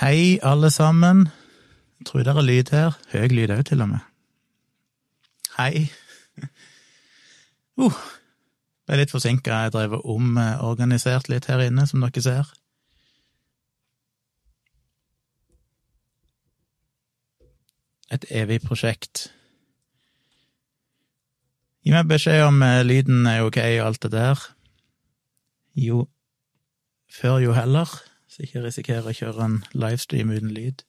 Hei, alle sammen. Jeg tror det er lyd her. Høy lyd òg, til og med. Hei. Uh, ble litt forsinka. Jeg drev og omorganisert litt her inne, som dere ser. Et evig prosjekt. Gi meg beskjed om eh, lyden er ok og alt det der. Jo før, jo heller, så jeg ikke risikerer å kjøre en livestream uten lyd.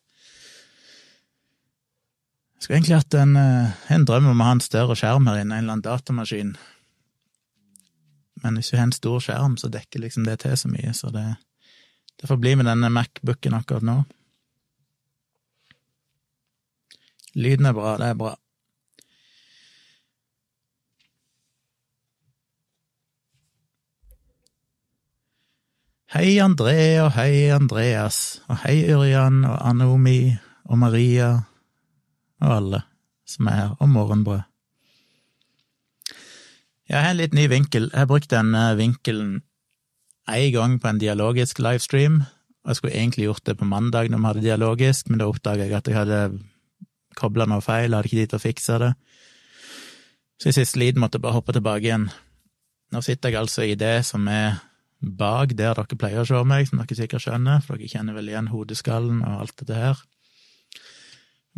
Jeg skulle egentlig hatt en, eh, en drøm om å ha en større skjerm her inne, en eller annen datamaskin. Men hvis du har en stor skjerm, så dekker liksom det til så mye, så det, det får bli med denne Macbooken akkurat nå. Lyden er bra, det er bra. Hei, André, og hei, Andreas, og hei, Ørjan, og Anomi, og Maria, og alle som er her, og Morgenbrød. Jeg har en litt ny vinkel. Jeg har brukt denne vinkelen én gang på en dialogisk livestream, og jeg skulle egentlig gjort det på mandag når vi hadde dialogisk, men da oppdaga jeg at jeg hadde kobla noe feil, hadde ikke tid til å fikse det. Så i siste liten måtte jeg bare hoppe tilbake igjen. Nå sitter jeg altså i det som er bak der dere pleier å se meg, som dere sikkert skjønner, for dere kjenner vel igjen hodeskallen og alt dette her.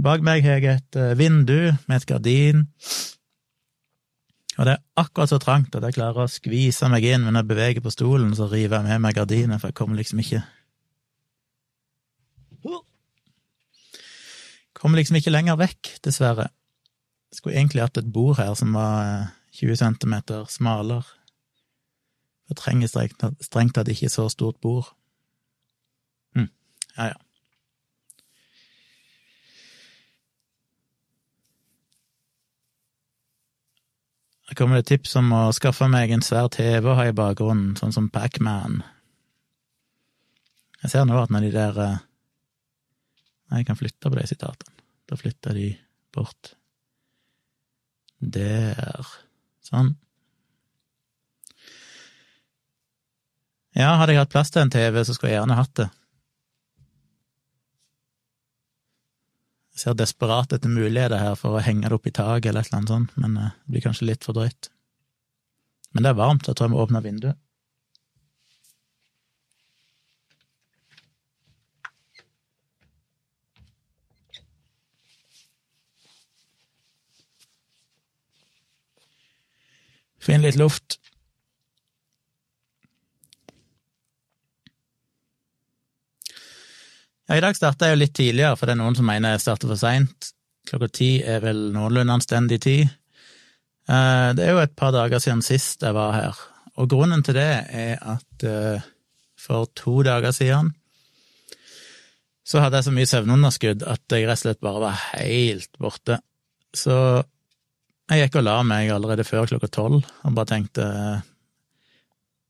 Bak meg har jeg et eh, vindu med et gardin, og det er akkurat så trangt at jeg klarer å skvise meg inn, men når jeg beveger på stolen, så river jeg med meg gardinet, for jeg kommer liksom ikke Kommer liksom ikke lenger vekk, dessverre. Jeg skulle egentlig hatt et bord her som var 20 cm centimeter smalere. Jeg trenger strengt tatt ikke så stort bord. Hm, ja ja. Her kommer det tips om å skaffe meg en svær TV å ha i bakgrunnen, sånn som Pacman. Jeg ser nå at når de der eh, Nei, jeg kan flytte på de sitatene. Da flytter de bort. Der. Sånn. Ja, hadde jeg hatt plass til en TV, så skulle jeg gjerne hatt det. Jeg ser desperat etter muligheter her for å henge det opp i taket eller et eller annet sånt, men eh, det blir kanskje litt for drøyt. Men det er varmt, jeg tror jeg må åpne vinduet. Få inn litt luft. Ja, I dag starta jeg jo litt tidligere, for det er noen som mener jeg starter for seint. Klokka ti er vel noenlunde anstendig tid. Eh, det er jo et par dager siden sist jeg var her, og grunnen til det er at eh, for to dager siden så hadde jeg så mye søvnunderskudd at jeg rett og slett bare var helt borte. Så jeg gikk og la meg allerede før klokka tolv og bare tenkte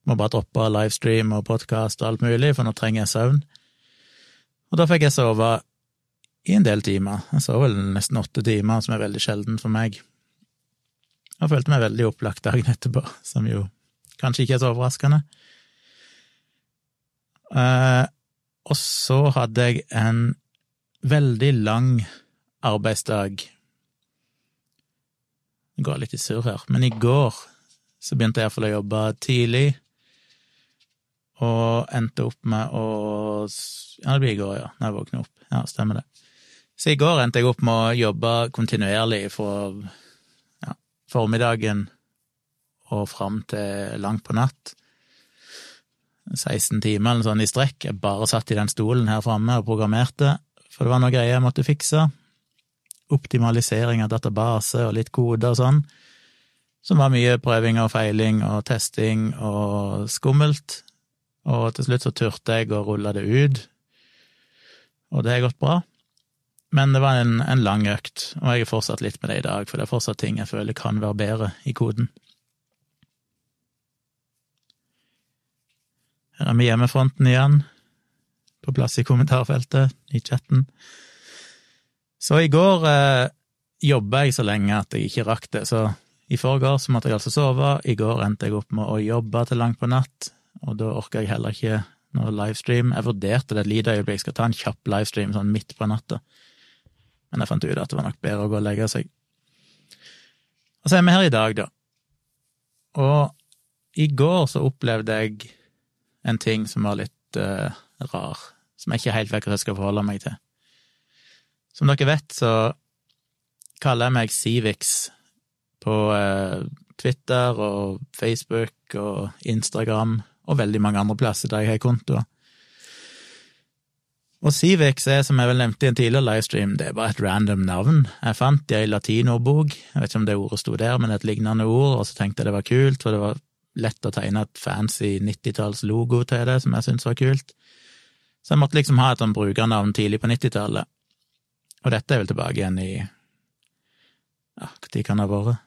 må bare droppe livestream og podkast og alt mulig, for nå trenger jeg søvn. Og da fikk jeg sove i en del timer. Jeg sov vel nesten åtte timer, som er veldig sjelden for meg. Og følte meg veldig opplagt dagen etterpå, som jo kanskje ikke er så overraskende. Uh, og så hadde jeg en veldig lang arbeidsdag. Det går litt i surr her, men i går så begynte jeg iallfall å jobbe tidlig, og endte opp med å Ja, det blir i går, ja, når jeg våkner opp. Ja, stemmer det. Så i går endte jeg opp med å jobbe kontinuerlig fra ja, formiddagen og fram til langt på natt. 16 timer eller sånn i strekk. Jeg bare satt i den stolen her framme og programmerte, for det var noe greier jeg måtte fikse. Optimalisering av database og litt kode og sånn. Som var mye prøving og feiling og testing og skummelt. Og til slutt så turte jeg å rulle det ut, og det har gått bra. Men det var en, en lang økt, og jeg har fortsatt litt med det i dag, for det er fortsatt ting jeg føler kan være bedre i koden. Her er vi hjemmefronten igjen, på plass i kommentarfeltet, i chatten. Så i går eh, jobba jeg så lenge at jeg ikke rakk det, så i forgårs måtte jeg altså sove, i går endte jeg opp med å jobbe til langt på natt, og da orka jeg heller ikke noe livestream. Jeg vurderte det et lite øyeblikk, skal ta en kjapp livestream sånn midt på natta, men jeg fant ut at det var nok bedre å gå og legge seg. Og så er vi her i dag, da. Og i går så opplevde jeg en ting som var litt uh, rar, som jeg ikke helt vet hva jeg skal forholde meg til. Som dere vet, så kaller jeg meg Civix på uh, Twitter og Facebook og Instagram og veldig mange andre plasser der jeg har kontoer. Og Civex er, som jeg vel nevnte i en tidligere livestream, det er bare et random navn. Jeg fant det i latinordbok, jeg vet ikke om det ordet sto der, men et lignende ord, og så tenkte jeg det var kult, for det var lett å tegne et fancy 90-tallslogo til det, som jeg syntes var kult. Så jeg måtte liksom ha et sånn brukernavn tidlig på 90-tallet. Og dette er vel tilbake igjen i ja, når kan det ha vært?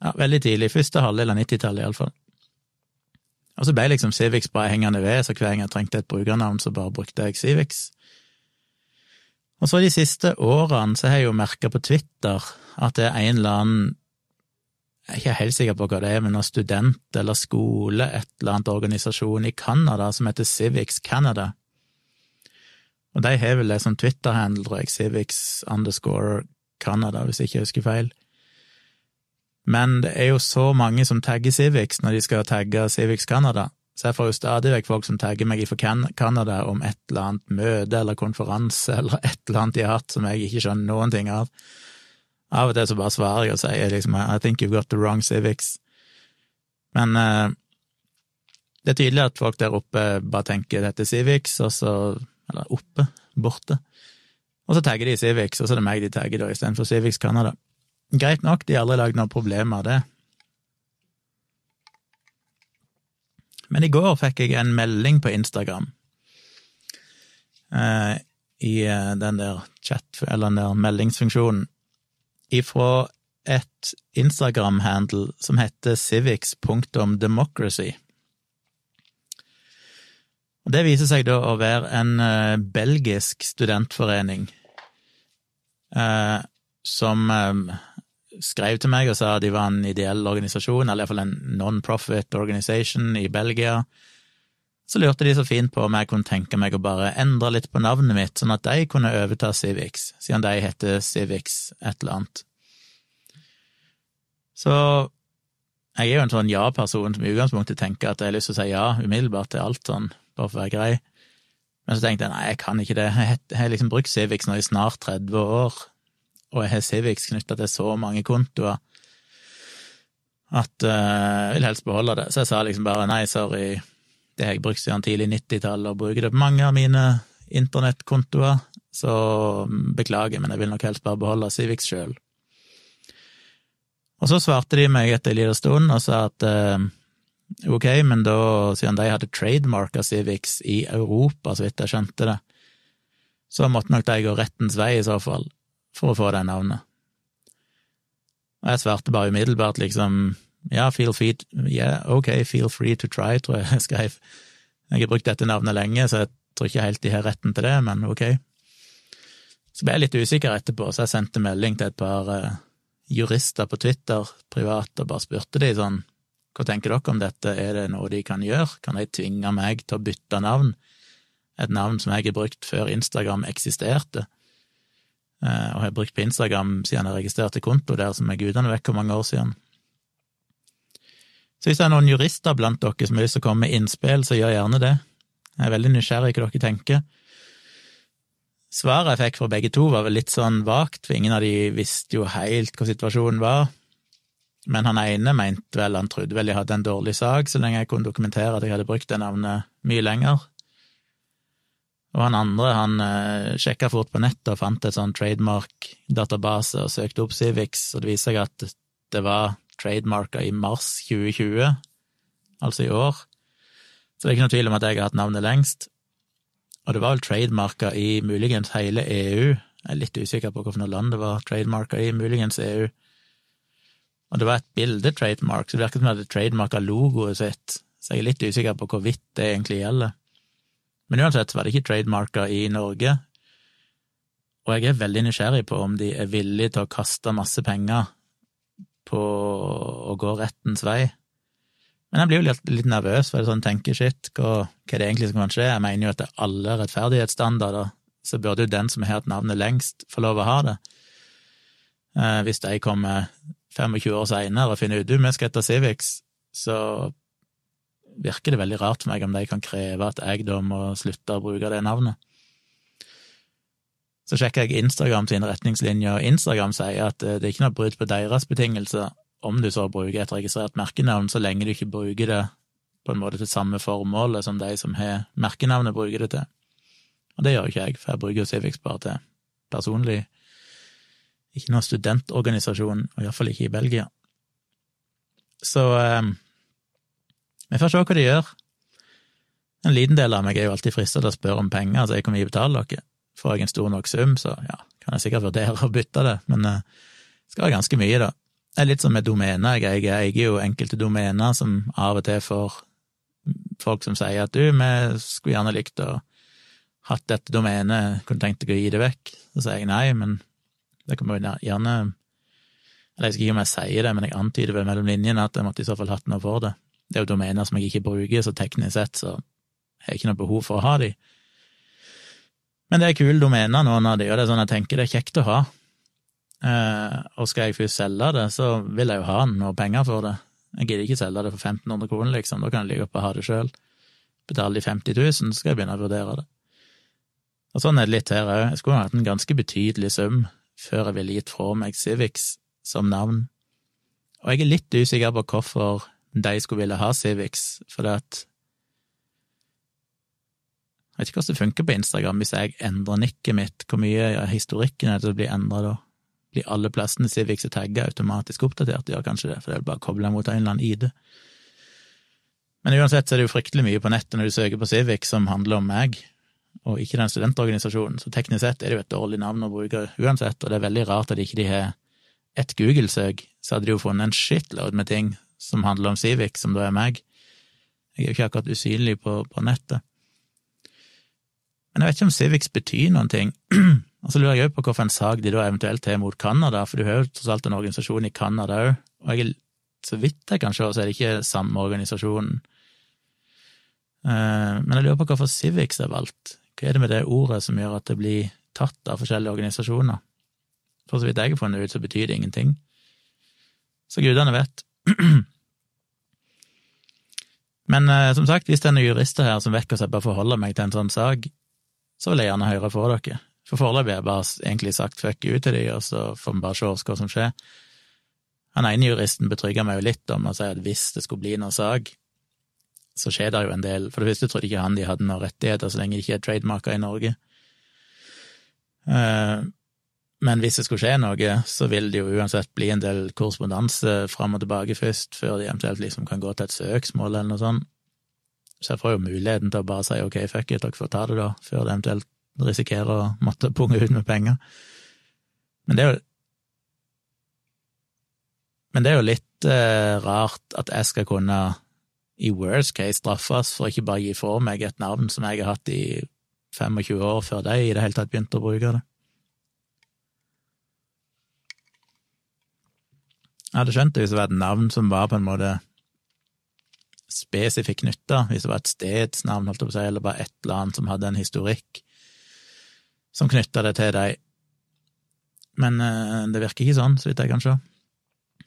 Ja, veldig tidlig, første halvdel av 90-tallet iallfall. Og så ble liksom Civix bare hengende ved, så hver gang jeg trengte et brukernavn, så bare brukte jeg Civix. Og så de siste årene så har jeg jo merka på Twitter at det er en eller annen Jeg er ikke helt sikker på hva det er, men noen student eller skole, et eller annet organisasjon i Canada som heter Civics Canada. Og de har vel det som Twitter-handler, Civics underscore Canada, hvis jeg ikke husker feil. Men det er jo så mange som tagger Civics når de skal tagge Civics Canada, så jeg får jo stadig vekk folk som tagger meg fra Canada om et eller annet møte eller konferanse eller et eller annet de har hatt som jeg ikke skjønner noen ting av. Av og til så bare svarer jeg og sier liksom I think you've got the wrong civics. Men eh, det er tydelig at folk der oppe bare tenker dette civics, og så Eller oppe, borte. Og så tagger de civics, og så er det meg de tagger da, istedenfor Civics Canada. Greit nok, de har aldri lagd noe problem av det. Men i går fikk jeg en melding på Instagram eh, i eh, den der chat, eller den der meldingsfunksjonen, ifra et Instagram-handle som heter civics.democracy. Det viser seg da å være en uh, belgisk studentforening uh, som um, skrev til meg og sa at de var en ideell organisasjon, eller iallfall en non-profit organization i Belgia. Så lurte de så fint på om jeg kunne tenke meg å bare endre litt på navnet mitt, sånn at de kunne overta Civics, siden de heter Civics et eller annet. Så jeg er jo en sånn ja-person som i utgangspunktet tenker at jeg har lyst til å si ja umiddelbart til alt sånn, bare for å være grei. Men så tenkte jeg nei, jeg kan ikke det. Jeg har liksom brukt Civics nå i snart 30 år, og jeg har Civics knytta til så mange kontoer at uh, jeg vil helst beholde det. Så jeg sa liksom bare nei, sorry, det har jeg brukt siden tidlig 90-tall, og bruker det på mange av mine internettkontoer, så mm, beklager, men jeg vil nok helst bare beholde Civics sjøl. Og så svarte de meg etter en liten stund og sa at uh, ok, men da, siden de hadde trademarka Civics i Europa, så vidt jeg skjønte det, så måtte nok de gå rettens vei i så fall for å få det navnet. Og jeg svarte bare umiddelbart liksom ja, feel free, yeah, ok, feel free to try, tror jeg jeg skrev. Jeg har brukt dette navnet lenge, så jeg tror ikke helt de har retten til det, men ok. Så ble jeg litt usikker etterpå, så jeg sendte melding til et par uh, jurister på Twitter privat og bare spurte de sånn, hva tenker dere om dette, er det noe de kan gjøre, kan de tvinge meg til å bytte navn, et navn som jeg har brukt før Instagram eksisterte? Eh, og har brukt på Instagram siden jeg registrerte konto der, som er gudene vekk hvor mange år siden. Så hvis det er noen jurister blant dere som har lyst til å komme med innspill, så gjør gjerne det. Jeg er veldig nysgjerrig hva dere tenker. Svaret jeg fikk fra begge to, var vel litt sånn vagt, for ingen av de visste jo helt hva situasjonen var. Men han ene mente vel, han trodde vel jeg hadde en dårlig sak, så lenge jeg kunne dokumentere at jeg hadde brukt det navnet mye lenger. Og han andre han uh, sjekka fort på nettet og fant et sånn trademark-database og søkte opp Civix, og det viser seg at det var trademarka i mars 2020, altså i år. Så det er ikke noe tvil om at jeg har hatt navnet lengst. Og det var vel trademarka i muligens hele EU. Jeg er litt usikker på hvilket land det var trademarka i, muligens EU. Og det var et bilde-trademark, så det virket som det hadde trademarka logoet sitt, så jeg er litt usikker på hvorvidt det egentlig gjelder. Men uansett var det ikke trademarka i Norge, og jeg er veldig nysgjerrig på om de er villige til å kaste masse penger på å gå rettens vei Men jeg blir jo litt, litt nervøs, for er sånn tenker shit, hva, hva er det egentlig som kan skje? Jeg mener jo at det er alle rettferdighetsstandarder, så burde jo den som har hatt navnet lengst, få lov å ha det. Eh, hvis de kommer 25 år seinere og finner ut du, vi skal etter Civics, så virker det veldig rart for meg om de kan kreve at jeg da må slutte å bruke det navnet. Så sjekker jeg Instagram sine retningslinjer, og Instagram sier at eh, det er ikke noe brudd på deres betingelser om du så bruker et registrert merkenavn, så lenge du ikke bruker det på en måte til samme formålet som de som har merkenavnet, bruker det til. Og det gjør ikke jeg, for jeg bruker Civics bare til personlig Ikke noen studentorganisasjon, og iallfall ikke i Belgia. Så eh, vi får se hva de gjør. En liten del av meg er jo alltid fristet til å spørre om penger, altså hvor mye betale dere? Får jeg en stor nok sum, så ja, kan jeg sikkert vurdere å bytte det, men eh, skal være ganske mye, da. Det er litt som med domener. Jeg eier jo enkelte domener som av og til får folk som sier at du, vi skulle gjerne likt å hatt dette domenet, kunne tenkt deg å gi det vekk. Så sier jeg nei, men det kan man gjerne Eller jeg skal ikke om jeg sier det, men jeg antyder vel mellom linjene at jeg måtte i så fall hatt noe for det. Det er jo domener som jeg ikke bruker, så teknisk sett så har jeg ikke noe behov for å ha de. Men det er kule domener, noen av de, og det er sånn jeg tenker det er kjekt å ha. Eh, og skal jeg først selge det, så vil jeg jo ha noe penger for det. Jeg gidder ikke selge det for 1500 kroner, liksom, da kan jeg ligge oppe og ha det sjøl. Betaler de 50 000, så skal jeg begynne å vurdere det. Og sånn er det litt her òg. Jeg skulle hatt en ganske betydelig sum før jeg ville gitt fra meg Civics som navn. Og jeg er litt usikker på hvorfor de skulle ville ha Civics, for det at Jeg vet ikke hvordan det funker på Instagram hvis jeg endrer nikket mitt, hvor mye av historikken er det som blir endra da? blir alle plassene Civics er tagga automatisk oppdatert? Gjør kanskje det, for det er bare kobla mot en eller annen ID. Men uansett så er det jo fryktelig mye på nettet når du søker på Civics som handler om meg, og ikke den studentorganisasjonen, så teknisk sett er det jo et dårlig navn å bruke uansett, og det er veldig rart at ikke de har ett Google-søk, så hadde de jo funnet en shitload med ting som handler om Civics, som da er meg. Jeg er jo ikke akkurat usynlig på, på nettet. Men jeg vet ikke om Civics betyr noen ting. Og så lurer jeg òg på hvilken sak de da eventuelt har mot Canada, for du har jo tross alt en organisasjon i Canada òg, og jeg, så vidt jeg kan se, så er det ikke samme organisasjonen. Eh, men jeg lurer på hvorfor Civics er valgt. Hva er det med det ordet som gjør at det blir tatt av forskjellige organisasjoner? For så vidt jeg har funnet ut, så betyr det ingenting. Så gudene vet. Men eh, som sagt, hvis det er noen jurister her som vet hvordan jeg bør forholde meg til en sånn sak, så vil jeg gjerne høre fra dere. For foreløpig har jeg bare egentlig sagt fuck you til de, og så får vi bare se hva som skjer. Han ene juristen betrygger meg jo litt om å si at hvis det skulle bli noen sak, så skjer det jo en del. For det første trodde ikke han de hadde noen rettigheter så lenge de ikke er trademarka i Norge. Eh, men hvis det skulle skje noe, så vil det jo uansett bli en del korrespondanse fram og tilbake først, før de eventuelt liksom kan gå til et søksmål eller noe sånt. Så jeg får jo muligheten til å bare si ok, fuck it, dere får ta det da, før det eventuelt risikerer å måtte punge ut med penger. Men det er jo Men det er jo litt eh, rart at jeg skal kunne, i worst case, straffes for ikke bare gi for meg et navn som jeg har hatt i 25 år før de i det hele tatt begynte å bruke det. Jeg hadde skjønt det hvis det var et navn som var på en måte spesifikt knytta, hvis det var et stedsnavn, holdt jeg på å si, eller bare et eller annet som hadde en historikk som knytta det til deg. Men uh, det virker ikke sånn, så vidt jeg kan se.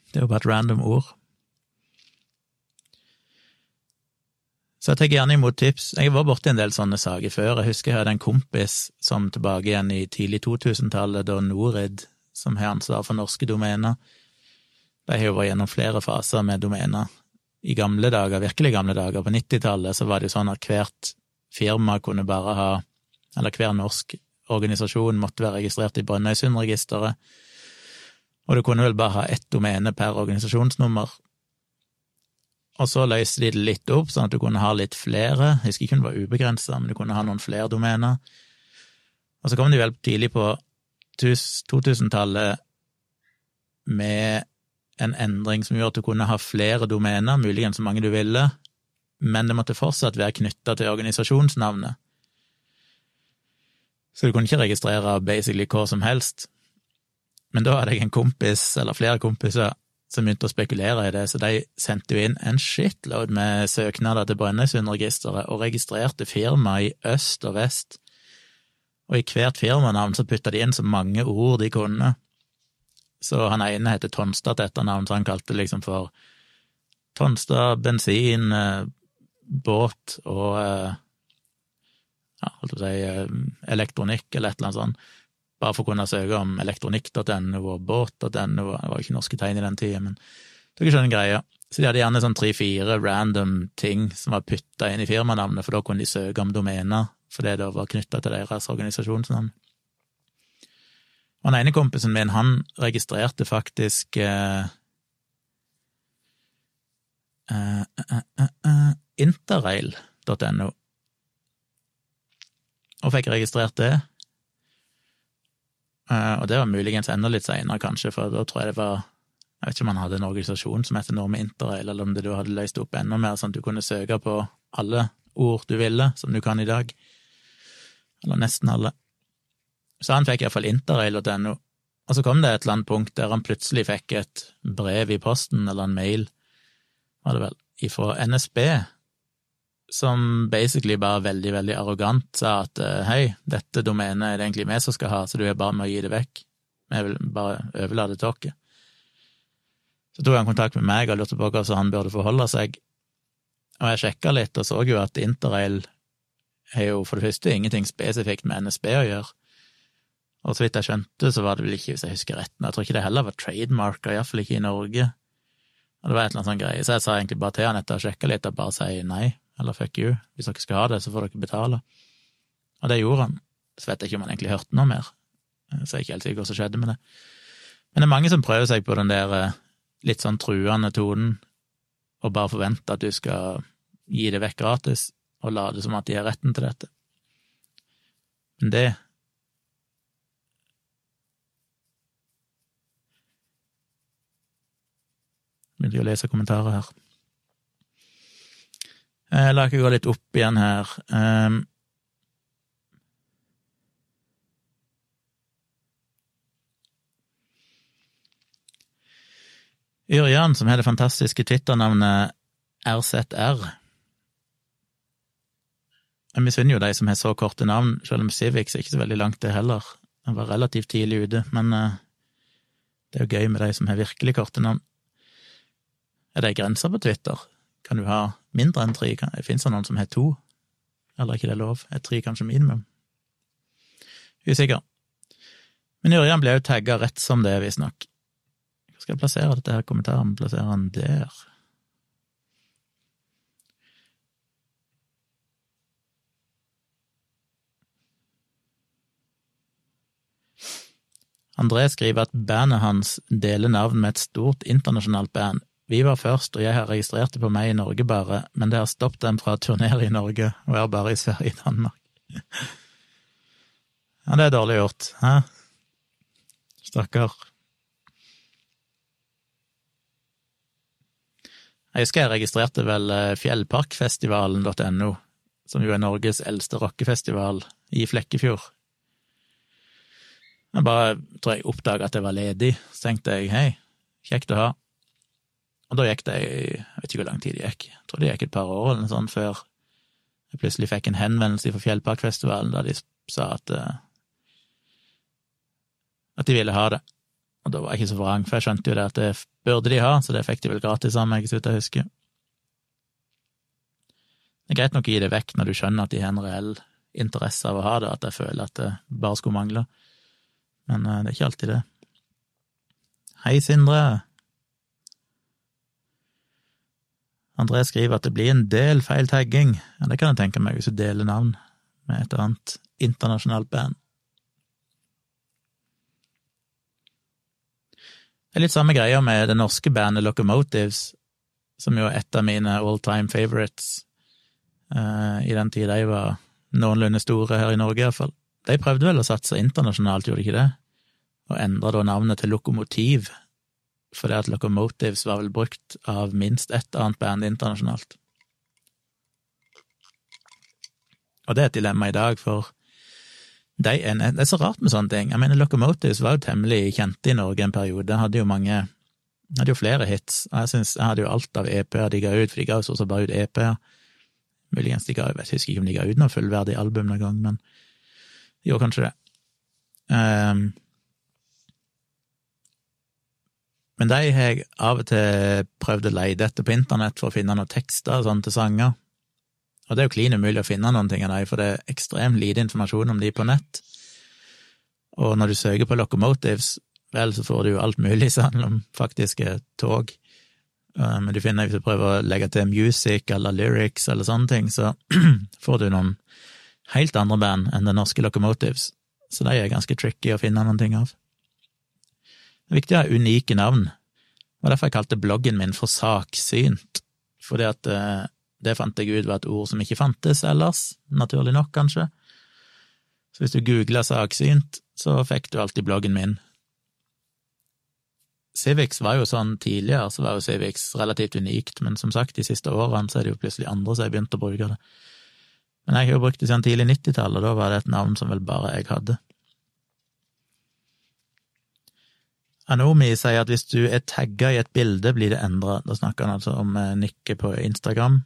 Det er jo bare et random ord. Så jeg tar gjerne imot tips. Jeg var borti en del sånne saker før. Jeg husker jeg hadde en kompis som tilbake igjen i tidlig 2000-tallet, da Norid, som har ansvar for norske domener De har jo vært gjennom flere faser med domener. I gamle dager, virkelig gamle dager, på 90-tallet, så var det jo sånn at hvert firma kunne bare ha Eller hver norsk organisasjon måtte være registrert i Brønnøysundregisteret, og du kunne vel bare ha ett domene per organisasjonsnummer. Og så løste de det litt opp, sånn at du kunne ha litt flere, jeg husker ikke om det var ubegrensa, men du kunne ha noen flere domener. Og så kom de vel tidlig på 2000-tallet med en endring som gjorde at du kunne ha flere domener, muligens så mange du ville, men det måtte fortsatt være knytta til organisasjonsnavnet. Så du kunne ikke registrere basically hva som helst. Men da hadde jeg en kompis, eller flere kompiser, som begynte å spekulere i det, så de sendte jo inn en shitload med søknader til Brønnøysundregisteret og registrerte firma i øst og vest, og i hvert firmanavn så putta de inn så mange ord de kunne. Så han ene heter Tonstad til etternavn, så han kalte det liksom for Tonstad bensin, eh, båt og eh, ja, holdt på å si eh, elektronikk eller et eller annet sånt bare for å kunne søke om elektronikk.no og båt.no, det var jo ikke norske tegn i den tida, men dere skjønner greia. Så de hadde gjerne sånn tre-fire random ting som var putta inn i firmanavnet, for da kunne de søke om domener, for det da var knytta til deres organisasjonsnavn. Og den ene kompisen min, han registrerte faktisk eh, eh, eh, eh interrail.no, og fikk registrert det. Uh, og det var muligens enda litt seinere, kanskje, for da tror jeg det var Jeg vet ikke om han hadde en organisasjon som heter Norme Interrail, eller om det du hadde løst opp enda mer, sånn at du kunne søke på alle ord du ville, som du kan i dag. Eller nesten alle. Så han fikk iallfall interrail.no. Og så kom det et eller annet punkt der han plutselig fikk et brev i posten, eller en mail, var det vel, ifra NSB, som basically bare veldig, veldig arrogant sa at eh, hei, dette domenet er det egentlig vi som skal ha, så du er bare med å gi det vekk. Vi vil bare overlate til dere. Så tok han kontakt med meg og lurte på hvordan han burde forholde seg, og jeg sjekka litt og så jo at Interrail har jo for det første ingenting spesifikt med NSB å gjøre, og så vidt jeg skjønte, så var det vel ikke, hvis jeg husker retten, jeg tror ikke det heller var trademarka, iallfall ikke i Norge. Og det var et eller annet sånn greie, så jeg sa egentlig bare til han etter å sjekke litt, og bare si nei, eller fuck you, hvis dere skal ha det, så får dere betale. Og det gjorde han. Så vet jeg ikke om han egentlig hørte noe mer, så jeg er ikke helt sikker hva som skjedde med det. Men det er mange som prøver seg på den der eh, litt sånn truende tonen, og bare forventer at du skal gi det vekk gratis, og late som at de har retten til dette. Men det Begynte å lese kommentarer her. Eh, la ikke gå litt opp igjen her. Um, Yrjan, som har det fantastiske Twitter-navnet RZR. Jeg misunner jo de som har så korte navn, selv om Civics er ikke så veldig langt, det heller. Jeg var relativt tidlig ute, men uh, det er jo gøy med de som har virkelig korte navn. Er det grenser på Twitter? Kan du ha mindre enn tre? Fins det noen som har to? Eller er ikke det lov? Er tre kanskje minimum? Usikker. Men Ørjan ble jo tagga rett som det, visstnok. Hvor skal jeg plassere dette her kommentaren? Plassere den der? André skriver at bandet hans deler navn med et stort internasjonalt band, vi var først, og jeg har registrert det på meg i Norge bare, men det har stoppet dem fra å turnere i Norge, og er bare i Sverige og Danmark. Ja, det er dårlig gjort, hæ? Stakkar. Jeg husker jeg registrerte vel eh, fjellparkfestivalen.no, som jo er Norges eldste rockefestival, i Flekkefjord. Jeg bare tror jeg oppdaga at jeg var ledig, så tenkte jeg hei, kjekt å ha. Og da gikk det Jeg vet ikke hvor lang tid det gikk, jeg tror det gikk et par år eller noe sånt før jeg plutselig fikk en henvendelse fra Fjellparkfestivalen der de sa at eh, at de ville ha det. Og da var jeg ikke så vrang, for jeg skjønte jo det at det burde de ha, så det fikk de vel gratis av meg, så vidt jeg husker. Det er greit nok å gi det vekk når du skjønner at de har en reell interesse av å ha det, at jeg føler at det bare skulle mangle, men eh, det er ikke alltid det. Hei, Sindre. André skriver at det blir en del feil tagging. Ja, det kan jeg tenke meg hvis du deler navn med et annet internasjonalt band. Det er litt samme greia med det norske bandet Locomotives, som jo er et av mine all time favorites uh, i den tid de var noenlunde store her i Norge, iallfall. De prøvde vel å satse internasjonalt, gjorde de ikke det? Og endra da navnet til Lokomotiv fordi at Locomotives var vel brukt av minst ett annet band internasjonalt. Og det er et dilemma i dag, for de er, det er så rart med sånne ting. Jeg mener, Locomotives var jo temmelig kjente i Norge en periode, hadde jo mange hadde jo flere hits, jeg synes jeg hadde jo alt av EP-er de ga ut, for de ga jo så bare ut EP-er. Muligens de ga Jeg husker ikke om de ga ut noe fullverdig album noen gang, men de gjorde kanskje det. Um, men de har jeg av og til prøvd å leide etter på internett for å finne noen tekster sånn til sanger. Og det er jo klin umulig å finne noen ting av dem, for det er ekstremt lite informasjon om de på nett. Og når du søker på locomotives, vel, så får du jo alt mulig som handler om faktiske tog. Eh, men du finner, hvis du prøver å legge til music eller lyrics eller sånne ting, så får du noen helt andre band enn det norske Locomotives, så de er ganske tricky å finne noen ting av. Det er viktig å ha unike navn. Det var derfor jeg kalte bloggen min for Saksynt, fordi at eh, det fant jeg ut var et ord som ikke fantes ellers, naturlig nok, kanskje. Så hvis du googla Saksynt, så fikk du alltid bloggen min. Civix var jo sånn tidligere, så var jo Civix relativt unikt, men som sagt, de siste årene så er det jo plutselig andre som har begynt å bruke det. Men jeg har jo brukt det siden tidlig 90-tallet, og da var det et navn som vel bare jeg hadde. Anomi sier at hvis du er tagga i et bilde, blir det endra. Da snakker han altså om eh, nikket på Instagram,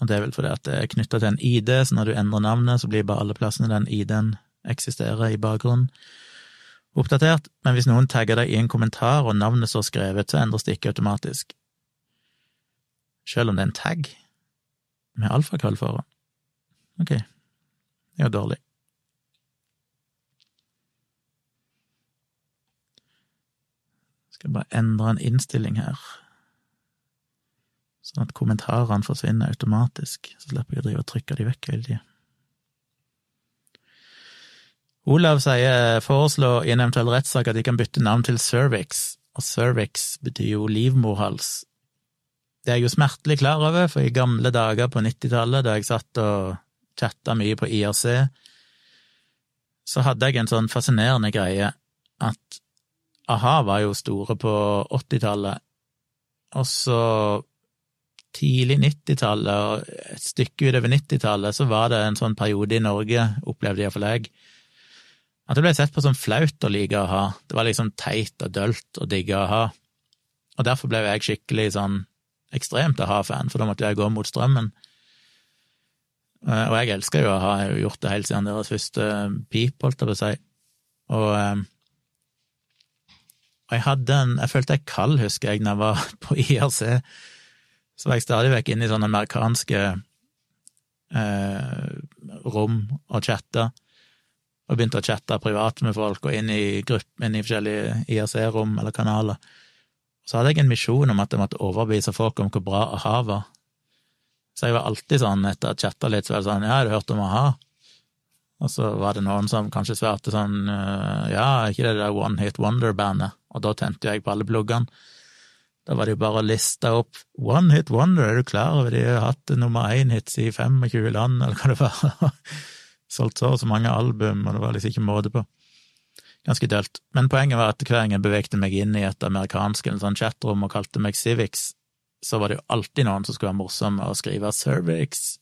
og det er vel fordi at det er knytta til en ID, så når du endrer navnet, så blir bare alle plassene den ID-en eksisterer i bakgrunnen, oppdatert. Men hvis noen tagger deg i en kommentar, og navnet står skrevet, så endres det ikke automatisk. Selv om det er en tag med alfakrøll foran. Ok, det er jo dårlig. Skal bare endre en innstilling her, sånn at kommentarene forsvinner automatisk, så slipper jeg å drive og trykke de vekk hele tida. Olav sier foreslå i en eventuell rettssak at de kan bytte navn til cervix, og cervix betyr jo livmorhals. Det er jeg jo smertelig klar over, for i gamle dager på 90-tallet, da jeg satt og chatta mye på IRC, så hadde jeg en sånn fascinerende greie at a-ha var jo store på 80-tallet, og så tidlig 90-tallet og et stykke utover 90-tallet så var det en sånn periode i Norge, opplevde iallfall jeg, at det ble sett på som flaut å like å ha. Det var liksom teit og dølt å digge å ha. Og derfor ble jeg skikkelig sånn ekstremt a-ha-fan, for da måtte jeg gå mot strømmen. Eh, og jeg elsker jo a-ha, jeg har jo gjort det helt siden deres første pip, holdt jeg på å si. Og, eh, og jeg hadde en Jeg følte jeg kald, husker jeg, når jeg var på IRC. Så var jeg stadig vekk inne i sånne amerikanske eh, rom og chatta og begynte å chatte privat med folk og inn i gruppen, inn i forskjellige IRC-rom eller kanaler. Så hadde jeg en misjon om at jeg måtte overbevise folk om hvor bra a-ha var. Så jeg var alltid sånn, etter å ha chatta litt, så var det sånn, ja, har du hørt om a-ha? Og så var det noen som kanskje svarte sånn, ja, ikke det der One Hit Wonder-bandet? Og da tente jeg på alle pluggene. Da var det jo bare å liste opp One Hit Wonder, er du klar over de har hatt nummer én-hits i 25 land, eller hva det var? solgt så og så mange album, og det var liksom ikke måte på. Ganske dølt. Men poenget var at hver gang jeg bevegde meg inn i et amerikansk eller sånn chatrom og kalte meg Civics, så var det jo alltid noen som skulle være morsomme og skrive Cervix,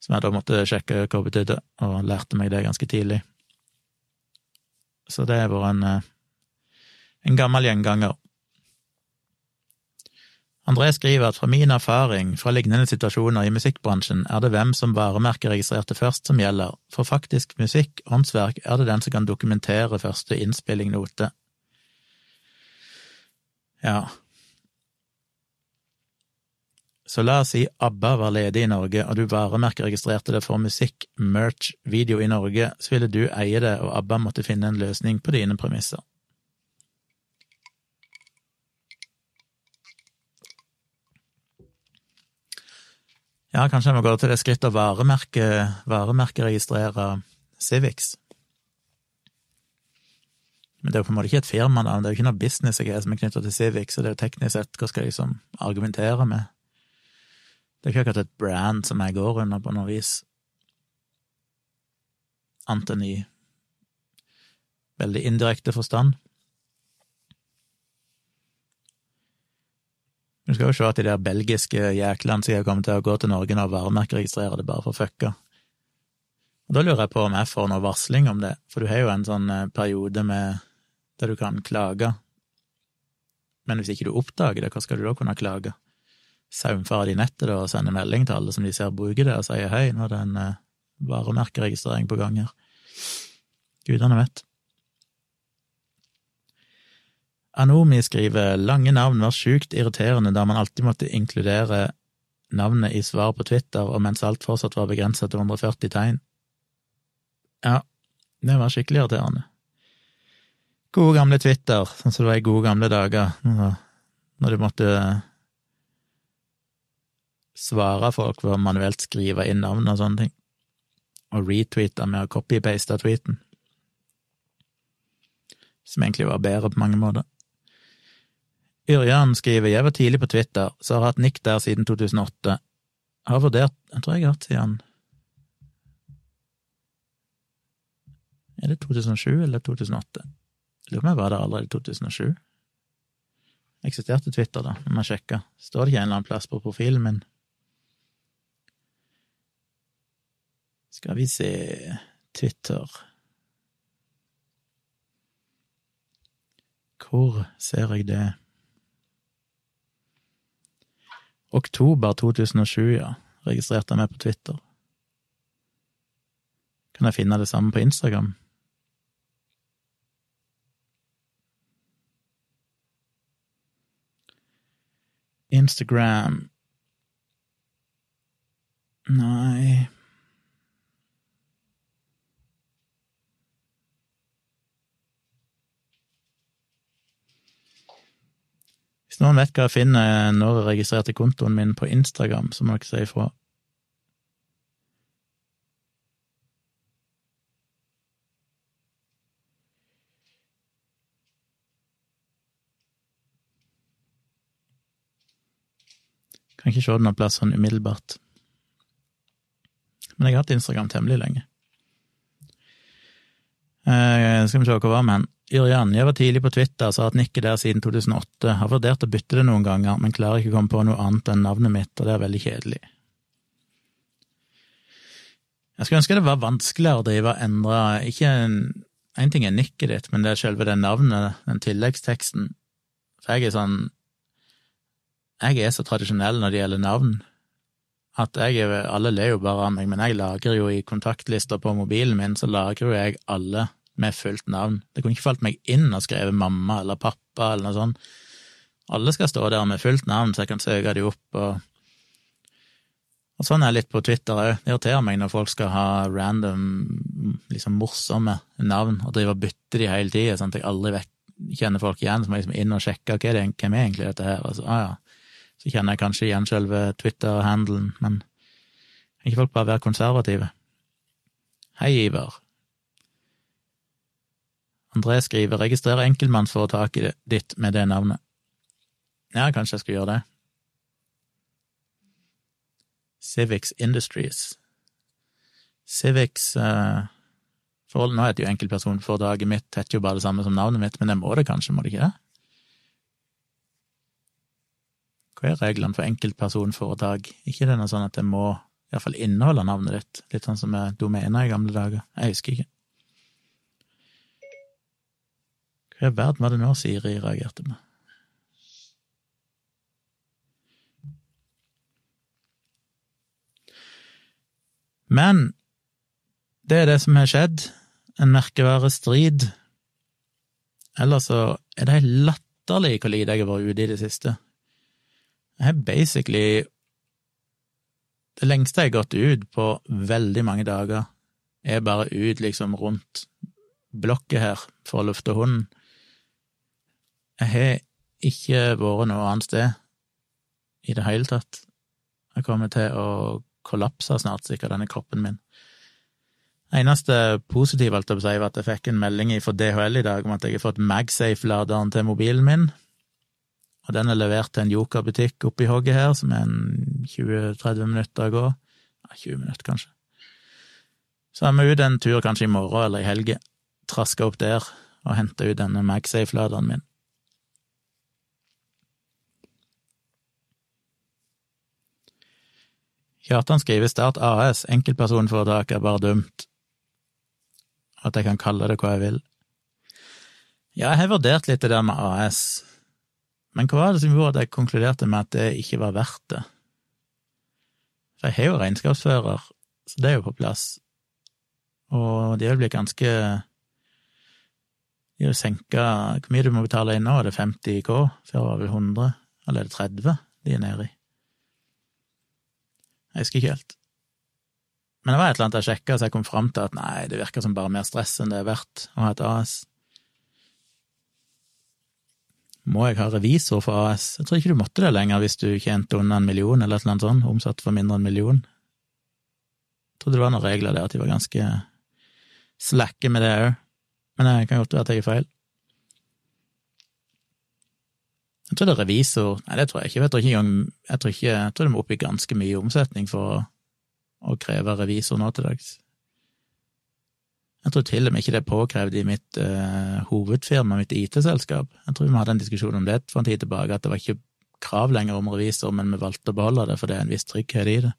som jeg da måtte sjekke hva betydde, og lærte meg det ganske tidlig. Så det har vært en, eh, en gammel gjenganger. André skriver at fra min erfaring fra lignende situasjoner i musikkbransjen er det hvem som varemerkeregistrerte først som gjelder, for faktisk musikk, håndsverk, er det den som kan dokumentere første innspillingnote. Ja. Så la oss si ABBA var ledig i Norge, og du varemerkeregistrerte det for musikk, merch, video i Norge, så ville du eie det, og ABBA måtte finne en løsning på dine premisser. Ja, kanskje jeg må gå til det skrittet å varemerke, varemerkeregistrere Civics. Men det er jo på en måte ikke et firmanavn, det er jo ikke noe business jeg er som er knyttet til Civics, så det er jo teknisk sett hva skal jeg liksom argumentere med? Det er ikke akkurat et brand som jeg går under på noe vis, annet enn i veldig indirekte forstand. Du skal jo se at de der belgiske jæklene sikkert kommer til å gå til Norge og varemerkeregistrere det bare for fucka. Og da lurer jeg på om jeg får noe varsling om det, for du har jo en sånn eh, periode med der du kan klage Men hvis ikke du oppdager det, hva skal du da kunne klage? Saumfare de nettet og sende melding til alle som de ser bruker det, og sier hei, nå er det en eh, varemerkeregistrering på gang her. Gudene vet. Anomi skriver lange navn var sjukt irriterende da man alltid måtte inkludere navnet i svar på Twitter, og mens alt fortsatt var begrenset til 140 tegn. Ja, det var skikkelig irriterende. Gode gamle Twitter, sånn som det var i gode gamle dager, når du måtte svare folk ved å manuelt skrive inn navn og sånne ting, og retweete med å copy-paste tweeten, som egentlig var bedre på mange måter. Yrjan skriver jeg var tidlig på Twitter, så har jeg hatt Nick der siden 2008. Har vurdert Jeg tror jeg har hatt siden Er det 2007 eller 2008? Jeg lurer på om jeg var der allerede i 2007. Eksisterte Twitter, da, må jeg sjekke. Står det ikke en eller annen plass på profilen min? Skal vi se Twitter Hvor ser jeg det? Oktober 2007, ja. Registrerte jeg meg på Twitter. Kan jeg finne det samme på Instagram? Instagram Nei Hvis noen vet hva jeg finner når jeg registrerte kontoen min på Instagram, så må dere si ifra. Kan ikke se det noen plass sånn umiddelbart. Men jeg har hatt Instagram temmelig lenge. Eh, skal vi se hvor var vi hen. Yrjan, jeg var tidlig på Twitter, og sa at Nick er der siden 2008, har vurdert å bytte det noen ganger, men klarer ikke å komme på noe annet enn navnet mitt, og det er veldig kjedelig. Jeg skulle ønske det var vanskeligere å drive og endre, ikke en, ting er nikket ditt, men det er selve det navnet, den tilleggsteksten. For jeg er sånn Jeg er så tradisjonell når det gjelder navn, at jeg Alle ler jo bare av meg, men jeg lagrer jo i kontaktlister på mobilen min, så lagrer jo jeg alle med fullt navn. Det kunne ikke falt meg inn å skrive mamma eller pappa eller noe sånt. Alle skal stå der med fullt navn, så jeg kan søke de opp. Og, og sånn er jeg litt på Twitter òg. Det irriterer meg når folk skal ha random, liksom morsomme navn og drive og bytte de hele tida, sånn at jeg aldri vet, kjenner folk igjen. Så må jeg liksom inn og sjekke er det, hvem er egentlig dette her. Altså, ah, ja. Så kjenner jeg kanskje igjen selve Twitter-handelen, men kan ikke folk bare være konservative? Hei, Ivar. André skriver registrer enkeltmannsforetaket ditt med det navnet. Ja, kanskje jeg skal gjøre det. Civics Industries. Civics uh, forhold, Nå heter jo enkeltpersonforetaket mitt heter jo bare det samme som navnet mitt, men det må det kanskje, må det ikke det? Hva er reglene for enkeltpersonforetak? Ikke det noe sånn at det må i hvert fall inneholde navnet ditt, litt sånn som med domener i gamle dager? Jeg husker ikke. Hva i verden var det nå Siri reagerte med? Men det er det som har skjedd, en merkevarestrid. Ellers så er det helt latterlig hvor lite jeg har vært ute i det siste. Jeg har basically Det lengste jeg har gått ut på veldig mange dager, er bare ut liksom rundt blokket her for å lufte hunden. Jeg har ikke vært noe annet sted i det hele tatt. Jeg kommer til å kollapse snart, sikkert, denne kroppen min. Eneste positive alt jeg si, var at jeg fikk en melding fra DHL i dag om at jeg har fått MagSafe-laderen til mobilen min. Og den er levert til en Joker-butikk oppi hogget her, som er en 20-30 minutter å gå. Ja, 20 minutter, kanskje. Så er vi ut en tur kanskje i morgen eller i helge, traska opp der og henta ut denne MagSafe-laderen min. Kjartan skriver Start AS, enkeltpersonforetak er bare dumt. At jeg kan kalle det hva jeg vil. Ja, jeg har vurdert litt det der med AS. Men hva var det som gjorde at jeg konkluderte med at det ikke var verdt det? For jeg har jo regnskapsfører, så det er jo på plass. Og de har blitt ganske De har senka Hvor mye du må betale inn nå? Er det 50 K? Før var det vel 100? Eller er det 30 de er nede i? Jeg husker ikke helt. Men det var et eller annet jeg sjekka, så jeg kom fram til at nei, det virker som bare mer stress enn det er verdt å ha et AS. Må jeg ha revisor for AS? Jeg tror ikke du måtte det lenger hvis du tjente under en million, eller et eller annet sånt, omsatt for mindre enn en million. Jeg trodde det var noen regler der, at de var ganske slakke med det òg, men det kan godt være at jeg er feil. Jeg tror det er revisor Nei, det tror jeg ikke. Jeg tror ikke Jeg tror, ikke, jeg tror det må opp i ganske mye omsetning for å, å kreve revisor nå til dags. Jeg tror til og med ikke det er påkrevd i mitt uh, hovedfirma, mitt IT-selskap. Jeg tror vi hadde en diskusjon om det for en tid tilbake, at det var ikke krav lenger om revisor, men vi valgte å beholde det, for det er en viss trygghet i det.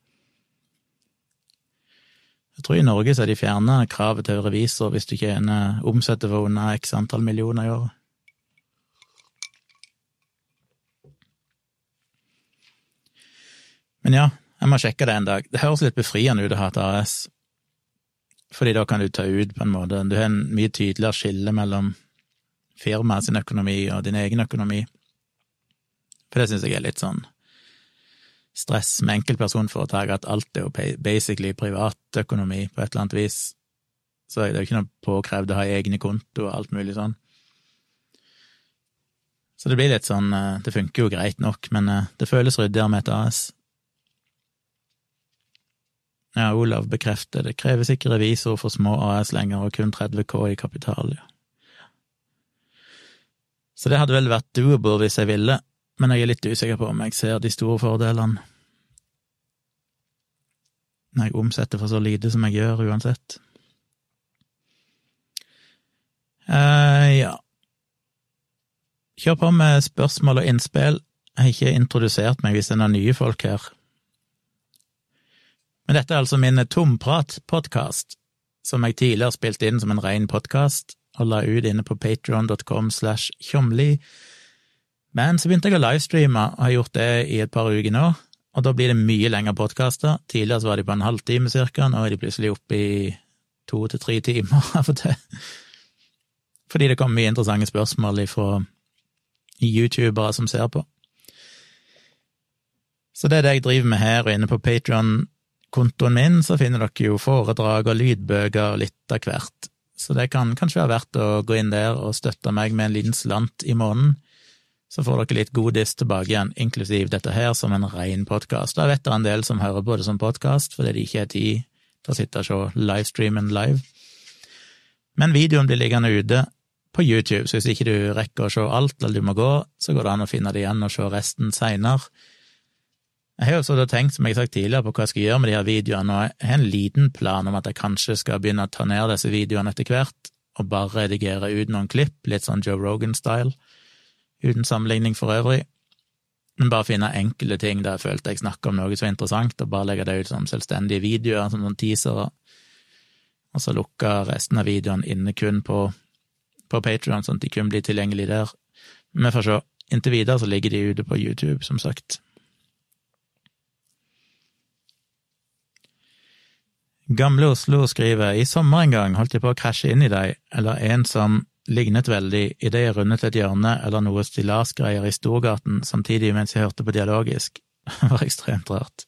Jeg tror i Norge så har de fjerna kravet til revisor hvis du tjener omsetter for under x antall millioner i året. Men ja, jeg må sjekke det en dag. Det høres litt befriende ut å ha et AS, fordi da kan du ta ut på en måte Du har en mye tydeligere skille mellom firmaet sin økonomi og din egen økonomi. For det syns jeg er litt sånn stress med enkeltpersonforetak, at alt er jo basically privatøkonomi på et eller annet vis. Så det er jo ikke noe påkrevd å ha egne konto og alt mulig sånn. Så det blir litt sånn eh, Det funker jo greit nok, men eh, det føles ryddigere med et AS. Ja, Olav bekrefter det kreves ikke revisor for små AS lenger, og kun 30 K i kapital, ja. Så det hadde vel vært doable hvis jeg ville, men jeg er litt usikker på om jeg ser de store fordelene når jeg omsetter for så lite som jeg gjør, uansett. eh, ja. Kjør på med spørsmål og innspill. Jeg har ikke introdusert meg hvis det er noen nye folk her. Men dette er altså min Tomprat-podkast, som jeg tidligere spilte inn som en ren podkast, og la ut inne på patron.com slash tjomli. Men så begynte jeg å livestreame, og har gjort det i et par uker nå, og da blir det mye lengre podkaster. Tidligere så var de på en halvtime cirka, nå er de plutselig oppe i to til tre timer av og til. Fordi det kommer mye interessante spørsmål fra youtubere som ser på. Så det er det jeg driver med her og inne på Patron kontoen min så finner dere jo foredrag og lydbøker litt av hvert, så det kan kanskje være verdt å gå inn der og støtte meg med en liten slant i måneden. Så får dere litt godis tilbake igjen, inklusiv dette her, som en ren podkast. Jeg vet det er en del som hører på det som podkast fordi det ikke er tid til å sitte og se livestreamen live. Men videoen blir liggende ute på YouTube, så hvis ikke du rekker å se alt, eller du må gå, så går det an å finne det igjen og se resten seinere. Jeg har jo også tenkt, som jeg har sagt tidligere, på hva jeg skal gjøre med de her videoene, og jeg har en liten plan om at jeg kanskje skal begynne å ta ned disse videoene etter hvert, og bare redigere ut noen klipp, litt sånn Joe Rogan-style, uten sammenligning for øvrig, men bare finne enkle ting der jeg følte jeg snakka om noe så interessant, og bare legge det ut som selvstendige videoer, som noen teasere, og så lukke resten av videoene inne kun på, på Patrion, sånn at de kun blir tilgjengelige der. Men vi får se. Inntil videre så ligger de ute på YouTube, som sagt. Gamle Oslo skriver i sommer en gang holdt jeg på å krasje inn i deg, eller en som lignet veldig idet jeg rundet et hjørne eller noe stillasgreier i Storgaten samtidig mens jeg hørte på Dialogisk. Det var ekstremt rart.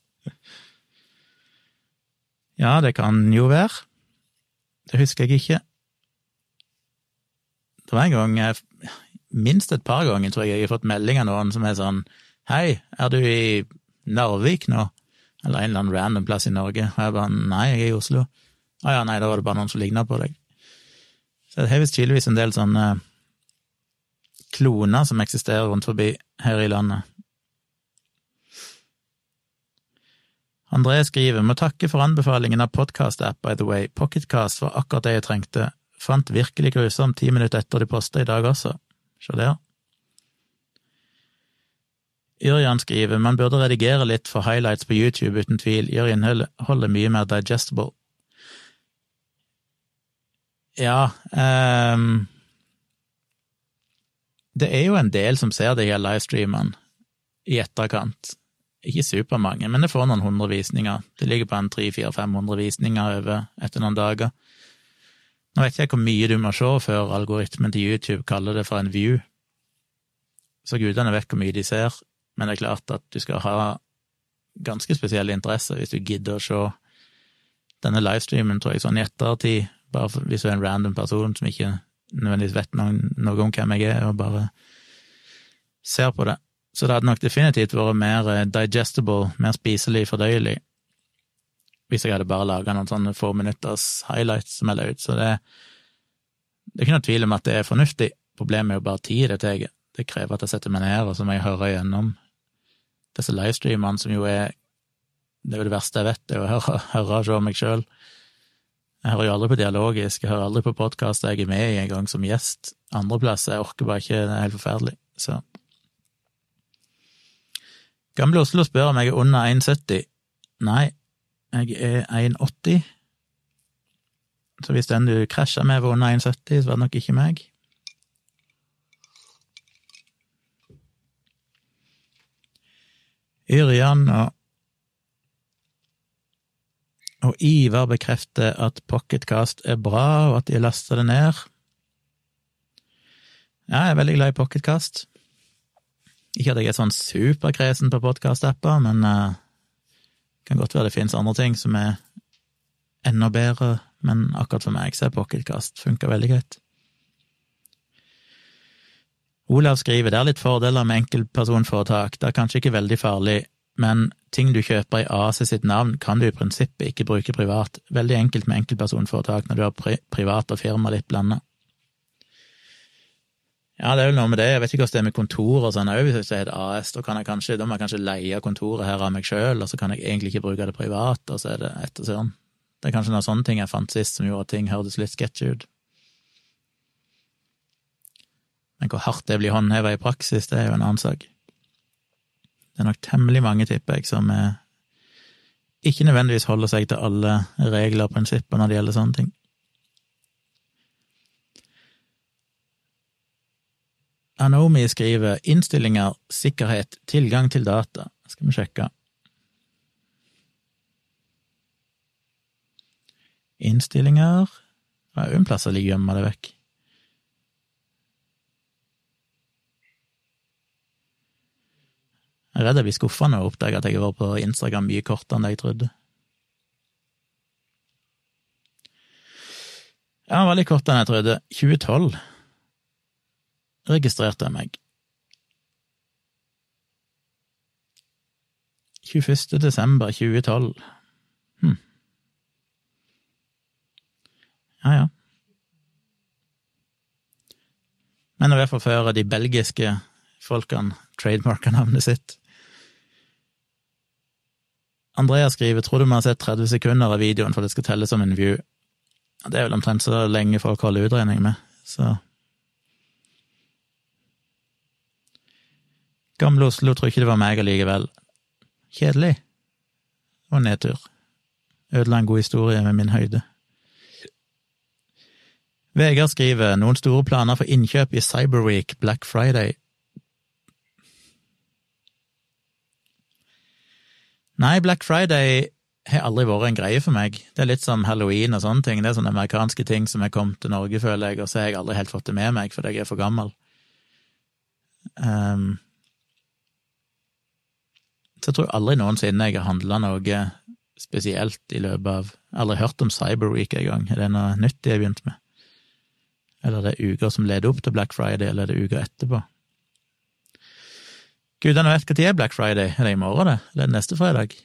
Ja, det kan jo være. Det husker jeg ikke. Det var en gang Minst et par ganger tror jeg jeg har fått melding av noen som er sånn Hei, er du i Narvik nå? Eller en eller annen random plass i Norge. Og jeg bare nei, jeg er i Oslo. Å ah, ja, nei, da var det bare noen som ligna på deg. Så det er visst tydeligvis en del sånne kloner som eksisterer rundt forbi her i landet. André skriver må takke for anbefalingen av podkast-app, by the way. Pocketcast var akkurat det jeg trengte. Fant virkelig grusomt ti minutter etter de posta i dag også. Se der. Yrjan skriver man burde redigere litt for highlights på YouTube, uten tvil, gjør innholdet mye mer digestible. Ja um, det er jo en del som ser de her livestreamene i etterkant. Ikke supermange, men det får noen hundre visninger. Det ligger på en 300-400-500 visninger over etter noen dager. Nå vet jeg hvor mye du må se før algoritmen til YouTube kaller det for en view, så gudene vet hvor mye de ser, men det er klart at du skal ha ganske spesielle interesser hvis du gidder å se denne livestreamen, tror jeg, sånn i ettertid, bare hvis du er en random person som ikke nødvendigvis vet noe, noe om hvem jeg er, og bare ser på det. Så det hadde nok definitivt vært mer eh, digestible, mer spiselig, fordøyelig, hvis jeg hadde bare laga noen sånne få minutters highlights som jeg la ut. Så det, det er ikke noe tvil om at det er fornuftig. Problemet er jo bare tid det tar. Det krever at jeg setter meg ned, og så må jeg høre igjennom disse livestreamene, som jo er Det er jo det verste jeg vet, det er å høre, høre og se meg sjøl. Jeg hører jo aldri på dialogisk, jeg hører aldri på podkast jeg er med i engang som gjest. Andreplass, jeg orker bare ikke, det er helt forferdelig. Så Gamle Oslo spør om jeg er under 1,70. Nei, jeg er 1,80. Så hvis den du krasja med var under 1,70, så var det nok ikke meg. Yrjan og, Ivar bekrefter at Pocketcast er bra, og at de har lasta det ned. Jeg er veldig glad i Pocketcast. Ikke at jeg er sånn superkresen på podkast-apper, men uh, kan godt være det finnes andre ting som er enda bedre, men akkurat for meg så er Pocketcast funka veldig greit. Olav skriver det er litt fordeler med enkeltpersonforetak, det er kanskje ikke veldig farlig, men ting du kjøper i AC sitt navn kan du i prinsippet ikke bruke privat. Veldig enkelt med enkeltpersonforetak når du har pri privat og firma litt blanda. Ja, det er jo noe med det, jeg vet ikke hvordan det er med kontor og sånn òg, hvis det er et AS, da kan jeg kanskje, da må jeg kanskje leie kontoret her av meg sjøl, og så kan jeg egentlig ikke bruke det privat, og så er det etter sånn. Det er kanskje noen sånne ting jeg fant sist som gjorde at ting hørtes litt sketchy ut. Men hvor hardt det blir håndheva i praksis, det er jo en annen sak. Det er nok temmelig mange, tipper jeg, som er, ikke nødvendigvis holder seg til alle regler og prinsipper når det gjelder sånne ting. Anomi skriver innstillinger, sikkerhet, tilgang til data. Skal vi sjekke. Innstillinger Det er jo en plass å gjemme det vekk. Jeg er redd jeg blir skuffa når jeg oppdager at jeg har vært på Instagram mye kortere enn det jeg trodde. Ja, veldig kortere enn jeg trodde. 2012 registrerte jeg meg. 21. desember 2012. Hm. Ja, ja. Men i hvert fall før de belgiske folkene trademarka navnet sitt. Andrea skriver tror du må ha sett 30 sekunder av videoen for det skal telle som en view. Det er vel omtrent så lenge folk holder utregning med, så Gamle Oslo tror ikke det var meg allikevel. Kjedelig. Og nedtur. Ødela en god historie med min høyde. Vegard skriver noen store planer for innkjøp i Cyberweek Black Friday. Nei, Black Friday har aldri vært en greie for meg. Det er litt som halloween og sånne ting. Det er sånne amerikanske ting som har kommet til Norge, føler jeg, og så har jeg aldri helt fått det med meg fordi jeg er for gammel. Um, så jeg tror aldri noensinne jeg har handla noe spesielt i løpet av Aldri hørt om Cyberweek engang. Er det noe nytt de har begynt med? Eller er det uker som leder opp til Black Friday, eller er det uker etterpå? Gudene vet når Black Friday. Er det i morgen, det? Eller er neste fredag?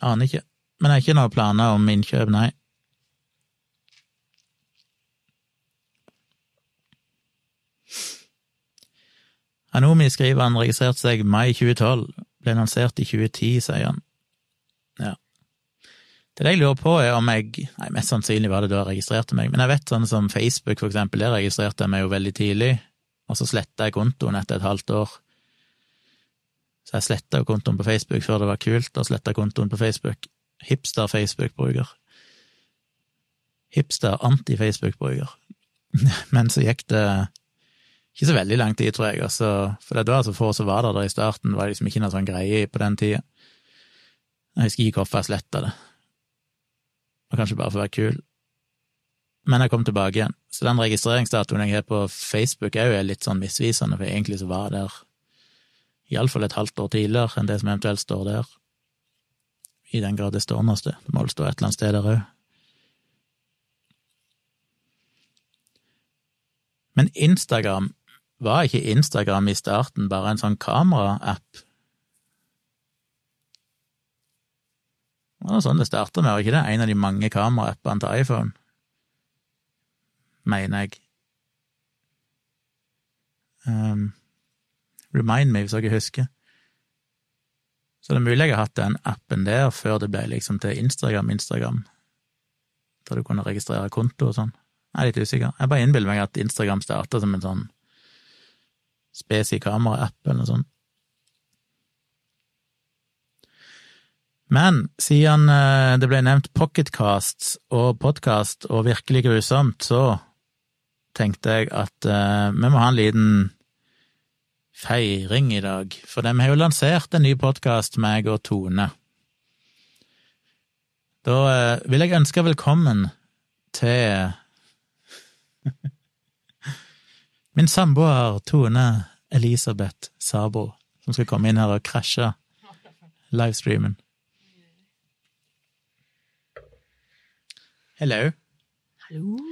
Aner ikke. Men jeg har ikke noen planer om innkjøp, nei. Anomi skriver han registrerte seg mai 2012, ble lansert i 2010, sier han. Ja. Det jeg lurer på, er om jeg Nei, mest sannsynlig var det da jeg registrerte meg, men jeg vet sånn som Facebook, for eksempel, der registrerte jeg meg jo veldig tidlig, og så sletta jeg kontoen etter et halvt år. Så jeg sletta kontoen på Facebook før det var kult å slette kontoen på Facebook. Hipster-Facebook-bruker. Hipster-anti-Facebook-bruker. Men så gikk det ikke så veldig lang tid, tror jeg. Altså, for det var så få som var der, der i starten. Det var liksom ikke noe sånn greie på den tida. Jeg husker ikke hvorfor jeg sletta det. Og kanskje bare for å være kul. Men jeg kom tilbake igjen. Så den registreringsdatoen jeg har på Facebook, er jo litt sånn misvisende, for egentlig så var jeg der iallfall et halvt år tidligere enn det som eventuelt står der. I den grad det står noe sted. Det må vel stå et eller annet sted der òg. Men Instagram var ikke Instagram i starten bare en sånn kameraapp? Det var sånn det starta med, var ikke det en av de mange kameraappene til iPhone? Mener jeg. Um, remind me hvis dere husker. Så det er mulig jeg har hatt den appen der før det ble liksom til Instagram, Instagram, der du kunne registrere konto og sånn. Jeg er litt usikker. Jeg bare innbiller meg at Instagram starta som en sånn spesi kamera-app eller noe sånt. Men siden eh, det ble nevnt pocketcasts og podkast og virkelig grusomt, så tenkte jeg at uh, vi må ha en liten feiring i dag, for de har jo lansert en ny podkast, meg og Tone. Da uh, vil jeg ønske velkommen til min samboer Tone Elisabeth Sabo, som skal komme inn her og krasje livestreamen. Hello. Hallo.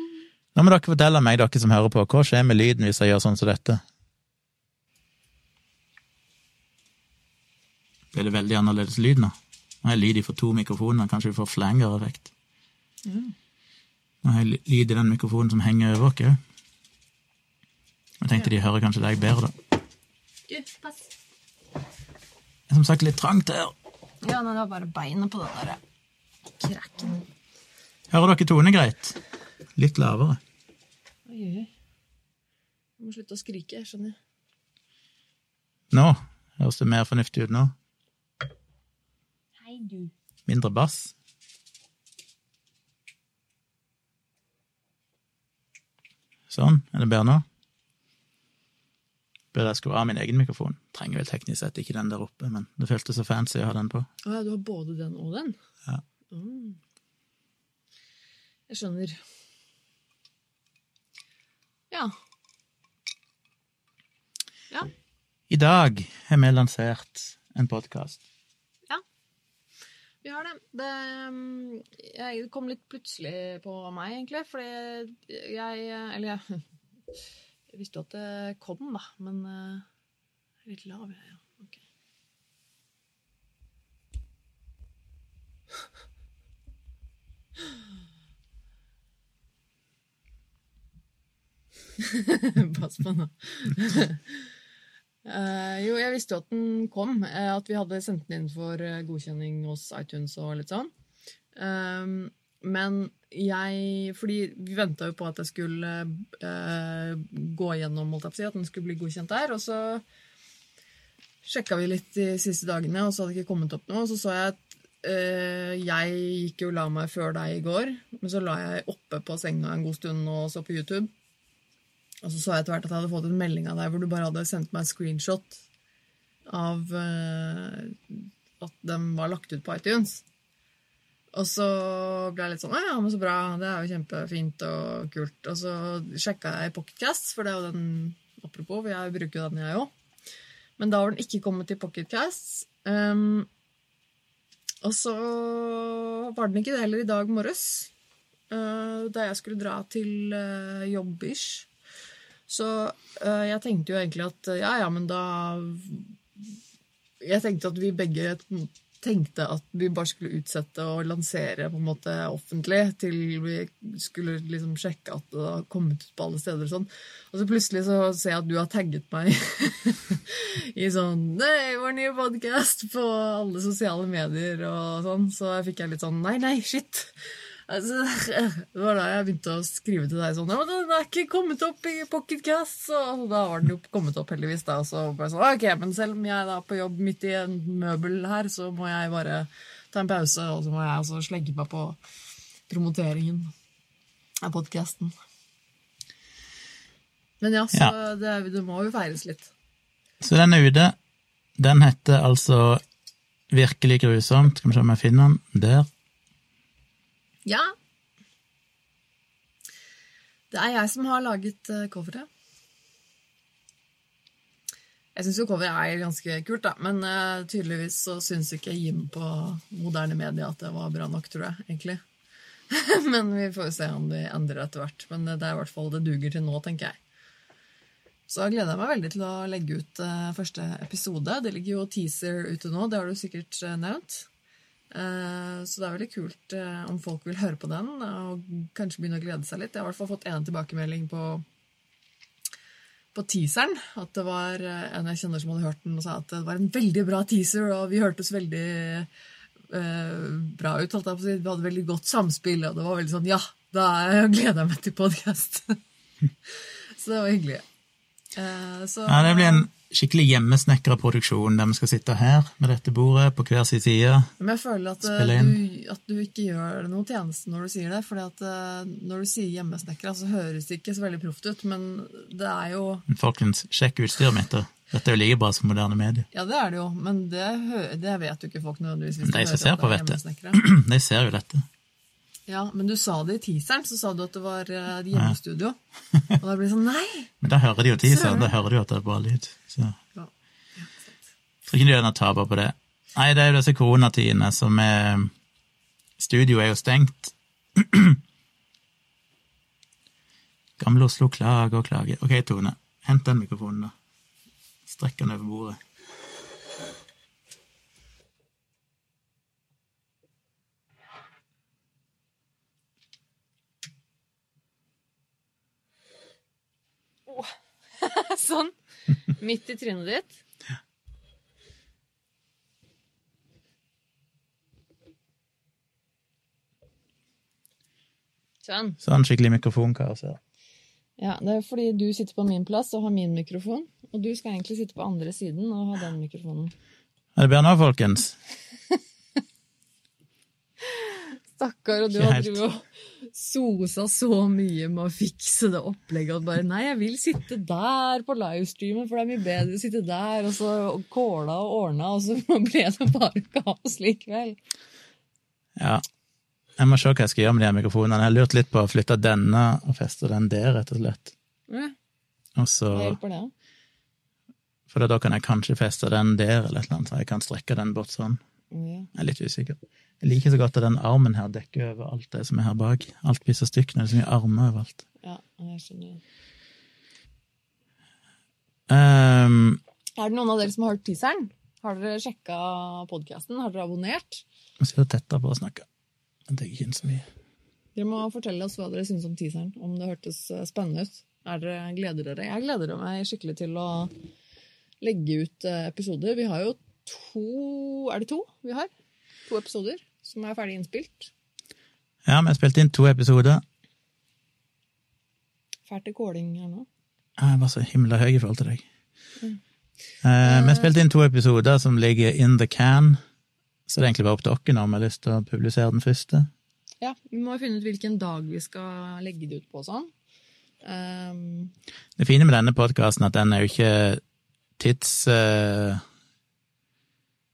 Nå må dere fortelle meg, dere som hører på, hva skjer med lyden hvis jeg gjør sånn som dette? Blir det veldig annerledes lyd nå? Nå har jeg lyd for to mikrofoner, kanskje vi får flanger-effekt. Mm. Nå har jeg lyd i den mikrofonen som henger over oss. Jeg tenkte de hører kanskje deg bedre, da. Du, pass. Det er som sagt litt trangt her. Ja, men det var bare beinet på den der krekken. Hører dere Tone greit? Litt lavere. Oi, oi. Jeg må slutte å skrike, jeg skjønner. Nå høres det mer fornuftig ut nå. Hei, du. Mindre bass. Sånn. Er det bedre nå? Burde jeg skru av min egen mikrofon? Trenger vel teknisk sett ikke den der oppe, men det føltes så fancy å ha den på. Å ja, du har både den og den? Ja. Mm. Jeg skjønner. Ja. Ja. I dag har vi lansert en podkast. Vi har det. Det, um, jeg, kom litt plutselig på meg, egentlig, fordi jeg Eller jeg, jeg visste at det kom, da, men uh, Litt lav, jeg. ja. Ok. Pass på nå. Eh, jo, jeg visste jo at den kom. eh, at vi hadde sendt den inn for eh, godkjenning hos iTunes og litt sånn. Um, men jeg Fordi vi venta jo på at jeg skulle gå gjennom, holdt jeg på å si, at den skulle bli godkjent der. Og så sjekka vi litt de siste dagene, og så hadde det ikke kommet opp noe. Og så så jeg at jeg gikk jo la meg før deg i går, men så la jeg oppe på senga en god stund og så på YouTube. Og så så jeg etter hvert at jeg hadde fått en melding av deg hvor du bare hadde sendt meg en screenshot av eh, at de var lagt ut på iTunes. Og så ble jeg litt sånn ja, men så bra. Det er jo kjempefint og kult. Og så sjekka jeg Pocketcast, for det er jo den Apropos, jeg bruker jo den, jeg òg. Men da var den ikke kommet til Pocketcast. Um, og så var den ikke det heller i dag morges, uh, da jeg skulle dra til uh, jobb-ish. Så uh, jeg tenkte jo egentlig at ja, ja, men da Jeg tenkte at vi begge tenkte at vi bare skulle utsette å lansere på en måte offentlig til vi skulle liksom sjekke at det har kommet ut på alle steder. Og sånn. Og så plutselig så ser jeg at du har tagget meg i sånn Nei, vår nye podkast på alle sosiale medier og sånn. Så fikk jeg litt sånn Nei, nei, shit. Altså, det var da jeg begynte å skrive til deg sånn ja, 'Den er ikke kommet opp i Pocketcast.' Og da var den jo kommet opp, heldigvis. da, Og så bare sånn, ok, Men selv om jeg er på jobb midt i en møbel her, så må jeg bare ta en pause, og så må jeg også slegge meg på promoteringen av podkasten. Men ja, så Ja. Det, det må jo feires litt. Så den er ute. Den heter altså Virkelig grusomt. Skal vi se om jeg finner den. Der. Ja. Det er jeg som har laget eh, coveret. Jeg syns jo coveret er ganske kult, da, men uh, tydeligvis så syns ikke Jim på moderne media at det var bra nok, tror jeg, egentlig. men vi får jo se om de endrer etter hvert. Men det er i hvert fall det duger til nå, tenker jeg. Så jeg gleder jeg meg veldig til å legge ut uh, første episode. Det ligger jo teaser ute nå, det har du sikkert eh, nevnt. Eh, så det er veldig kult eh, om folk vil høre på den og kanskje begynne å glede seg litt. Jeg har i hvert fall fått en tilbakemelding på, på teaseren. At det var eh, en jeg kjenner som hadde hørt den og sa at det var en veldig bra teaser, og vi hørtes veldig eh, bra ut. holdt jeg på. Vi hadde veldig godt samspill, og det var veldig sånn Ja, da gleder jeg meg til podkast. så det var hyggelig. Eh, så, Ja, det blir en skikkelig hjemmesnekra produksjon der vi skal sitte her med dette bordet på hver sin side. Men jeg føler at, eh, du, at du ikke gjør noe tjeneste når du sier det. fordi at eh, når du sier hjemmesnekra, så høres det ikke så veldig proft ut. Men det er jo Men Folkens, sjekk utstyret mitt. da. Dette er jo like bra som moderne medier. Ja, det er det jo, men det, det vet jo ikke folk nødvendigvis. De som ser på, vet det. De ser jo dette. Ja, men du sa det i teaseren, så sa du at det var uh, hjemmestudio. Og da blir det sånn Nei! Men da hører de jo teaseren, da hører de at det er bra lyd. Så Ja, ja, tror ikke de gjør noe taper på det. Nei, det er jo disse koronatidene som er Studio er jo stengt. Gamle Oslo klager og klager. Ok, Tone, hent den mikrofonen, da. Strekk den over bordet. sånn. Midt i trynet ditt. Sånn. Sånn skikkelig mikrofonkaos. Ja, Det er fordi du sitter på min plass og har min mikrofon. Og du skal egentlig sitte på andre siden og ha den mikrofonen. Er det bedre nå, folkens? Stakkar, og du har drevet og sosa så mye med å fikse det opplegget. Og bare nei, jeg vil sitte der på livestreamen, for det er mye bedre å sitte der. Og så kåla og ordna, og så ble det bare kaos likevel. Ja. Jeg må se hva jeg skal gjøre med de mikrofonene. Jeg har lurt litt på å flytte denne og feste den der, rett og slett. Ja, Og så, hva hjelper det? for da kan jeg kanskje feste den der, eller et eller annet, så jeg kan strekke den bort sånn. Ja. Jeg er litt usikker. Jeg liker så godt at den armen her dekker over alt det som er her bak. Alt blir så stygt når det er så mye armer overalt. ja, jeg skjønner. Um, Er det noen av dere som har hørt teaseren? Har dere sjekka podkasten? Har dere abonnert? jeg sitter tettere på å snakke. Jeg tenker ikke så mye. Dere må fortelle oss hva dere syns om teaseren. Om det hørtes eh, spennende ut. Er dere, gleder dere? Jeg gleder meg skikkelig til å legge ut eh, episoder. Vi har jo to Er det to vi har? To episoder som er ferdig innspilt. Ja, vi har spilt inn to episoder. Fælt til kåling her nå. Jeg var så himla høy i forhold til deg. Eh, vi har spilt inn to episoder som ligger in the can, så det er egentlig bare opp til dere om vi har lyst til å publisere den første. Ja, Vi må finne ut hvilken dag vi skal legge det ut på sånn. Um, Det fine med denne podkasten er at den er jo ikke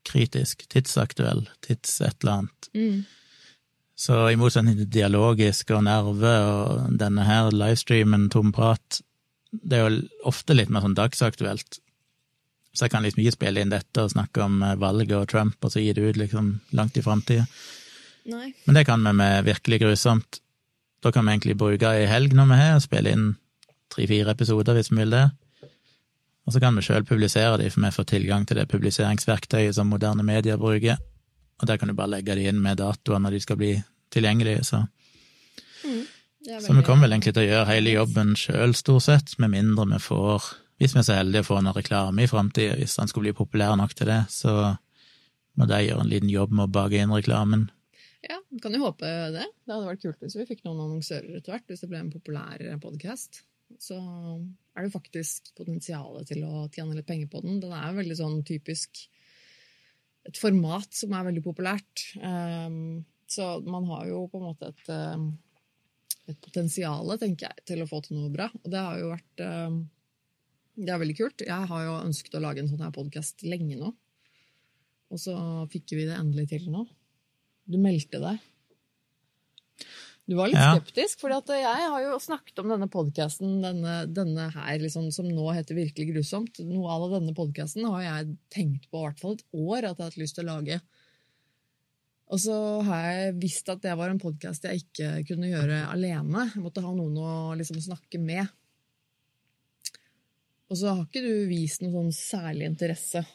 tidskritisk, tidsaktuell, tids et eller annet. mm, Så i motsetning til dialogisk og nerve og denne her livestreamen, tom prat, det er jo ofte litt mer sånn dagsaktuelt. Så jeg kan liksom ikke spille inn dette og snakke om eh, valget og Trump, og så gi det ut liksom langt i framtida. Men det kan vi med virkelig grusomt. Da kan vi egentlig bruke ei helg når vi har, og spille inn tre-fire episoder hvis vi vil det. Og så kan vi sjøl publisere de, for vi får tilgang til det publiseringsverktøyet som moderne medier bruker. Og der kan du bare legge de inn med datoer når de skal bli tilgjengelige. Så, er så vi kommer vel egentlig til å gjøre hele jobben sjøl, stort sett, med mindre vi får Hvis vi er så heldige å få noe reklame i framtida, hvis den skulle bli populær nok til det, så må de gjøre en liten jobb med å bake inn reklamen. Ja, vi kan jo håpe det. Det hadde vært kult hvis vi fikk noen annonsører etter hvert. Hvis det ble en populær podkast. Så er det faktisk potensial til å tjene litt penger på den. Den er veldig sånn typisk et format som er veldig populært. Um, så man har jo på en måte et um, et potensial, tenker jeg, til å få til noe bra. Og det har jo vært eh, Det er veldig kult. Jeg har jo ønsket å lage en sånn her podkast lenge nå. Og så fikk vi det endelig til nå. Du meldte deg. Du var litt Ja. skeptisk, for jeg har jo snakket om denne podkasten, denne, denne her liksom, som nå heter Virkelig grusomt. Noe av denne podkasten har jeg tenkt på i hvert fall et år at jeg har hatt lyst til å lage. Og så har jeg visst at det var en podkast jeg ikke kunne gjøre alene. Jeg måtte ha noen å liksom snakke med. Og så har ikke du vist noen sånn særlig interesse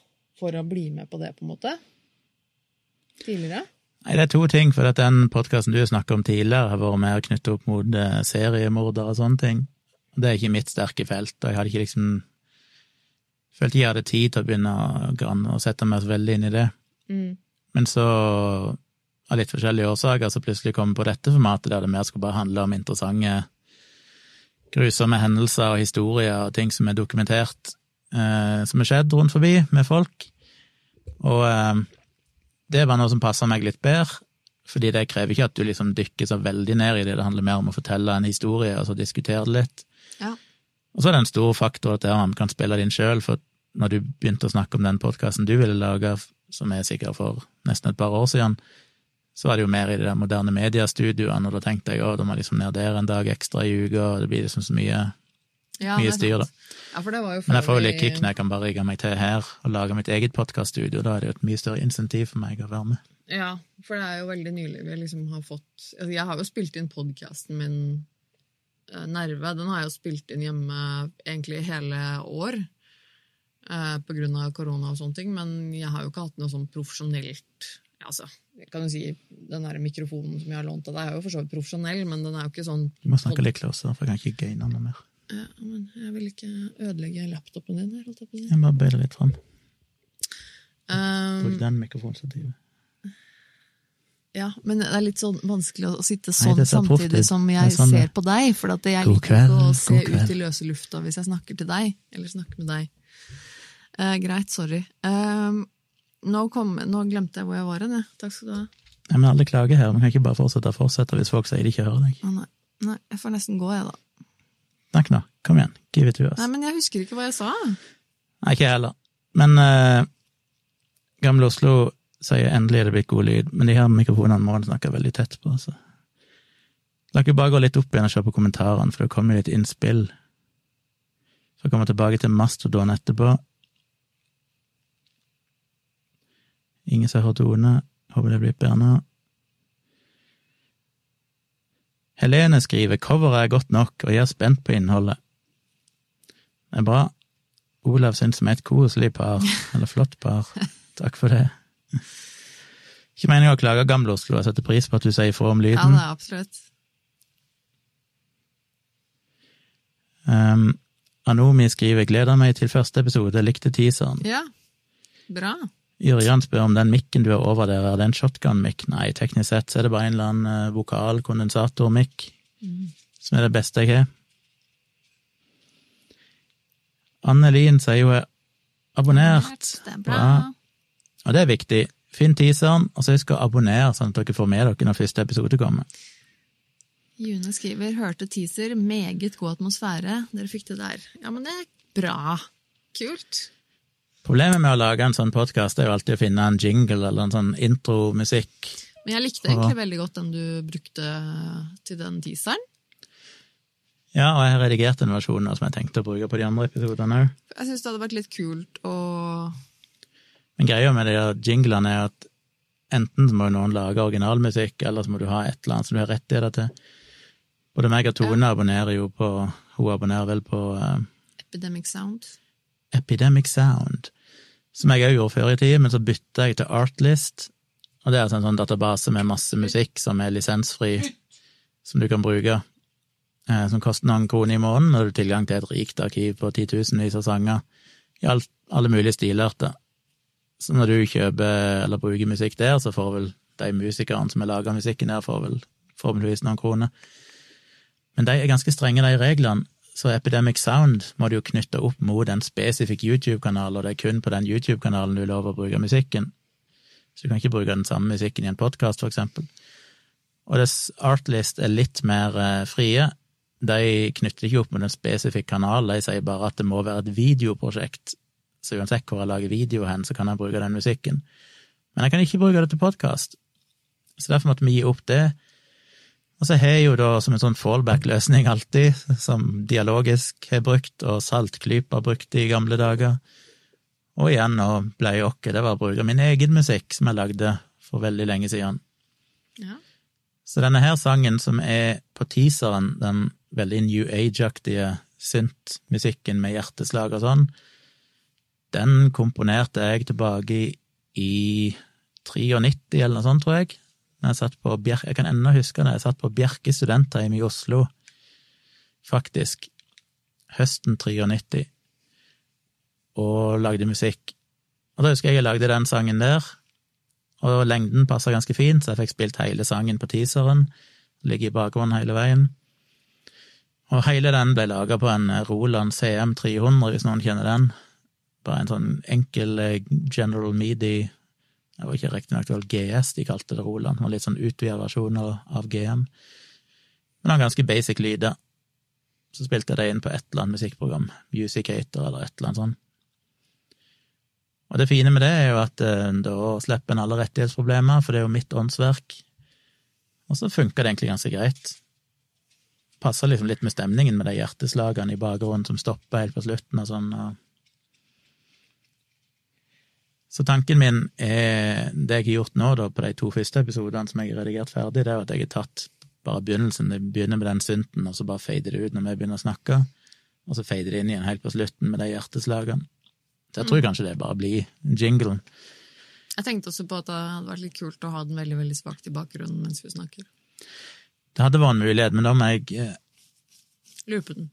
for å bli med på det, på en måte? Tidligere? Nei, det er to ting, for at den podkasten du snakket om tidligere, har vært mer knyttet opp mot eh, seriemordere og sånne ting. Det er ikke mitt sterke felt, og jeg hadde ikke liksom Følte ikke jeg hadde tid til å begynne å, sette meg så veldig inn i det. Mm. Men så, av litt forskjellige årsaker, så plutselig kom jeg på dette formatet, der det mer skulle bare handle om interessante, grusomme hendelser og historier og ting som er dokumentert, eh, som er skjedd rundt forbi med folk. Og eh, det var noe som passa meg litt bedre, fordi det krever ikke at du liksom dykker så veldig ned i det, det handler mer om å fortelle en historie og så diskutere det litt. Ja. Og så er det en stor faktor at man kan spille det inn sjøl, for når du begynte å snakke om den podkasten du ville lage, som er sikkert for nesten et par år siden, så var det jo mer i de der moderne mediestudioene, og da tenkte jeg å, da må jeg liksom ned der en dag ekstra i uka, og det blir liksom så mye, Ja, mye styr, da. Ja, Men jeg får jo litt kick når jeg kan bare rigge meg til her og lage mitt eget podkaststudio, da er det jo et mye større insentiv for meg å være med. Ja, for det er jo veldig nylig vi liksom har fått altså Jeg har jo spilt inn podkasten min eh, Nerve. Den har jeg jo spilt inn hjemme egentlig hele år. Eh, på grunn av korona og sånne ting, men jeg har jo ikke hatt noe sånn profesjonelt altså, kan du si Den der mikrofonen som jeg har lånt av deg, er jo for så vidt profesjonell, men den er jo ikke sånn Du må snakke litt løsere, for jeg kan ikke gaine noe mer. Ja, Men jeg vil ikke ødelegge laptopen din. her, jeg på. Jeg bare bøye det litt fram. Um, Bruk den mikrofonstativet. Ja, men det er litt sånn vanskelig å sitte sånn Nei, samtidig som jeg sånn ser på deg. For at jeg liker kveld, ikke å se ut i løse lufta hvis jeg snakker til deg. Eller snakker med deg. Uh, greit, sorry. Eh, nå, kom, nå glemte jeg hvor jeg var hen. jeg. Takk skal du ha. Nei, men alle klager her, man kan ikke bare fortsette fortsette hvis folk sier de ikke hører deg. Nei. nei, jeg får nesten gå, jeg, da. Snakk nå, kom igjen, give it to us. Nei, men jeg husker ikke hva jeg sa. Nei, ikke jeg heller. Men uh, Gamle Oslo sier endelig er det blitt god lyd, men de her mikrofonene må han snakke veldig tett på. Så. La ikke bare gå litt opp igjen og se på kommentarene, for det kommer jo litt innspill. Så kommer vi tilbake til Mastodon etterpå. Ingen som har hørt Håper det blir bedre nå. Helene skriver coveret er godt nok, og jeg er spent på innholdet. Det er bra. Olav syns vi er et koselig par, eller flott par. Takk for det. Ikke meningen å klage Gamle Oslo, jeg setter pris på at du sier ifra om Ja, lyden. det er absolutt. Um, Anomi skriver 'gleder meg til første episode, likte teaseren'. Ja, bra. Yrjan spør om den mikken du har over der, er det en shotgun-mikk? Nei, teknisk sett så er det bare en eller annen uh, vokal-kondensator-mikk, som er det beste jeg har. Annelin sier hun er abonnert. Er. Bra. Og det er viktig. Finn teaseren, og så husk å abonnere, sånn at dere får med dere når første episode kommer. June skriver 'hørte teaser, meget god atmosfære'. Dere fikk det der. Ja, men det er bra. Kult. Problemet med å lage en sånn podkast er jo alltid å finne en jingle eller en sånn intromusikk. Men jeg likte egentlig veldig godt den du brukte til den teaseren. Ja, og jeg har redigert en versjon som jeg tenkte å bruke på de andre episodene òg. Jeg syns det hadde vært litt kult å Men greia med de jinglene er at enten så må noen lage originalmusikk, eller så må du ha et eller annet som du har rettigheter til. Både meg og Tone abonnerer jo på Hun abonnerer vel på uh... Epidemic Sound. Epidemic Sound, som jeg òg gjorde før i tida, men så bytta jeg til Artlist. Og det er altså en sånn database med masse musikk som er lisensfri, som du kan bruke. Eh, som koster noen kroner i måneden, og du har tilgang til et rikt arkiv på titusenvis av sanger i alt, alle mulige stilarter. Så når du kjøper eller bruker musikk der, så får vel de musikerne som har laga musikken der, får vel forhåpentligvis noen kroner. Men de er ganske strenge, de reglene. Så Epidemic Sound må du jo knytte opp mot en spesifikk YouTube-kanal, og det er kun på den YouTube-kanalen du lover å bruke musikken. Så du kan ikke bruke den samme musikken i en podkast, for eksempel. Og det Artlist er litt mer eh, frie. De knytter ikke opp med en spesifikk kanal, de sier bare at det må være et videoprosjekt. Så uansett hvor jeg lager video hen, så kan jeg bruke den musikken. Men jeg kan ikke bruke det til podkast, så derfor måtte vi gi opp det. Og så har jeg jo da som en sånn fallback-løsning alltid, som Dialogisk har brukt, og Saltklypa har brukt i gamle dager. Og igjen nå bleieokke, okke, det var å bruke min egen musikk som jeg lagde for veldig lenge siden. Ja. Så denne her sangen som er på teaseren, den veldig New Age-aktige synt-musikken med hjerteslag og sånn, den komponerte jeg tilbake i, i 93 eller noe sånt, tror jeg. Jeg, satt på Bjer jeg kan ennå huske det, jeg satt på Bjerke studentheim i Oslo, faktisk, høsten 93, og lagde musikk. Og da husker jeg jeg lagde den sangen der, og lengden passa ganske fint, så jeg fikk spilt hele sangen på teaseren. Ligger i bakgrunnen hele veien. Og hele den ble laga på en Roland CM 300, hvis noen kjenner den. Bare en sånn enkel eh, General Midi Det var ikke riktignok vel GS de kalte det Roland, var litt sånn utvida versjoner av GM. Men han ganske basic lyder. Så spilte jeg det inn på et eller annet musikkprogram, Musicator eller et eller annet sånt. Og det fine med det er jo at eh, da slipper en alle rettighetsproblemer, for det er jo mitt åndsverk. Og så funka det egentlig ganske greit. Passa liksom litt med stemningen med de hjerteslagene i bakgrunnen som stopper helt på slutten og sånn. og så tanken min er det jeg har gjort nå, da, på de to første episodene som jeg har redigert ferdig, det er at jeg har tatt bare begynnelsen, det begynner med den synten, og så bare fader det ut når vi begynner å snakke, og så fader det inn igjen helt på slutten med de hjerteslagene. Så jeg tror kanskje det bare blir jinglen. Jeg tenkte også på at det hadde vært litt kult å ha den veldig veldig svakt i bakgrunnen mens vi snakker. Det hadde vært en mulighet, men da må jeg, eh, Loope den.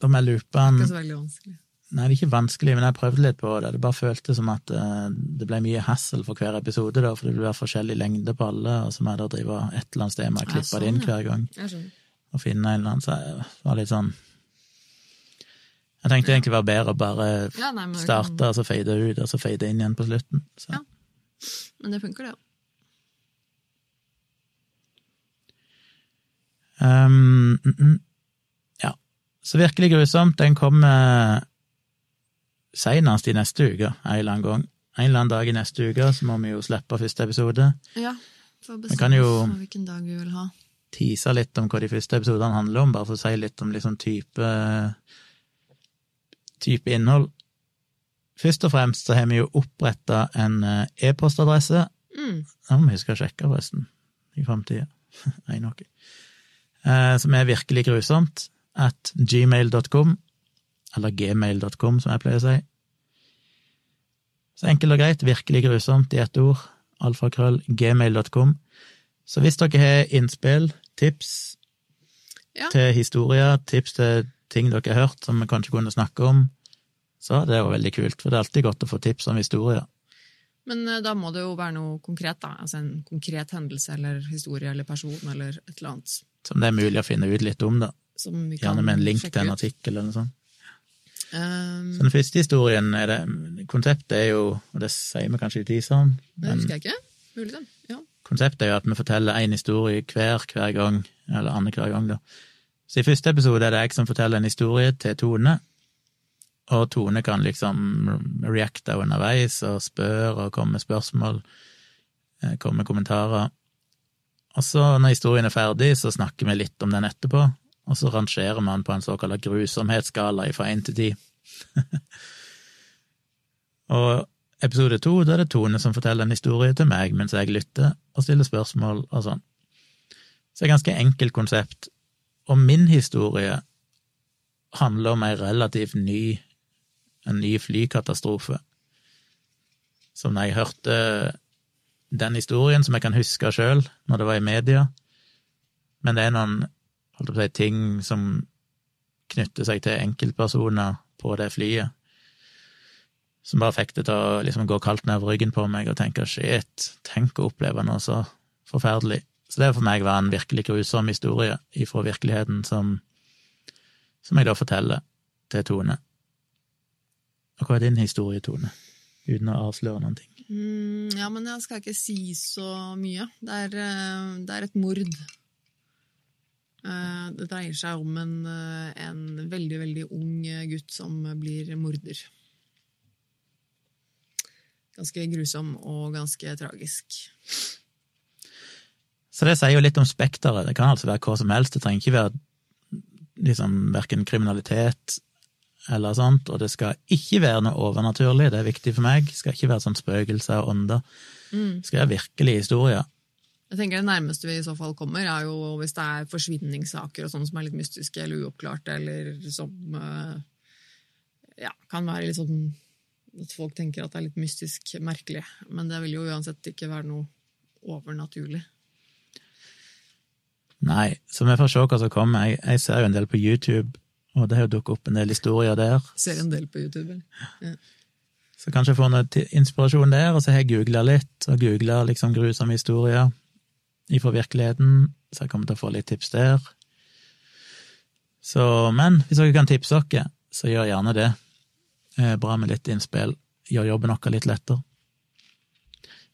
da må jeg loope den Det er Ikke så veldig vanskelig. Nei, det er ikke vanskelig, men jeg prøvde litt på det. Det bare føltes som at eh, det ble mye hassle for hver episode, da, for det ville være forskjellig lengde på alle, og så må jeg da drive et eller annet sted med å klippe sånn, det inn hver gang. Og finne en eller annen, så jeg var litt sånn Jeg tenkte egentlig det var bedre å bare Ja, nei, starte, og så fade ut, og så fade inn igjen på slutten. Så. Ja. men det funker, det òg. Um, mm, mm. Ja. Så virkelig grusomt. Den kommer seinest i neste uke, en eller annen gang. En eller annen dag i neste uke så må vi jo slippe første episode. Ja. for å kan bestemme hvilken dag vi vil ha. Tease litt om hva de første episodene handler om, bare for å si litt om liksom type type innhold. Først og fremst så har vi jo oppretta en eh, e-postadresse. Mm. Den må vi huske å sjekke, forresten, i framtida. Nei, noe. Eh, som er virkelig grusomt. At gmail.com, eller gmail.com, som jeg pleier å si. Så enkelt og greit, virkelig grusomt i ett ord. Alfakrøll, gmail.com. Så hvis dere har innspill, tips Ja. til historier, tips til ting dere har hørt som vi kanskje kunne snakke om, så det er jo veldig kult, for det er alltid godt å få tips om historier. Men eh, da må det jo være noe konkret, da. Altså en konkret hendelse eller historie eller person eller et eller annet Som det er mulig å finne ut litt om, da. Gjerne med en link til en artikkel eller noe sånt. Um, Så den første historien er det Konseptet er jo, og det sier vi kanskje i teaseren, det husker jeg ikke. Mulig det. Ja. konseptet er jo at vi forteller én historie hver hver gang, eller annenhver gang, da. Så i første episode er det jeg som forteller en historie til Tone, og Tone kan liksom reacte underveis og spørre og komme med spørsmål, eh, komme med kommentarer. Og så, når historien er ferdig, så snakker vi litt om den etterpå, og så rangerer man på en såkalt grusomhetsskala fra én til ti. og episode to, da er det Tone som forteller en historie til meg mens jeg lytter og stiller spørsmål og sånn. Så det er et ganske enkelt konsept. Og min historie handler om ei relativt ny, en ny flykatastrofe. Som når jeg hørte den historien, som jeg kan huske sjøl når det var i media, men det er noen holdt på å si, ting som knytter seg til enkeltpersoner på det flyet, som bare fikk det til å liksom gå kaldt nedover ryggen på meg og tenke shit, tenk å oppleve noe så forferdelig. Så det for meg var en virkelig grusom historie ifra virkeligheten som, som jeg da forteller til Tone. Og hva er din historie, Tone? Uten å avsløre noen ting. Mm, ja, men jeg skal ikke si så mye. Det er, eh, det er et mord. Eh, Det dreier seg om en, eh, en veldig, veldig ung gutt som blir morder. Ganske grusom og ganske tragisk. Så det sier jo litt om spekteret. Det kan altså være hva som helst. Det trenger ikke være liksom verken kriminalitet eller sånt, og det skal ikke være noe overnaturlig, det er viktig for meg. Det skal ikke være sånn spøkelser og ånder. Mm. Det skal være virkelige historier. Jeg tenker Det nærmeste vi i så fall kommer, er jo hvis det er forsvinningssaker og sånn som er litt mystiske eller uoppklarte, eller som eh, ja, kan være litt sånn at folk tenker at det er litt mystisk merkelig. Men det vil jo uansett ikke være noe overnaturlig. Nei, så vi får se hva som kommer. Jeg, jeg ser jo en del på YouTube, og det har jo dukket opp en del historier der. Ser en del på YouTube. eller? Så kanskje jeg får noe inspirasjon der, og så har jeg googla litt, og googla liksom grusomme historier ifra virkeligheten, så jeg kommer til å få litt tips der. Så, men hvis dere kan tipse dere, så gjør gjerne det. Eh, Bra med litt innspill. Gjør jobben vår litt lettere.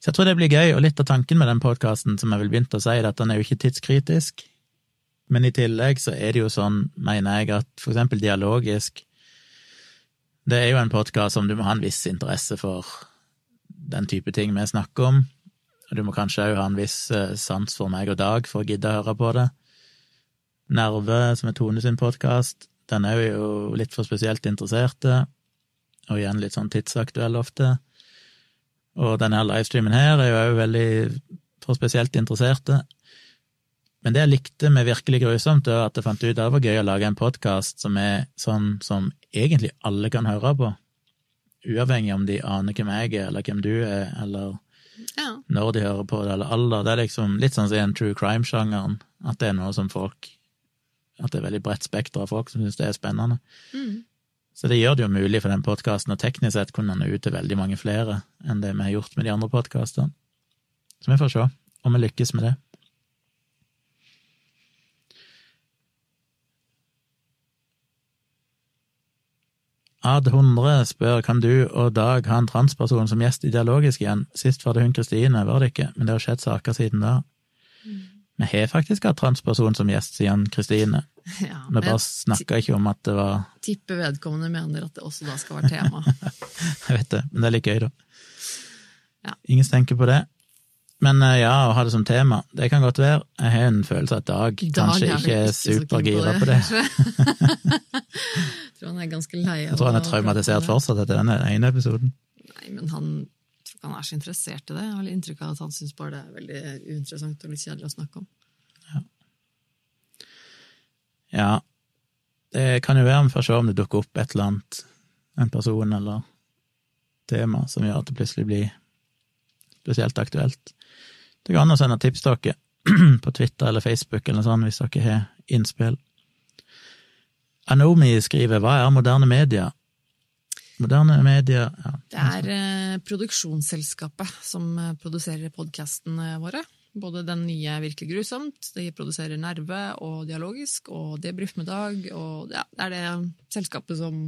Så jeg tror det blir gøy, og litt av tanken med den podkasten som jeg vil begynne å si, er at den er jo ikke tidskritisk, men i tillegg så er det jo sånn, mener jeg, at for eksempel dialogisk det er jo en podkast som du må ha en viss interesse for den type ting vi snakker om. Du må kanskje òg ha en viss eh, sans for meg og Dag for å gidde å høre på det. Nerve, som er Tone sin podkast, den er jo litt for spesielt interesserte, og igjen litt sånn tidsaktuell ofte. Og denne livestreamen her er jo òg veldig for spesielt interesserte. Men det jeg likte med Virkelig grusomt, var at jeg fant ut at det var gøy å lage en podkast som er sånn som egentlig alle kan høre på. Uavhengig om de aner hvem jeg er, eller hvem du er, eller Ja. når de hører på det, eller alder. Det er liksom litt sånn som i den true crime-sjangeren, at det er noe som folk At det er veldig bredt spekter av folk som syns det er spennende. Mm. Så det gjør det jo mulig for den podkasten, og teknisk sett kunne nå ut til veldig mange flere enn det vi har gjort med de andre podkastene. Så vi får se om vi lykkes med det. Ad100 spør kan du og Dag ha en transperson som gjest i Dialogisk igjen. Sist var det hun Kristine, var det ikke, men det har skjedd saker siden da. Vi har faktisk hatt transperson som gjest siden Kristine. Ja, Vi bare snakka ikke om at det var tipper vedkommende mener at det også da skal være tema. Jeg vet det, men det er litt gøy, da. Ja. Ingen tenker på det. Men eh, ja, å ha det som tema, det kan godt være. Jeg har en følelse av at Dag, kanskje Dag ikke er supergira på det. Jeg tror han er ganske lei av Jeg tror han er traumatisert fortsatt etter denne ene episoden. Nei, men han tror ikke han er så interessert i det. Jeg har litt inntrykk av at han syns bare det er veldig uinteressant og litt kjedelig å snakke om. Ja, det kan jo være vi får se om det dukker opp et eller annet, en person eller tema, som gjør at det plutselig blir spesielt aktuelt. Det går an å sende tips dere på Twitter eller Facebook eller noe hvis dere har innspill. Anomi skriver hva er moderne media? Moderne media ja. Det er eh, produksjonsselskapet som eh, produserer podkastene våre. Både den nye Virkelig grusomt, de produserer Nerve og Dialogisk og Debrief med Dag, og ja, det er det selskapet som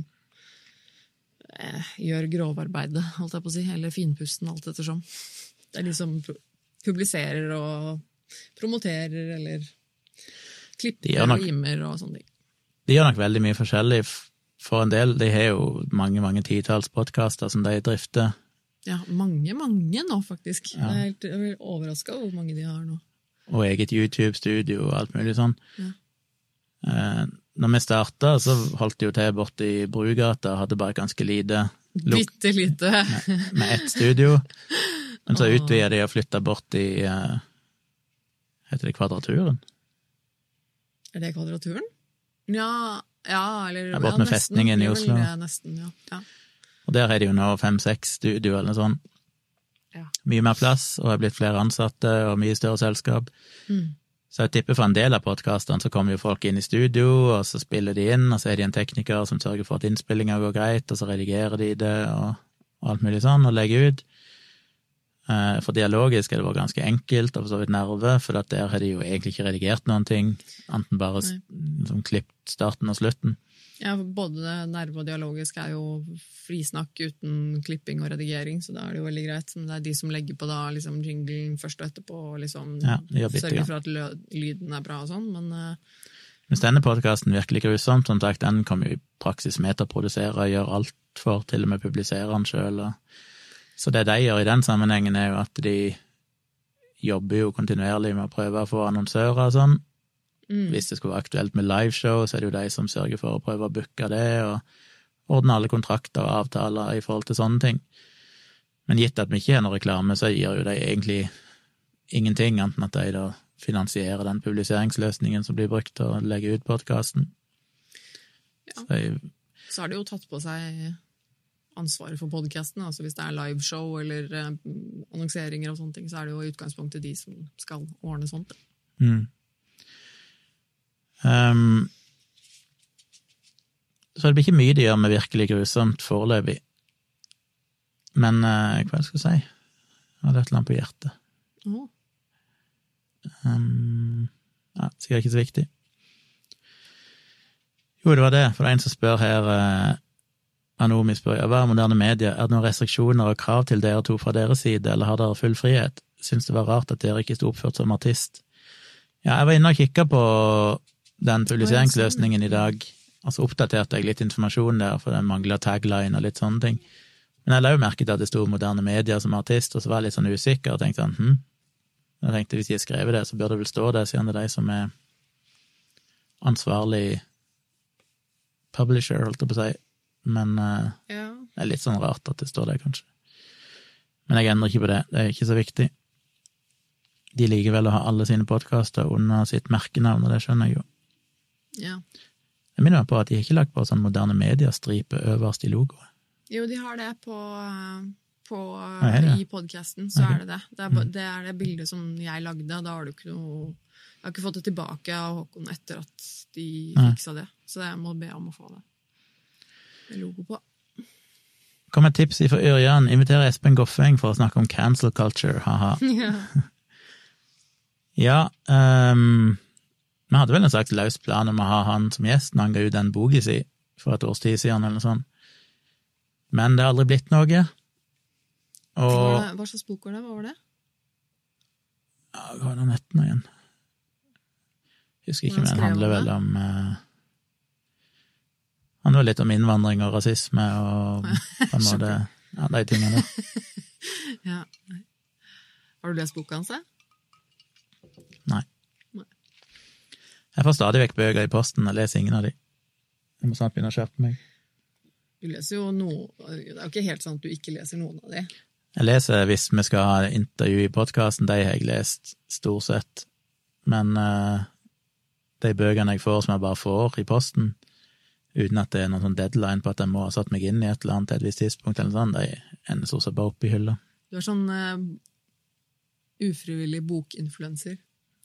eh, gjør grovarbeidet, holdt jeg på å si, eller finpusten, alt ettersom. Det er de som pro- publiserer og promoterer eller klipper nok- og limer og sånne ting. De gjør nok veldig mye forskjellig. For en del, de har jo mange, mange titalls podkaster som de drifter. Ja, mange, mange nå, faktisk. Ja. Jeg er helt, er overraska over hvor mange de har nå. og eget YouTube-studio og alt mulig sånn. Ja. Eh, når vi starta, så holdt de jo til borte i Brugata, hadde bare ganske lite Bitte lite. med ett studio. Men så utvider utvida de og flytta bort i eh, Heter det Kvadraturen? Er det Kvadraturen? Ja, ja eller er bort med ja, festningen i Oslo. det, Nesten, ja. ja. Og der er det jo nå fem-seks studio eller sånt. Ja. Mye mer plass, og er blitt flere ansatte og mye større selskap. Mm. Så jeg tipper for en del av podkastene så kommer jo folk inn i studio, og så spiller de inn, og så er de en tekniker som sørger for at innspillinga går greit, og så redigerer de det og, og alt mulig sånn, og legger ut. Eh, For dialogisk er det vært ganske enkelt, og for så vidt nerve, for at der har de jo egentlig ikke redigert noen ting, enten bare liksom klippet starten og slutten. Ja, både nerve og dialogisk er jo frisnakk uten klipping og redigering, så da er det jo veldig greit. Men det er de som legger på da liksom jinglen først og etterpå, og liksom Ja, sørger for at lyden er bra og sånn, men eh, Hvis denne podkasten virkelig grusomt, som sagt, den kommer jo i praksis med til å produsere og gjøre alt for, til og med publisere den sjøl. Så det de gjør i den sammenhengen, er jo at de jobber jo kontinuerlig med å prøve å få annonsører og sånn. mm, Hvis det skulle være aktuelt med liveshow, så er det jo de som sørger for å prøve å booke det, og ordne alle kontrakter og avtaler i forhold til sånne ting. Men gitt at vi ikke har noe reklame, så gir jo de egentlig ingenting, enten at de da finansierer den publiseringsløsningen som blir brukt til å legge ut podkasten. Ja. Så jeg, så har de jo tatt på seg ansvaret for podkasten. Altså hvis det er liveshow eller eh, annonseringer og sånne ting, så er det jo i utgangspunktet de som skal ordne sånt. mm. um, så det blir ikke mye de gjør med virkelig grusomt foreløpig. Men uh, hva skal jeg si? Jeg hadde et eller annet på hjertet. Å, Um, ja, sikkert ikke så viktig. Jo, det var det, for det er en som spør her eh, Anomi spør ja, hva er moderne medier, er det noen restriksjoner og krav til dere to fra deres side, eller har dere full frihet? Syns det var rart at dere ikke sto oppført som artist. Ja, jeg var inne og kikka på den publiseringsløsningen i dag, og så oppdaterte jeg litt informasjon der, for den mangla tagline og litt sånne ting. Men jeg la jo merke til at det sto moderne medier som artist, og så var jeg litt sånn usikker og tenkte sånn hm, jeg tenkte hvis de har skrevet det, så bør det vel stå det, siden det er de som er ansvarlig publisher, holdt jeg på å si. Men eh, ja. det er litt sånn rart at det står det, kanskje. Men jeg endrer ikke på det, det er ikke så viktig. De liker vel å ha alle sine podkaster under sitt merkenavn, og det skjønner jeg jo. ja. Jeg minner meg på at de har ikke lagt på sånn moderne mediestripe øverst i logoen. Jo, de har det på, eh, på Ja, er det? I podkasten, så okay. er det det. Det er, det er det bildet som jeg lagde, og da har du ikke noe Jeg har ikke fått det tilbake av Håkon etter at de fiksa det, så jeg må be om å få det. Det logo på. Kom et tips fra Ørjan. Inviterer Espen Goffeng for å snakke om cancel culture, ha-ha. ja. Ja, um, vi hadde vel en slags løs plan om å ha han som gjest når han ga ut den boka si for et års tid siden, eller noe sånt. Men det har aldri blitt noe. Og hva slags bok var det? Hva var det? ja, Hva var hette nå igjen? Husker ikke, men den handler vel om eh, handler jo litt om innvandring og rasisme og på en måte ja, de tingene. Ja. Har du lest boka hans? da? Jeg får stadig vekk bøker i posten, jeg leser ingen av de. Jeg må snart begynne å skjerpe meg. Du leser jo noe Det er jo ikke helt sånn at du ikke leser noen av de. Jeg leser hvis vi skal ha intervju i podkasten, de har jeg lest stort sett. Men uh, de bøkene jeg får som jeg bare får i posten, uten at det er noen sånn deadline på at jeg må ha satt meg inn i et eller annet til et visst tidspunkt, eller sånn, Det ender stort sett bare opp i hylla. Du er sånn uh, ufrivillig bokinfluenser.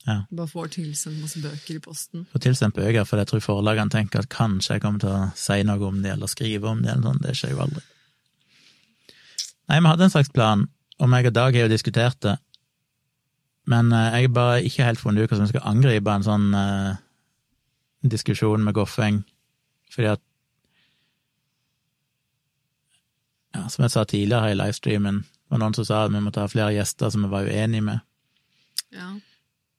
Ja. Bare får tilsendt masse bøker i posten. Får tilsendt bøker, for jeg tror forlagene tenker at kanskje jeg kommer til å si noe om det, eller skrive om det, eller sånn. Det skjer jo aldri. Nei, vi hadde en slags plan, og meg og Dag har jo diskutert det, men eh, jeg har bare ikke helt funnet ut hvordan vi skal angripe en sånn uh, diskusjon med Goffeng, fordi at ja, Som jeg sa tidligere her i livestreamen, det var noen som sa at vi måtte ha flere gjester som vi var uenige med. Ja.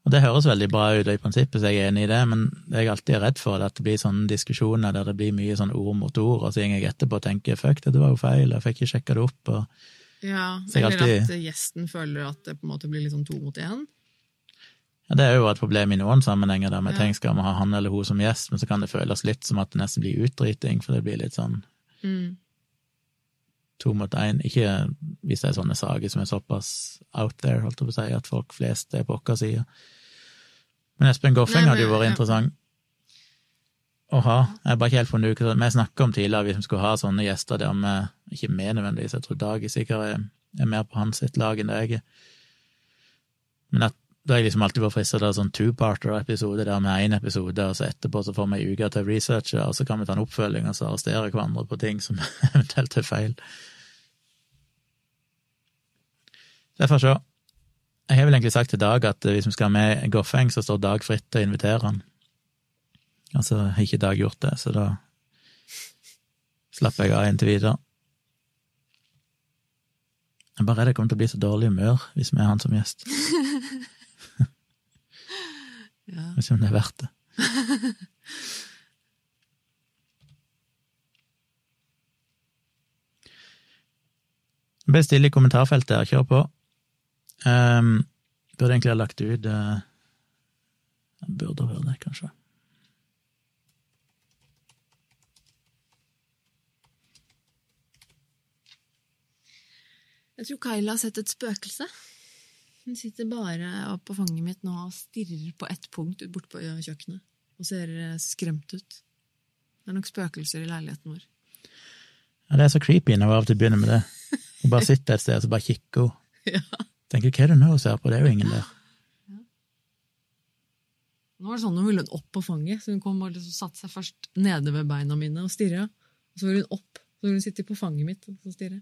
Og det høres veldig bra ut, og i prinsippet så er jeg enig i det, men det jeg alltid er redd for, er at det blir sånne diskusjoner der det blir mye sånn ord mot ord, og så går jeg etterpå og tenker fuck, dette var jo feil, jeg fikk ikke sjekka det opp, og ja. Eller alltid- at gjesten føler at det på en måte blir litt sånn to mot én. Det er jo et problem i noen sammenhenger der vi Ja. tenker skal vi ha han eller hun som gjest, men så kan det føles litt som at det nesten blir utdriting, for det blir litt sånn Mm. to mot én. Ikke hvis det er sånne saker som er såpass out there, holdt jeg på å si, at folk flest er på vår side. Men Espen Goffeng hadde jo vært ja. interessant å ha. Jeg bare ikke helt funnet ut Vi snakka om tidligere hvis vi skulle ha sånne gjester der vi Ikke vi nødvendigvis, jeg tror Dag er sikkert er, er mer på hans sitt lag enn det jeg er. Men at da har jeg liksom alltid vært fristet av sånn two-parter-episode der med én episode, og så etterpå så får vi ei uke til å researche, og så kan vi ta en oppfølging og så arrestere hverandre på ting som eventuelt er feil. Det får se. Jeg har vel egentlig sagt til Dag at hvis vi skal ha med Goffeng, så står Dag fritt til å invitere han. Altså, har ikke Dag gjort det, så da slapper jeg av inntil videre. Jeg er bare redd jeg kommer til å bli så dårlig humør hvis vi er han som gjest. Ja. Ikke om det er verdt det. Ble stille i kommentarfeltet her, kjør på. Um, burde egentlig ha lagt ut uh, Jeg burde høre det, kanskje. Jeg tror Kaila har sett et spøkelse. Hun sitter bare på fanget mitt nå og stirrer på ett punkt borte på kjøkkenet og ser eh, skremt ut. Det er nok spøkelser i leiligheten vår. Ja, det er så creepy når hun av og til begynner med det. Hun bare sitter et sted og så bare kikker hun. Ja. Tenker hva er det nå hun ser på, det er jo ingen der. Nå var det sånn Hun ville opp på fanget, så hun kom og liksom satte seg først nede ved beina mine og stirra. Og så ville hun opp, så ville hun sitte på fanget mitt og stirre.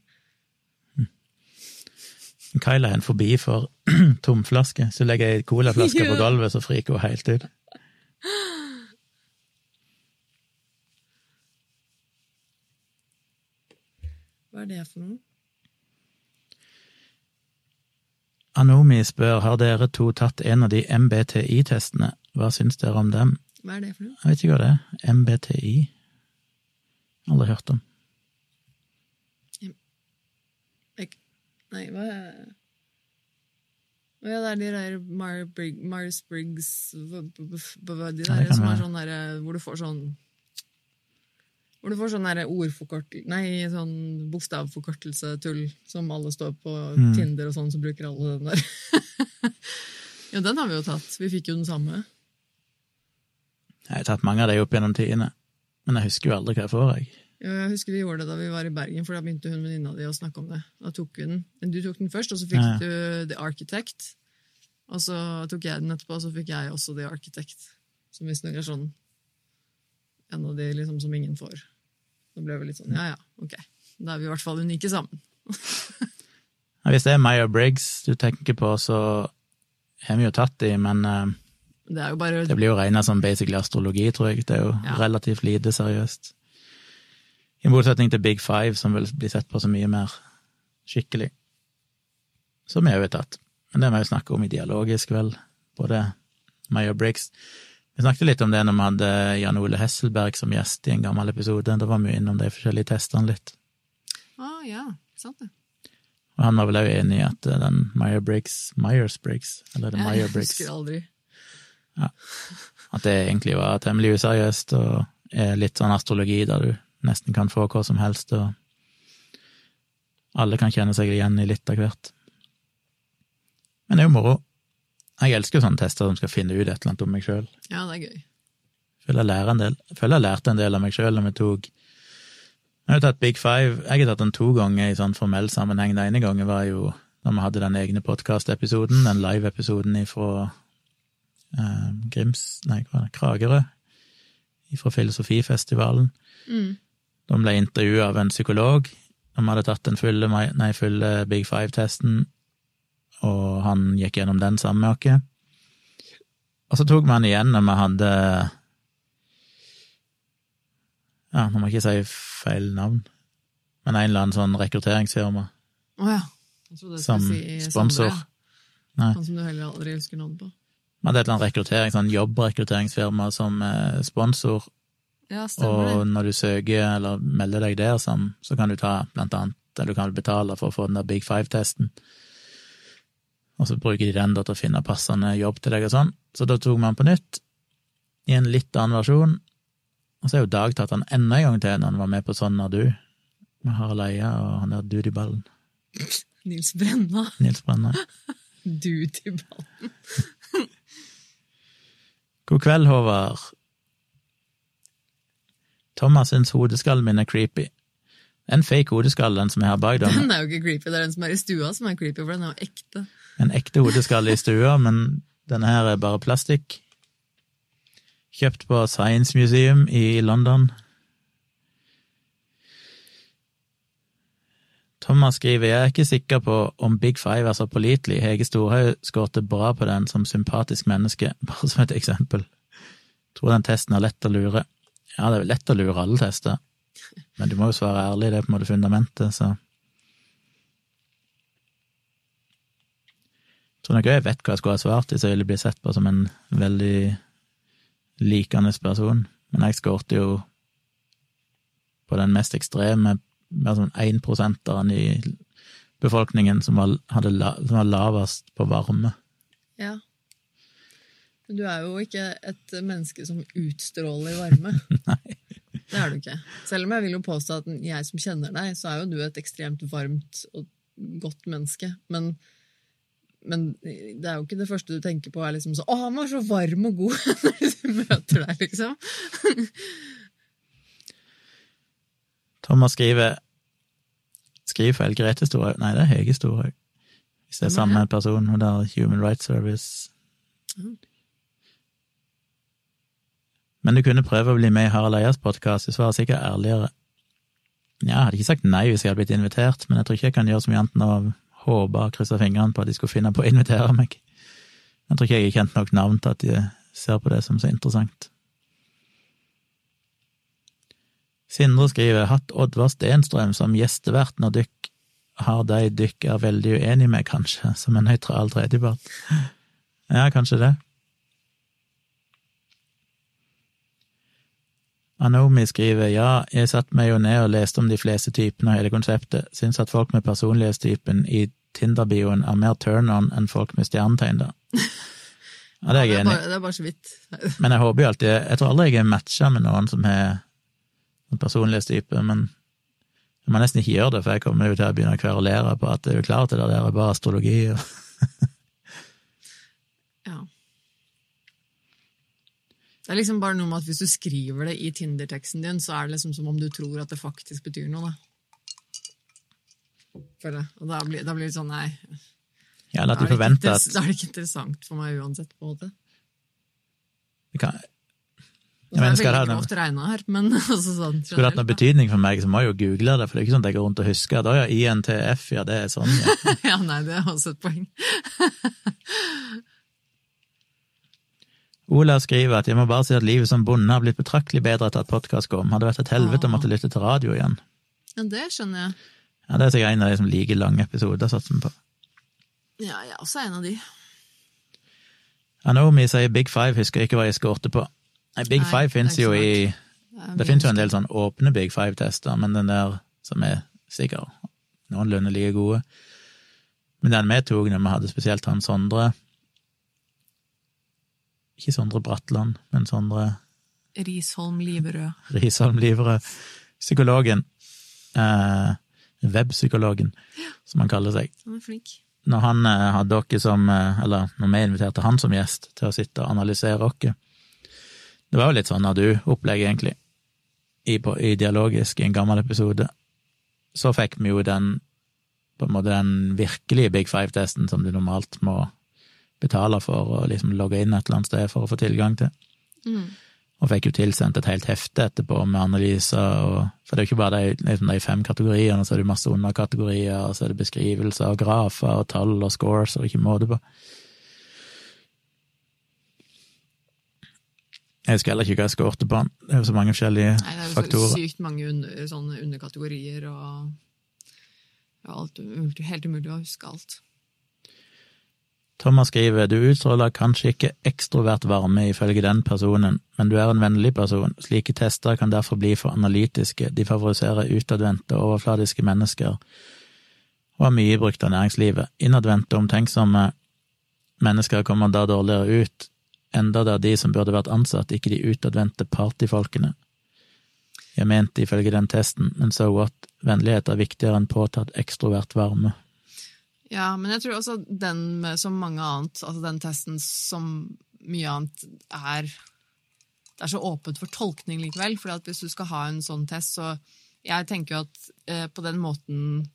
Kyla er en forbi for tomflaske, så legger jeg colaflaske på gulvet, så friker hun helt ut. Hva er det for noe? Anomi spør har dere to tatt en av de MBTI-testene. Hva syns dere om dem? Hva er det for noe? Jeg vet ikke hva det er. MBTI? Aldri hørt om. Jeg, nei, hva Å ja, det er de der hva- hva- hva- De der som er sånn derre Hvor du får sånn hvor du får sånn ordforkortelse Nei, sånn bokstavforkortelse-tull som alle står på Mm. Tinder og sånn, så bruker alle den der. ja, den har vi jo tatt. Vi fikk jo den samme. Jeg har tatt mange av de opp gjennom tidene, men jeg husker jo aldri hva jeg får, jeg. Ja, Jeg husker vi gjorde det da vi var i Bergen, for da begynte hun venninna di å snakke om det. Da tok vi den. Men Du tok den først, og så fikk Ja, du The Architect. Og så tok jeg den etterpå, og så fikk jeg også The Architect. Som visstnok er sånn en av de liksom som ingen får. Da ble vi litt sånn ja ja, ok. Da er vi i hvert fall unike sammen. Hvis det er Maya Briggs du tenker på, så har vi jo tatt de, men eh, Det bare det blir jo regna som basically astrologi, tror jeg. Det er jo Ja. relativt lite seriøst. I motsetning til Big Five, som vil bli sett på så mye mer skikkelig. Som er jo et tatt. Men det må vi jo snakke om i dialogisk, vel. Både Meyer Briggs. Vi snakket litt om det når vi hadde Jan Ole Hesselberg som gjest i en gammel episode. Da var vi innom de forskjellige testene litt. ah, ja, sant det. Og han var vel òg enig i at eh, den Meyer Briggs Myers-Briggs, eller er det Meyer-Briggs Jeg husker aldri. at det egentlig var temmelig useriøst og er litt sånn astrologi der du nesten kan få hva som helst, og alle kan kjenne seg igjen i litt av hvert. Men det er jo moro. Jeg elsker sånne tester som skal finne ut et eller annet om meg sjøl. Ja, det er gøy. Føler jeg lærer en del. Jeg føler jeg lærte en del av meg sjøl når vi tok Jeg har tatt Big Five. Jeg har tatt den to ganger i sånn formell sammenheng. Den ene gangen var jo da vi hadde den egne podkastepisoden, den live-episoden ifra eh, Grims Nei, hva var det? Kragerø. Fra Filosofifestivalen. Mm. Da ble intervjua av en psykolog. De hadde tatt den fulle, nei, fulle Big Five-testen, og han gikk gjennom den sammen med oss. Og så tok vi han igjen når vi hadde Ja, nå må jeg ikke si feil navn, men en eller annen sånn rekrutteringsfirma Oh, ja. Jeg trodde jeg som si sponsor. Nei. Han som du heller aldri husker navnet på. Vi hadde et eller annet rekruttering, sånn jobbrekrutteringsfirma som eh, sponsor, Ja, stemmer og når du søker eller melder deg der, som, så kan du ta blant annet, eller du kan betale for å få den der Big Five-testen. Og så bruker de den da til å finne passende jobb til deg og sånn. Så da tok man på nytt, i en litt annen versjon. Og så er jo Dag tatt han enda en gang til når han var med på Sånn er du, med Harald Eia og han der Dudiballen, Nils Brenna. Nils Brenna. Du til ball. God kveld, Håvard. Thomas syns hodeskallen min er creepy. En fake hodeskall, den som jeg har bak dem. Den er jo ikke creepy, det er den som er i stua som er creepy, for den er jo ekte. En ekte hodeskalle i stua, men denne her er bare plastikk. Kjøpt på Science Museum i London. Thomas skriver jeg er ikke sikker på om Big Five er så pålitelig. Hege Storhaug skårte bra på den som sympatisk menneske, bare som et eksempel. Tror den testen er lett å lure. Ja, det er vel lett å lure alle tester. Men du må jo svare ærlig, det er på en måte fundamentet, så Jeg tror nok jeg vet hva jeg skulle ha svart hvis jeg ville bli sett på som en veldig likende person, men jeg skårte jo på den mest ekstreme, mer sånn énprosenteren i befolkningen som var, hadde la, som var lavest på varme. Ja. Men du er jo ikke et menneske som utstråler varme. Nei. Det er du ikke. Selv om jeg vil jo påstå at jeg som kjenner deg, så er jo du et ekstremt varmt og godt menneske. Men, men det er jo ikke det første du tenker på, er liksom så 'Å, han var så varm og god' når du møter deg, liksom. Thomas skriver skriver feil Grete Storhaug. Nei, det er Hege Storhaug. Hvis det er samme person, Hun har Human Rights Service. Mhm. Men du kunne prøve å bli med i Harald Eias podkast, du svarer sikkert ærligere. Ja, jeg hadde ikke sagt nei hvis jeg hadde blitt invitert, men jeg tror ikke jeg kan gjøre så mye annet enn å håpe og krysse fingrene på at de skulle finne på å invitere meg. Jeg tror ikke jeg er kjent nok navn til at de ser på det som så interessant. Sindre skriver hatt Oddvar Stenstrøm som gjestevert når dykk har de dykk er veldig uenig med, kanskje, som en nøytral tredjepart. Ja, kanskje det. Anomi skriver ja, jeg satte meg jo ned og leste om de fleste typene og hele konseptet, syns at folk med personlighetstypen i Tinder-bioen er mer turn-on enn folk med stjernetegn, da. Ja, det er jeg enig i. det er bare så vidt. Men jeg håper jo alltid Jeg tror aldri jeg er matcha med noen som har en personlighetstype, men jeg må nesten ikke gjøre det, for jeg kommer jo til å begynne å kverulere på at det er jo klart det der er bare astrologi. Og... Ja. Det er liksom bare noe med at hvis du skriver det i Tinder-teksten din, så er det liksom som om du tror at det faktisk betyr noe, da. Føler jeg. Og da blir, da blir det sånn, nei. Ja, eller at ikke forventer at Da er det ikke interessant for meg uansett, på en måte. det kan, Jeg mener, skal det ha noe- her, men altså sånn Skulle det hatt noe betydning for meg, så må jeg jo google det, for det er ikke sånn at jeg går rundt og husker at å ja, INTF, ja, det er sånn, ja. Ja, nei, det er også et poeng. Olav skriver at jeg må bare si at livet som bonde har blitt betraktelig bedre etter at podkast kom. Hadde vært et helvete å måtte lytte til radio igjen. Ja, det skjønner jeg. Ja, Det er sikkert en av de som liker lange episoder, satser vi på. Ja, jeg er også en av de. Anomi sier Big Five, husker jeg ikke hva jeg skårte på. Nei, Big Nei, Five fins jo i Det, Det fins jo en del sånn åpne Big Five-tester, men den der som er sikkert noenlunde like gode. Men den vi tok når vi hadde spesielt han Sondre Ikke Sondre Bratland, men Sondre Risholm Liverød. Risholm Liverød, psykologen, eh, webpsykologen, som han kaller seg. Han er flink. Når han eh, hadde dere som, eh, eller når vi inviterte han som gjest til å sitte og analysere dere det var jo litt sånn av du-opplegg, egentlig, i, på, i dialogisk i en gammel episode. Så fikk vi jo den, på en måte den virkelige Big Five-testen som du normalt må betale for å liksom logge inn et eller annet sted for å få tilgang til. Mm. Og fikk jo tilsendt et helt hefte etterpå med analyser, og, for det er jo ikke bare de, liksom de fem kategoriene, så er det masse underkategorier, og så er det beskrivelser og grafer og tall og scores og ikke måte på. Jeg husker heller ikke hva jeg skårte på den, det er jo så mange forskjellige Nei, det er jo faktorer. sykt mange under, sånne underkategorier og ja, alt, helt umulig å huske alt. Thomas skriver du utstråler kanskje ikke ekstrovert varme ifølge den personen, men du er en vennlig person. Slike tester kan derfor bli for analytiske, de favoriserer utadvendte overfladiske mennesker, og er mye brukt av næringslivet. Innadvendte, omtenksomme mennesker kommer da dårligere ut, enda det er de som burde vært ansatt, ikke de utadvendte partyfolkene. Jeg mente ifølge den testen, men so what, vennlighet er viktigere enn påtatt ekstrovert varme. Ja, men jeg tror også den som mange annet, altså den testen som mye annet er Det er så åpent for tolkning likevel, for hvis du skal ha en sånn test, så Jeg tenker jo at eh, på den måten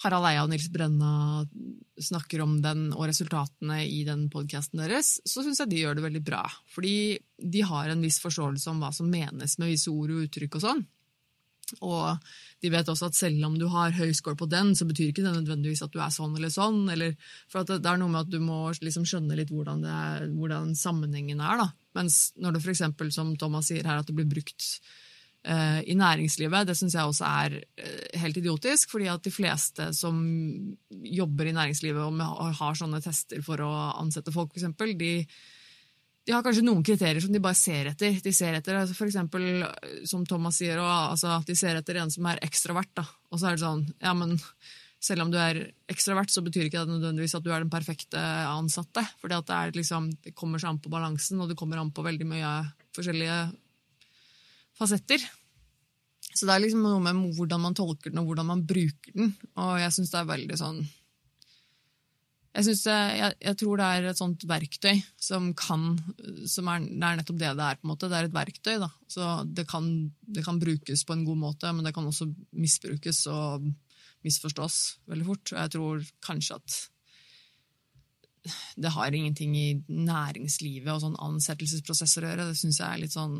Harald Eia og Nils Brenna snakker om den og resultatene i den podkasten deres, så syns jeg de gjør det veldig bra. Fordi de har en viss forståelse om hva som menes med visse ord og uttrykk og sånn. Og de vet også at selv om du har høy score på den, så betyr ikke det nødvendigvis at du er sånn eller sånn. Eller, for det, er noe med at du må liksom skjønne litt hvordan, er, hvordan sammenhengen er. Da. Mens når det f.eks. som Thomas sier her, at det blir brukt eh, i næringslivet. Det syns jeg også er eh, helt idiotisk, fordi at de fleste som jobber i næringslivet og har sånne tester for å ansette folk, f.eks., de, de har kanskje noen kriterier som de bare ser etter. De ser etter, altså for eksempel, som Thomas sier, og, altså, at de ser etter en som er ekstrovert. Da. Og så er det sånn, ja, men selv om du er ekstrovert, så betyr ikke det nødvendigvis at du er den perfekte ansatte. For det, liksom, det kommer seg an på balansen, og det kommer an på veldig mye forskjellige fasetter. Så det er liksom noe med hvordan man tolker den, og hvordan man bruker den. Og jeg syns det er veldig sånn jeg, synes, jeg, jeg, tror det er et sånt verktøy som kan som er, Det er nettopp det det er. på en måte. Det er et verktøy. da. Så det kan, det kan brukes på en god måte, men det kan også misbrukes og misforstås veldig fort. Og jeg tror kanskje at det har ingenting i næringslivet og sånn ansettelsesprosesser å gjøre. Det syns jeg er litt sånn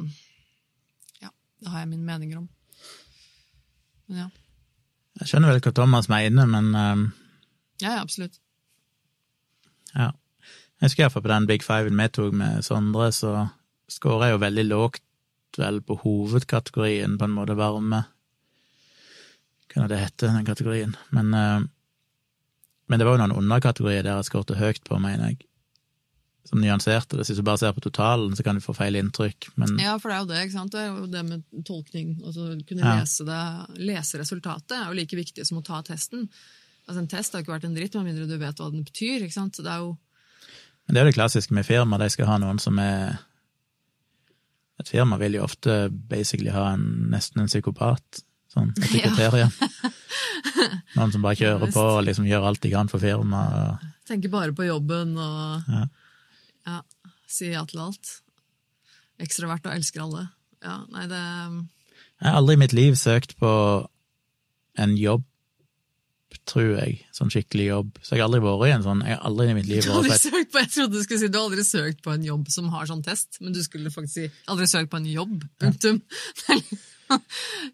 Ja, det har jeg mine meninger om. Men ja. Jeg skjønner vel hva Thomas mener, men um, Ja, ja, absolutt. Ja. Jeg husker iallfall på den Big Five-en vi tok med Sondre, så skåra jeg jo veldig lågt vel på hovedkategorien, på en måte varme. Hva er det hete, den kategorien? Men, uh, men det var jo noen underkategorier der jeg skårte høyt på, mener jeg som nyanserte det. Så Hvis du bare ser på totalen, så kan du få feil inntrykk. Men... Ja, for det er jo det. ikke sant? Det er jo det med tolkning. Altså, kunne ja. lese, det, lese resultatet er jo like viktig som å ta testen. Altså, En test har ikke vært en dritt, med mindre du vet hva den betyr. ikke sant? Så det er jo... Men det er jo det klassiske med firma. De skal ha noen som er Et firma vil jo ofte basically ha en, nesten en psykopat, sånn etter kriterier. Ja. noen som bare kjører på og liksom gjør alt de kan for firmaet. Tenker bare på jobben og ja. Ja. sier ja til alt. Ekstravert og elsker alle. Ja, nei, det Jeg har aldri i mitt liv søkt på en jobb, tror jeg. Sånn skikkelig jobb. Så jeg har aldri vært i en sånn Jeg har aldri i mitt liv vært søkt på, Jeg trodde du skulle si du har aldri søkt på en jobb som har sånn test, men du skulle faktisk si aldri søkt på en jobb. Punktum. Ja. ja,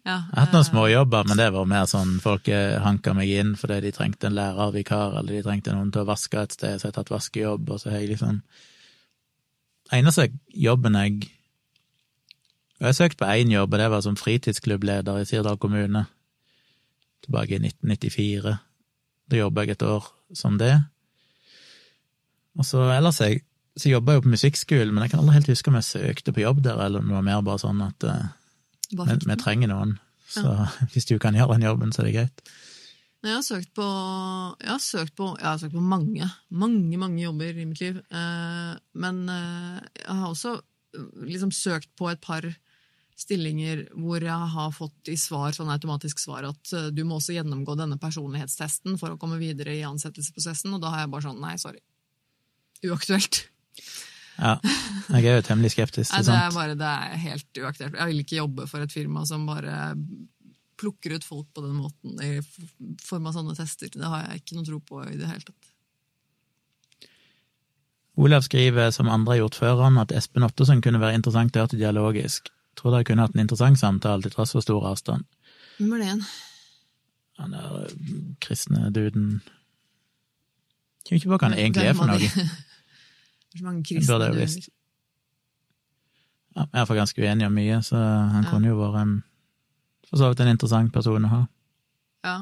jeg har hatt noen småjobber, men det var mer sånn folk hanka meg inn fordi de trengte en lærervikar, eller de trengte noen til å vaske et sted, så jeg har tatt vaskejobb, og så har jeg liksom Eneste jobben jeg og Jeg søkte på én jobb, og det var som fritidsklubbleder i Sirdal kommune. Tilbake i 1994. Da jobba jeg et år som det. Og så ellers jeg, så jobba jeg jo på musikkskolen, men jeg kan aldri helt huske om jeg søkte på jobb der, eller om det var mer bare sånn at uh, vi, vi, trenger noen. Så ja. hvis du kan gjøre den jobben, så er det greit. Jeg har søkt på, jeg har søkt på, jeg har søkt på mange, mange mange jobber i mitt liv. Uh, men uh, jeg har også liksom søkt på et par stillinger hvor jeg har fått i svar, sånn automatisk svar at du må også gjennomgå denne personlighetstesten for å komme videre i ansettelsesprosessen, og da har jeg bare sånn nei, sorry. Uaktuelt. Ja, jeg er jo temmelig skeptisk. Nei, det er bare det er helt uaktuelt. Jeg vil ikke jobbe for et firma som bare plukker ut folk på den måten i form av sånne tester. Det har jeg ikke noe tro på i det hele tatt. Olav skriver, som andre har gjort før han, at Espen Ottesen kunne være interessant å høre til dialogisk. Tror dere kunne hatt en interessant samtale til tross for stor avstand. Hvem var det igjen? Han der eh, kristne duden Kommer ikke på hva han egentlig er for noe. Det er så mange kristne duder. Ja, jeg er iallfall ganske uenig om mye, så han ja. kunne jo vært en for så vidt en interessant person å ha. Ja.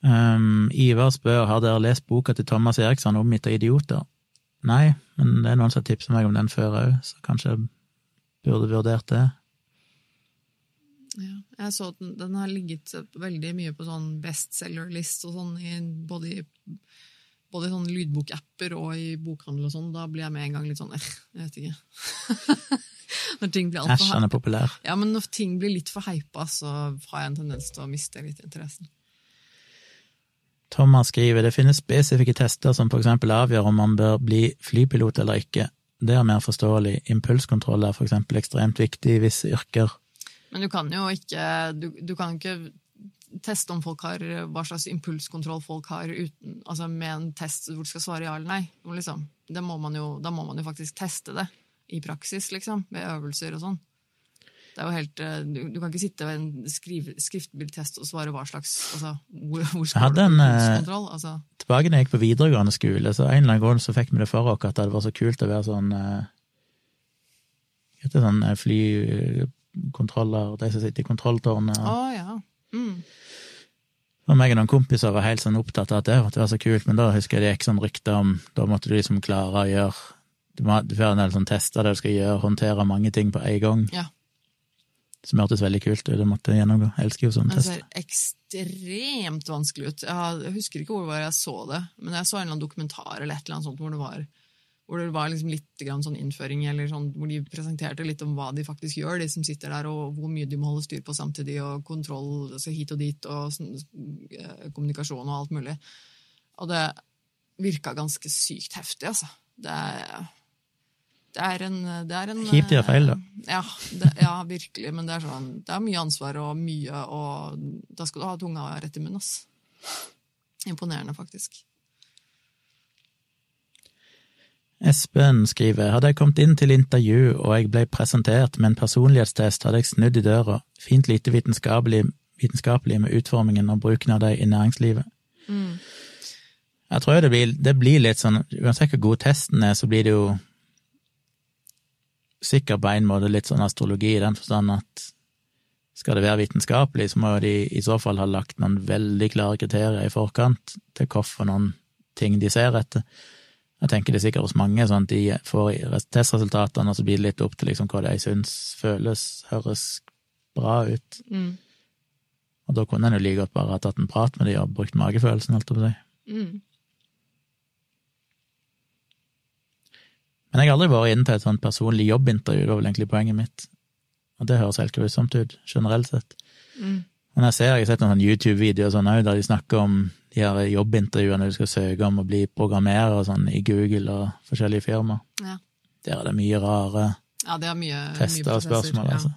Um, Ivar spør har dere lest boka til Thomas Eriksson om mitt av idioter'. Nei, men det er noen som har tipset meg om den før òg, så kanskje jeg burde vurdert det. Ja, jeg så den, den har ligget veldig mye på sånn bestselgerlist og sånn, i, både i både i sånne lydbokapper og i bokhandel og sånn. Da blir jeg med en gang litt sånn eh, jeg vet ikke. når ting blir altfor Æsj, han er populær. Ja, men når ting blir litt for hypa, så har jeg en tendens til å miste litt interessen. Thomas skriver det finnes spesifikke tester som for eksempel avgjør om man bør bli flypilot eller ikke. Det er mer forståelig. Impulskontroll er for eksempel ekstremt viktig i visse yrker. Men du kan jo ikke Du, du kan ikke teste om folk har hva slags impulskontroll folk har uten, altså med en test hvor du skal svare ja eller nei. Liksom. Må jo, da må man jo faktisk teste det i praksis, liksom, med øvelser og sånn. Det er jo helt, eh, du, du kan ikke sitte ved en skriv, skriftbildtest og svare hva slags altså, hvor, hvor Jeg hadde en eh, altså. Tilbake da jeg gikk på videregående skole, så en eller annen grunn så fikk vi det for oss at det var så kult å være sånn uh, heter sånn eh, flykontroller, de som sitter i kontrolltårnet. Å og- ja. Mm. Og meg og noen kompiser var helt sånn opptatt av at det, at det var så kult, men da husker jeg det gikk sånn rykter om Da måtte du liksom klare å gjøre Du må ha en del sånn tester der du skal gjøre, håndtere mange ting på en gang. Ja. Som hørtes veldig kult ut. Det måtte gjennomgå. Jeg elsker jo sånne Det tester. ser ekstremt vanskelig ut. Jeg, husker ikke hvor jeg så det, men jeg så en eller annen dokumentar eller et eller annet sånt hvor det var, hvor det var liksom litt grann sånn innføring, eller sånn, hvor de presenterte litt om hva de faktisk gjør, de som sitter der, og hvor mye de må holde styr på samtidig, og kontroll altså hit og dit, og sånn, kommunikasjon og alt mulig. Og det virka ganske sykt heftig, altså. Det er, det er en, det er en Kjipt gjøre feil, da. Ja, det, ja, virkelig. Men det er sånn, det er mye ansvar og mye, og da skal du ha tunga rett i munnen. ass. Imponerende, faktisk. Espen skriver hadde jeg kommet inn til intervju og jeg ble presentert med en personlighetstest, hadde jeg snudd i døra. Fint lite vitenskapelig, vitenskapelig med utformingen og bruken av det i næringslivet. Jeg tror det blir, det blir litt sånn, uansett hvor god testen er, så blir det jo sikkert på en måte litt sånn astrologi i den forstand at skal det være vitenskapelig, så må de i så fall ha lagt noen veldig klare kriterier i forkant til hvorfor noen ting de ser etter. Jeg tenker det er sikkert hos mange sånn at de får testresultatene, og så blir det litt opp til liksom hva de syns føles, høres bra ut. Mm. Og da kunne en jo like godt bare ha tatt en prat med de og brukt magefølelsen, holdt jeg på å si. Mm. Men jeg har aldri vært inne til et sånt personlig jobbintervju, det var vel egentlig poenget mitt. Og det høres helt grusomt ut, generelt sett. Mm. Men jeg ser, jeg har sett noen YouTube-videoer sånn der de snakker om de her jobbintervjuene du skal søke om å bli programmerer og sånn i Google og forskjellige firmaer. Ja. Der er det mye rare ja, det er mye, tester og spørsmål, ja. altså.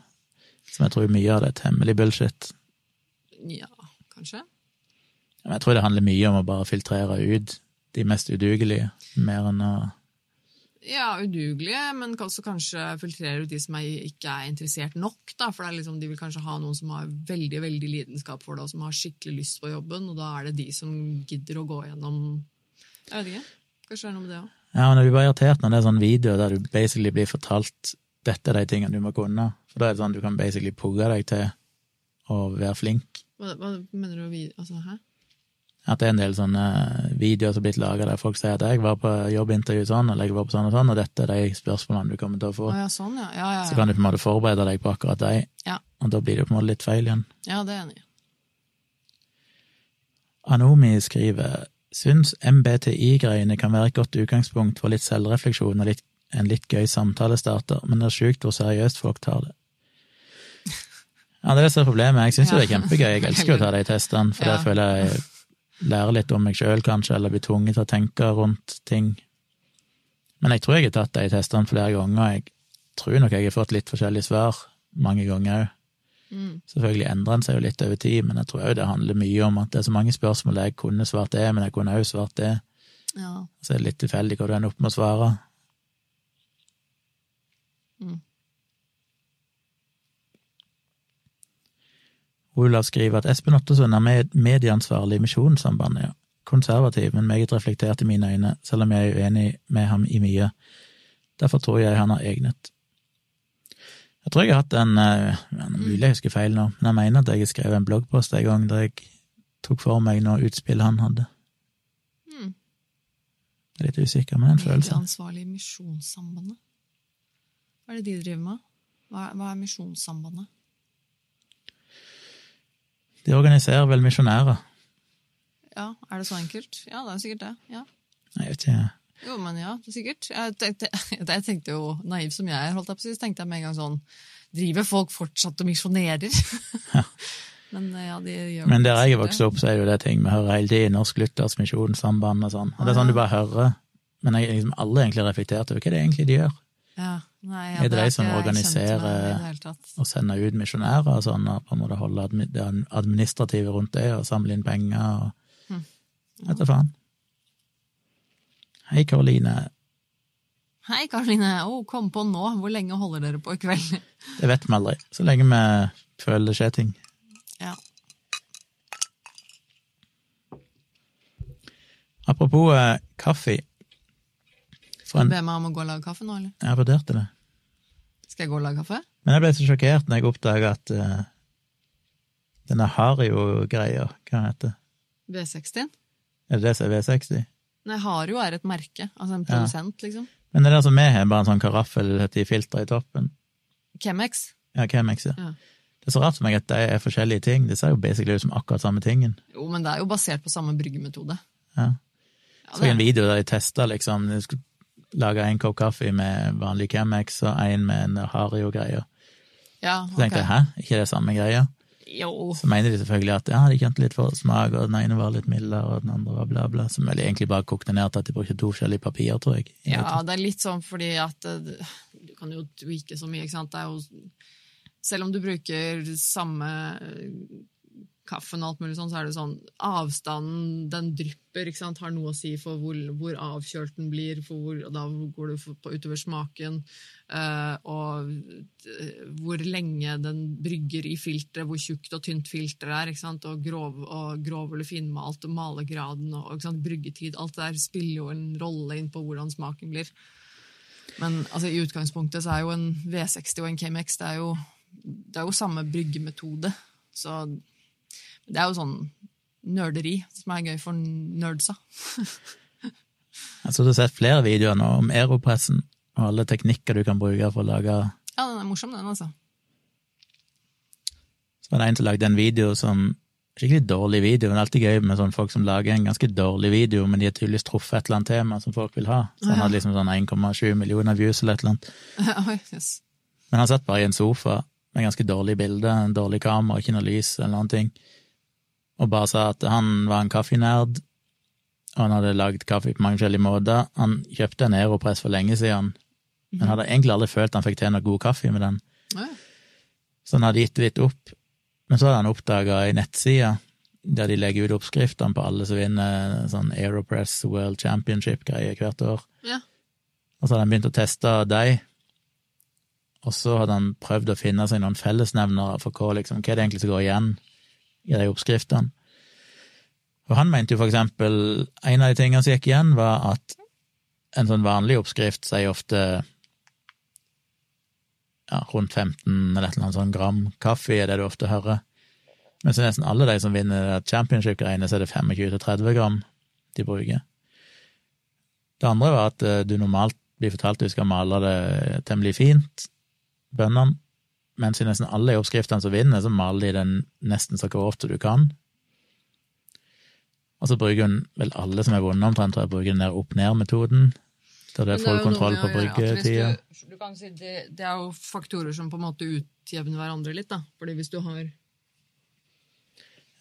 Som jeg tror mye av det er temmelig bullshit. Ja, kanskje. Men jeg tror det handler mye om å bare filtrere ut de mest udugelige, mer enn å Ja, udugelige, men også kanskje filtrere ut de som er, ikke er interessert nok. Da, for er liksom, de vil kanskje ha noen som har veldig veldig lidenskap for det, og som har skikkelig lyst på jobben, og da er det de som gidder å gå gjennom Jeg vet ikke. Kanskje det er noe med det òg. Ja, men jeg blir bare irritert når det er sånn video der du basically blir fortalt dette er de tingene du må kunne. For da er det sånn du kan basically pugge deg til å være flink. Hva, hva mener du? Altså, hæ? At det er en del sånne videoer som er blitt laga der folk sier at jeg var på jobbintervju sånn, eller jeg var på sånn og sånn, og dette er de spørsmålene du kommer til å få. Ja, sånn, ja. Ja, ja, Så kan du på en måte forberede deg på akkurat de, Ja. og da blir det på en måte litt feil igjen. ja det er enig. Anomi skriver syns MBTI-greiene kan være et godt utgangspunkt for litt selvrefleksjon og litt, en litt gøy samtalestarter, men det er sjukt hvor seriøst folk tar det. Ja, det er det som er problemet. Jeg syns jo det er kjempegøy. Jeg elsker å ta de testene, for Ja. det føler jeg lærer litt om meg sjøl, kanskje, eller bli tvunget til å tenke rundt ting. Men jeg tror jeg har tatt de testene flere ganger. Jeg tror nok jeg har fått litt forskjellige svar mange ganger òg. Mm. Selvfølgelig endrer en seg jo litt over tid, men jeg tror òg det handler mye om at det er så mange spørsmål jeg kunne svart det, men jeg kunne òg svart det. Ja. Så er det litt tilfeldig hva du ender opp med å svare. Mm. Olav skriver at Espen Ottosund er medieansvarlig i Misjonssambandet, ja. Konservativ, men meget reflektert i mine øyne, selv om jeg er uenig med ham i mye. Derfor tror jeg han har egnet. Jeg tror jeg har hatt en eh, Mulig jeg husker feil nå, men jeg mener at jeg har skrevet en bloggpost en gang der jeg tok for meg noe utspill han hadde. Mm. Jeg er litt usikker, men en følelse. Medieansvarlig i Misjonssambandet. Hva er det de driver med? Hva er, hva er Misjonssambandet? De organiserer vel misjonærer. Ja, er det så enkelt? Ja, det er sikkert det. Ja. Jeg vet ikke. Jo, men ja, sikkert. Jeg tenkte, jeg tenkte jo, naiv som jeg er, holdt jeg på å si, tenkte jeg med en gang sånn Driver folk fortsatt og misjonerer? Ja. men eh, ja, de gjør Men der jeg er vokst opp, så er det jo det ting vi hører hele tiden. Norsk Luthers Misjonssamband og sånn. Og det er sånn du bare hører. Men jeg liksom alle egentlig reflekterte over hva det er egentlig de gjør. Ja, nei, ja, Er det de som jeg organiserer-. Og sende ut misjonærer og sånn, og på en måte holde det administrative rundt det, og samle inn penger og Hm. Vet da faen. Hei, Karoline. Hei, Karoline. Oh, kom på nå. Hvor lenge holder dere på i kveld? Det vet vi aldri. Så lenge vi føler det skjer ting. Ja. Apropos eh, kaffe. For en, Ber meg om å gå og lage kaffe nå, eller? jeg vurderte det. Skal jeg gå og lage kaffe? Men jeg ble så sjokkert når jeg oppdaga at uh, denne Hario-greia, hva heter det? V60? Er det det som er V60? Nei, Hario er et merke. Altså en produsent, liksom. Men det er det som vi har, bare en sånn karaffel i filter i toppen. Chemex. Ja, Chemex, ja. Ja. Det er så rart for meg at de er forskjellige ting. Det ser jo basically ut som akkurat samme tingen. Jo, men det er jo basert på samme bryggemetode. Ja. Ja, Så en video der de testa liksom Lage en kopp kaffe med vanlig Chemex og en med en Hario-greie. ja, Så tenkte jeg hæ, ikke det samme greia? Jo. Så mener de selvfølgelig at ja, de kjente litt for smak, og den ene var litt mildere, og den andre var bla, bla. Som vel egentlig bare kokte ned til at de brukte to forskjellige papirer, tror jeg. Ja, det er litt sånn fordi at eh, Du kan jo tweake så mye, ikke sant. Det er jo Selv om du bruker samme eh, kaffen og alt mulig sånn, så er det sånn Avstanden den drypper, ikke sant, har noe å si for hvor, hvor avkjølt den blir, hvor, og da går du på utover smaken, Uh, og eh, hvor lenge den brygger i filteret, hvor tjukt og tynt filteret er, ikke sant, og grov, og grov eller finmalt, og malegraden og ikke sant, bryggetid. Alt det der spiller jo en rolle inn på hvordan smaken blir. Men altså, i utgangspunktet så er jo en V60 og en KMX det er jo, det er jo samme bryggemetode. Så det er jo sånn nerderi som er gøy for nerdsa. Tror du har sett flere videoer nå om aeropressen, og alle teknikker du kan bruke for å lage Ja, den er morsom, den, altså. Så var det en som lagde en video som Skikkelig dårlig video, men alltid gøy med folk som lager en ganske dårlig video, men de har tydeligvis truffet et eller annet tema som folk vil ha. Så han hadde liksom sånn 1,7 millioner views eller et eller annet. Oi, yes. Men han satt bare i en sofa med ganske dårlig bilde, en dårlig kamera, ikke noe lys eller noen ting, og bare sa at han var en kaffenerd, og han hadde lagd kaffe på mange forskjellige måter. Han kjøpte en Aeropress for lenge siden, men hadde egentlig aldri følt han fikk til noe god kaffe med den. Så han hadde gitt litt opp. Men så hadde han oppdaga ei nettside der de legger ut oppskriftene på alle som vinner sånn Aeropress World Championship-greier hvert år. Ja. Og så hadde han begynt å teste de, og så hadde han prøvd å finne seg noen fellesnevnere for hva, liksom, hva er det egentlig som går igjen i de oppskriftene. Og han mente jo for eksempel, en av de tingene som gikk igjen, var at en sånn vanlig oppskrift sier ofte ja, rundt 15 eller et eller annet sånn gram kaffe er det du ofte hører. Men så nesten alle de som vinner championship-greiene, så er det 25-30 gram de bruker. Det andre var at eh, du normalt blir fortalt at du skal male det temmelig fint, bønnene, mens i nesten alle oppskriftene som vinner, så maler de den nesten så grovt du kan. Og så bruker hun vel alle som er vunnet omtrent, tror jeg, bruker den der opp-ned-metoden, der det er full kontroll på bryggetida. Du du si det, det er jo faktorer som på en måte utjevner hverandre litt, da. Fordi hvis du har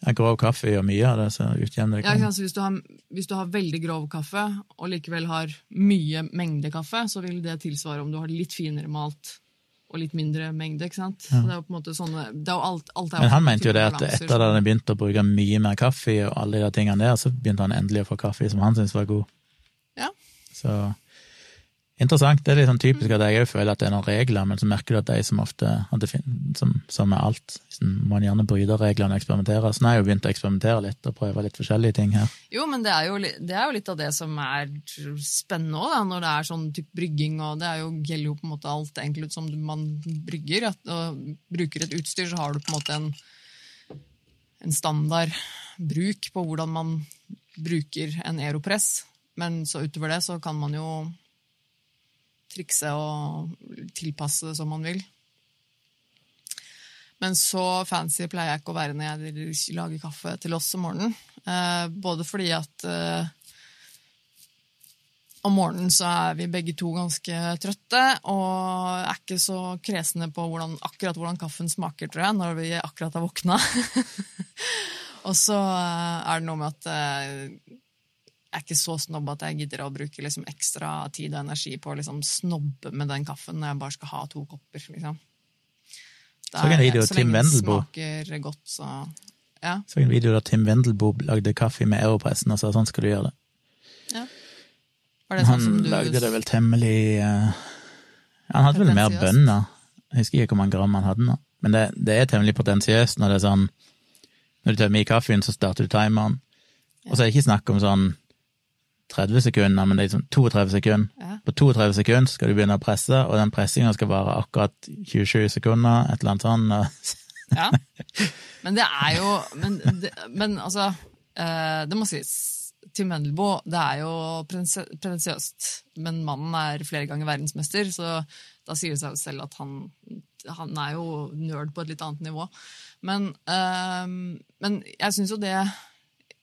Ja, grov kaffe gjør mye av det, så utjevner det ikke Ja, altså hvis du, har, hvis du har veldig grov kaffe, og likevel har mye mengde kaffe, så vil det tilsvare om du har litt finere malt og litt mindre mengde. ikke sant? Så det er jo på en måte sånne, det er jo alt, alt er Men han mente jo det at etter at han begynte å bruke mye mer kaffe og alle de der tingene der, så begynte han endelig å få kaffe som han syntes var god. Ja. Så interessant. Det er litt sånn typisk at jeg òg føler at det er noen regler, men så merker du at de som ofte som, som med alt, må gjerne bryte reglene og eksperimentere. Så nå har jeg jo begynt å eksperimentere litt og prøve litt forskjellige ting her. Jo, men det er jo, det er jo litt av det som er spennende òg, når det er sånn type brygging. og Det jo, gjelder jo på en måte alt egentlig som man brygger. At, og bruker et utstyr, så har du på en måte en, en standard bruk på hvordan man bruker en aeropress. Men så utover det så kan man jo trikse og tilpasse det som man vil. Men så fancy pleier jeg ikke å være når jeg lager kaffe til oss om morgenen. Eh, både fordi at eh, om morgenen så er vi begge to ganske trøtte og er ikke så kresne på hvordan, akkurat hvordan kaffen smaker, tror jeg, når vi akkurat har våkna. og så eh, er det noe med at jeg er ikke så snobb at jeg gidder å bruke liksom ekstra tid og energi på å liksom snobbe med den kaffen når jeg bare skal ha to kopper. liksom. Det Så en er- video av Tim Wendelboe. smaker godt, så ja. Så en video der Tim Wendelboe lagde kaffe med europressen og sa sånn skal du gjøre det. ja. Var det sånn Han som du lagde det vel temmelig uh... Han hadde vel mer bønner. Jeg husker ikke hvor mange gram han hadde nå. Men det, det er temmelig potensiøst når det er sånn Når du tømmer i kaffen, så starter du timeren. Og så er det ikke snakk om sånn 30 sekunder, men det er liksom 32 sekunder. Ja. På 32 sekunder skal du begynne å presse, og den pressinga skal vare akkurat 27 sekunder, et eller annet sånt. Ja. Men det er jo Men, det, men altså eh, Det må sies. Tim Mendelboe, det er jo prensiøst, pretensiøst. Men mannen er flere ganger verdensmester, så da sier det seg jo selv at han, han er jo nerd på et litt annet nivå. Men, eh, men jeg syns jo det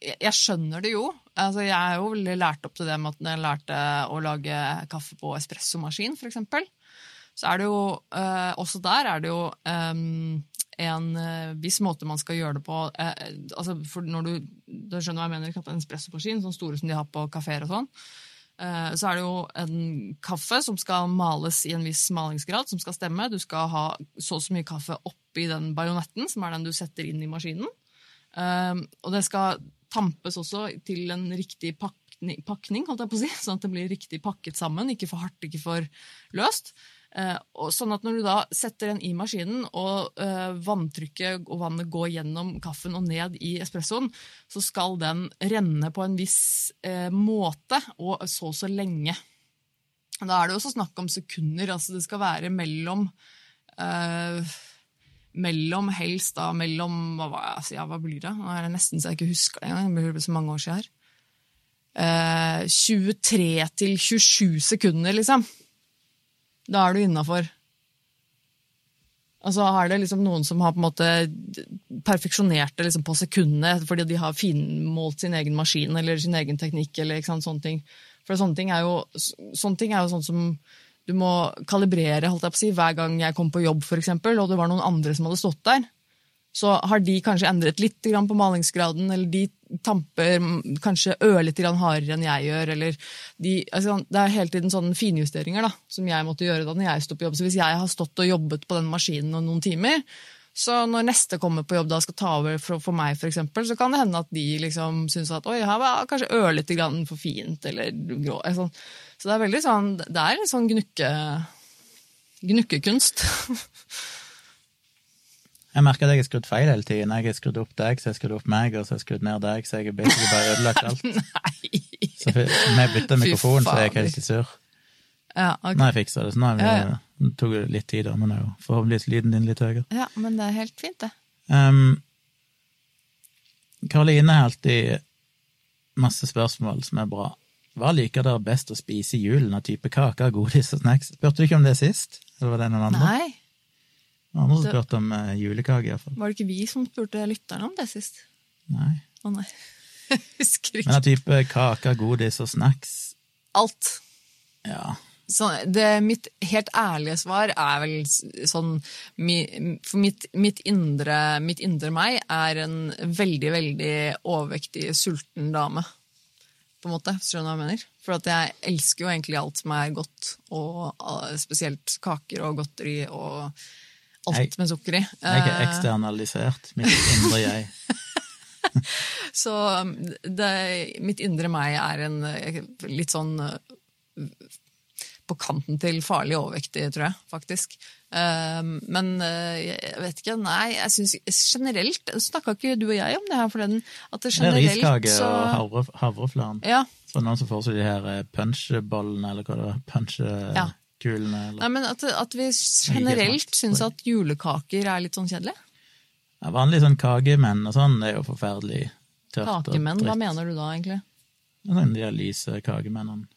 jeg skjønner det jo. Altså, jeg er jo veldig lært opp til det med at når jeg lærte å lage kaffe på espressomaskin, eksempel, så er det jo eh, Også der er det jo eh, en viss måte man skal gjøre det på. eh, altså for når du, du skjønner hva jeg mener, en espressomaskin, sånn store som de har på kafeer og sånn, eh, så er det jo en kaffe som skal males i en viss malingsgrad, som skal stemme. Du skal ha så og så mye kaffe oppi den bajonetten, som er den du setter inn i maskinen. Eh, og det skal tampes også til en riktig pakning, pakning holdt jeg på å si, sånn at det blir riktig pakket sammen, ikke for hardt, ikke for løst. Eh, sånn at når du da setter den i maskinen, og eh, vanntrykket og vannet går gjennom kaffen og ned i espressoen, så skal den renne på en viss eh, måte og så og så lenge. Da er det også snakk om sekunder. altså Det skal være mellom eh, Mellom helst da mellom hva, altså, ja, hva blir det? Nå er det nesten så jeg ikke husker det engang. Det blir så mange år siden her. Eh, 23 til 27 sekunder, liksom. Da er du innafor. Og så er det liksom noen som har på en måte perfeksjonert det liksom på sekundet fordi de har finmålt sin egen maskin eller sin egen teknikk. eller sånne ting. For sånne ting jo, sånne ting er jo sånn som du må kalibrere holdt jeg på å si, hver gang jeg kom på jobb, for eksempel, og det var noen andre som hadde stått der. Så har de kanskje endret litt på malingsgraden, eller de tamper kanskje ørlite grann hardere enn jeg gjør. eller de, altså, Det er hele tiden sånne finjusteringer da, som jeg måtte gjøre da når jeg sto på jobb. Så hvis jeg har stått og jobbet på den maskinen noen timer, så når neste kommer på jobb da skal ta over for, for meg, for eksempel, så kan det hende at de liksom syns at oi, her var kanskje ørlite grann for fint, eller grå. Sånn. Så det er veldig sånn Det er en sånn gnukke, gnukkekunst. Jeg merker at jeg har skrudd feil hele tiden. Jeg har skrudd opp deg, så jeg har skrudd opp meg, og så har jeg skrudd ned deg, så jeg har basically bare ødelagt alt. Nei! Så vi bytter bytta mikrofon, så jeg er helt sur. Ja, okay. Nå har jeg fiksa det, så nå er vi, Ja, ja. Det tok litt tid, da, men jo forhåpentligvis lyden din litt høyere. ja, men det er helt fint, det. Um, Karoline har alltid masse spørsmål som er bra. Hva liker dere best å spise i julen av type kaker, godis og snacks? Spurte du ikke om det sist? Eller var det noen andre? Nei, Noen andre som spurte om uh, julekake, iallfall. var det ikke vi som spurte lytterne om det sist? Nei. Å nei. Jeg husker Men av type kaker, godis og snacks, Alt. ja. Så det, mitt helt ærlige svar er vel sånn For mitt, mitt, indre, mitt indre meg er en veldig, veldig overvektig, sulten dame. På en måte, Skjønner du hva jeg mener? For at jeg elsker jo egentlig alt som er godt, og ah, spesielt kaker og godteri og alt Jeg- med sukker i. Jeg er Eh, eksternalisert. Mitt indre jeg. Så det, mitt indre meg er en eh, litt sånn på kanten til farlig overvektig, tror jeg, faktisk. Um, Men eh, jeg vet ikke, nei, jeg syns generelt Snakka ikke du og jeg om det her forleden? At det generelt Det er riskake så og havre, havreflarn. Ja. Så noen som foreslår de her punchbollene, eller hva det var, Punchkulene, eller Nei, men at, at vi generelt syns at julekaker er litt sånn kjedelig. ja, vanlige sånn kakemenn og sånn, er jo forferdelig tørt Kakemenn, og hva mener du da, egentlig? Sånn de lyse kakemennene.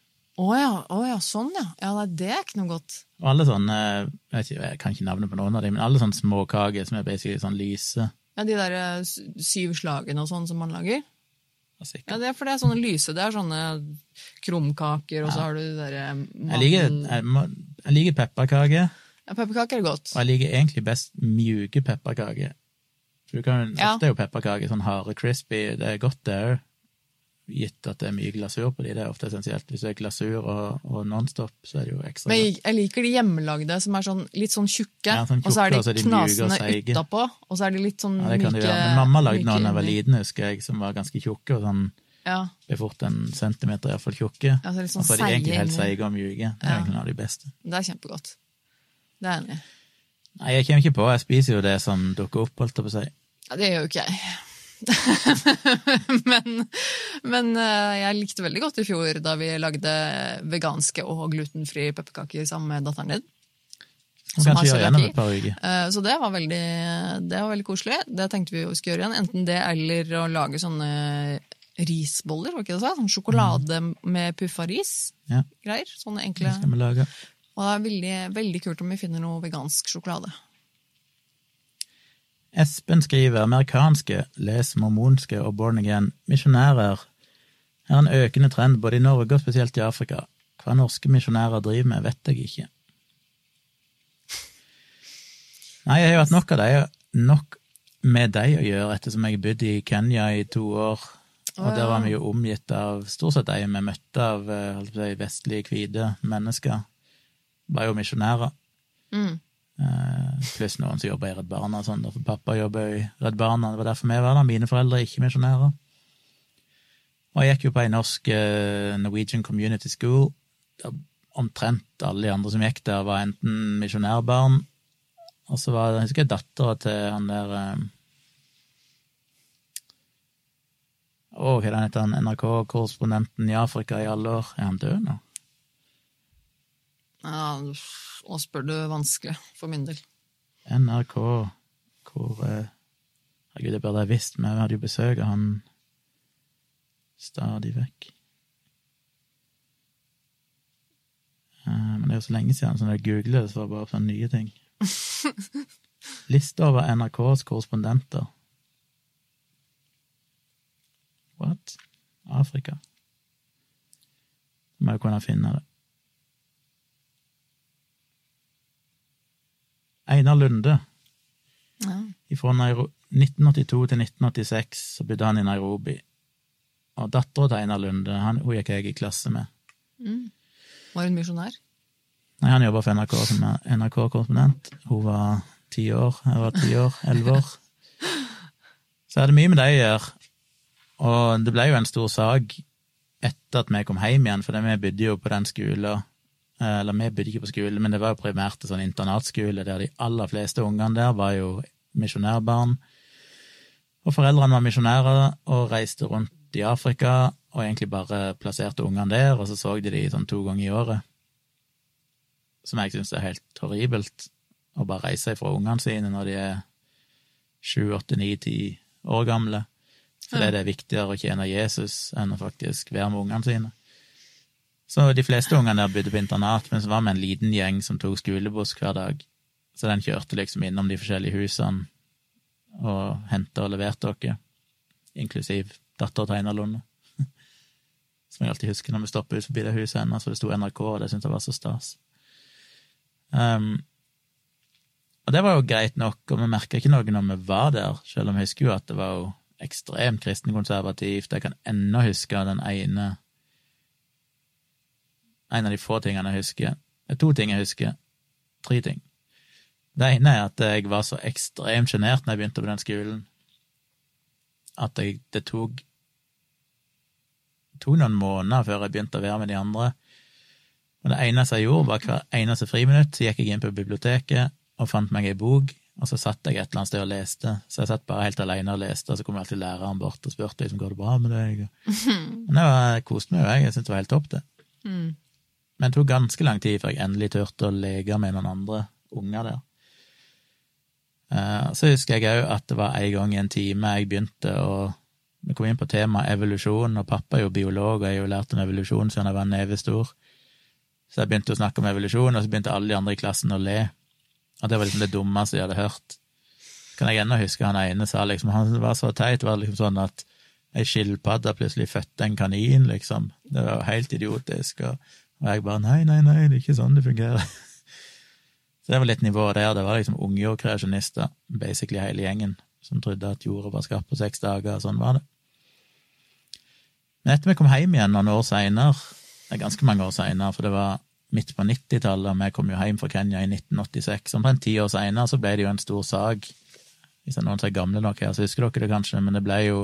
Å ja, oh ja, sånn ja. Ja, nei, Det er ikke noe godt. Og alle sånne, jeg, ikke, jeg kan ikke navnet på noen av dem, men alle sånne småkaker som er basically sånn lyse. Ja, De der eh, syv slagene og sånn som man lager. Ja, det er for det er sånne lyse. Det er sånne krumkaker, og så har du de derre Jeg liker, jeg, jeg liker pepperkake, Ja, pepperkaker er godt. og jeg liker egentlig best mjuke pepperkaker. For du kan, Ja. Ofte er jo pepperkaker sånn harde, crispy, det er godt det òg. Gitt at det er mye glasur på de, det er ofte essensielt. Hvis det er glasur og, og Nonstop, så er det jo ekstra Men jeg, jeg liker de hjemmelagde som er sånn, litt sånn tjukke, Ja, sånn og så er de tjukke, så er de knasende utapå, og så er de litt sånn Ja, det kan myke. Men mamma lagde noen da jeg var liten, husker jeg, som var ganske tjukke, og sånn Ja, ble fort en centimeter iallfall tjukke. ja, så litt Og sånn så er de egentlig helt seige og mjuke. Det er Ja. egentlig noe av de beste. Det er kjempegodt. Det er enig. Nei, jeg kommer ikke på, jeg spiser jo det som dukker opp, holdt jeg på å si. Ja, det gjør jo ikke jeg. men men eh, jeg likte veldig godt i fjor da vi lagde veganske og glutenfrie pepperkaker sammen med datteren din. Eh, Så det var, veldig, det var veldig koselig. Det tenkte vi skulle gjøre igjen. Enten det eller å lage sånne risboller, var ikke det så? Sånn sjokolade med puffa ris. Ja. Greier. Sånne Det enkle. skal vi lage. Og det er veldig, veldig kult om vi finner noe vegansk sjokolade. Espen skriver amerikanske, les mormonske og born again misjonærer er en økende trend både i Norge og spesielt i Afrika. Hva norske misjonærer driver med, vet jeg ikke. Nei, jeg har jo hatt nok av deg, nok med deg å gjøre, ettersom jeg bodde i Kenya i to år, og der var vi jo omgitt av stort sett de vi møtte av eh, si, vestlige, hvite mennesker. Var jo misjonærer. Mm. Eh, Pluss noen som jobber i Redd Barna sånn, for pappa jobber i Redd Barna, det var derfor vi var der. Mine foreldre er ikke misjonærer. Og jeg gikk jo på ei norsk eh, Norwegian Community School. Der omtrent alle de andre som gikk der, var enten misjonærbarn, og så var det, jeg husker jeg, dattera til han der eh, Å, hva er han heter, han NRK-korrespondenten i Afrika i alle år? Er han død nå? Ja, nå spør du vanskelig, for min del. NRK hvor eh, Herregud, det burde jeg visst, men vi hadde jo besøk av han stadig vekk. Eh, Men det er jo så lenge siden, så når jeg googler det, så var det bare sånne nye ting. Liste over NRKs korrespondenter. What? Afrika. Må jo kunne finne det. Einar Lunde. Ja. Fra 1982 til 1986 så bodde han i Nairobi. Og dattera til Einar Lunde, han, hun gikk jeg i klasse med. Mm. Var hun misjonær? Nei, Han jobba for NRK som NRK-korrespondent. Hun var ti år, jeg var ti år, elleve år. Så jeg hadde mye med det å gjøre. Og det ble jo en stor sak etter at vi kom hjem igjen, for vi bodde jo på den skolen Eller vi bodde ikke på skole, men det var jo primært en sånn internatskole der de aller fleste ungene der var jo misjonærbarn. Og foreldrene var misjonærer og reiste rundt i Afrika og egentlig bare plasserte ungene der, og så så de de sånn to ganger i året. Som jeg syns er helt horribelt, å bare reise ifra ungene sine når de er sju, åtte, ni, ti år gamle. Fordi Ja. det er viktigere å tjene Jesus enn å faktisk være med ungene sine. Så de fleste ungene der bodde på internat, men så var vi en liten gjeng som tok skolebuss hver dag. Så den kjørte liksom innom de forskjellige husene og henta og leverte oss, inklusiv datter Einar Som jeg alltid husker når vi stopper ut forbi det huset hennes, for det sto NRK, og det syntes jeg var så stas. Um, og det var jo greit nok, og vi merka ikke noe når vi var der, selv om jeg husker jo at det var jo ekstremt kristenkonservativt. Jeg kan ennå huske den ene En av de få tingene jeg husker. Det er to ting jeg husker. Tre ting. Det ene er at jeg var så ekstremt sjenert når jeg begynte på den skolen, at jeg, det tok tok noen måneder før jeg begynte å være med de andre. Og det eneste jeg gjorde, var hver eneste friminutt så gikk jeg inn på biblioteket og fant meg ei bok, og så satt jeg et eller annet sted og leste. Så jeg satt bare helt alene og leste, og så kom alltid læreren bort og spurte liksom, går det bra med deg. Men det var, koste meg jo, jeg. Jeg syntes det var helt topp, det. Mm. Men det tok ganske lang tid før jeg endelig turte å leke med noen andre unger der. Eh, Så husker jeg òg at det var en gang i en time jeg begynte å Vi kom inn på temaet evolusjon, og pappa er jo biolog, og jeg har jo lært om evolusjon siden jeg var nevestor. Så jeg begynte å snakke om evolusjon, og så begynte alle de andre i klassen å le. Og det var liksom det dummeste jeg hadde hørt. Kan jeg ennå huske han ene sa liksom Han var så teit, var liksom sånn at ei skilpadde plutselig fødte en kanin, liksom. Det var jo helt idiotisk. Og, og jeg bare nei, nei, nei, det er ikke sånn det fungerer. Så det var litt nivået der. Det var liksom unge og kreasjonister, basically hele gjengen, som trodde at jorda var skapt på seks dager, og sånn var det. Men etter vi kom hjem igjen noen år seinere, er ganske mange år seinere, for det var midt på 90-tallet, og vi kom jo hjem fra Kenya i 1986, omtrent ti år seinere så ble det jo en stor sak. Hvis det er noen som er gamle nok her, så husker dere det kanskje, men det ble jo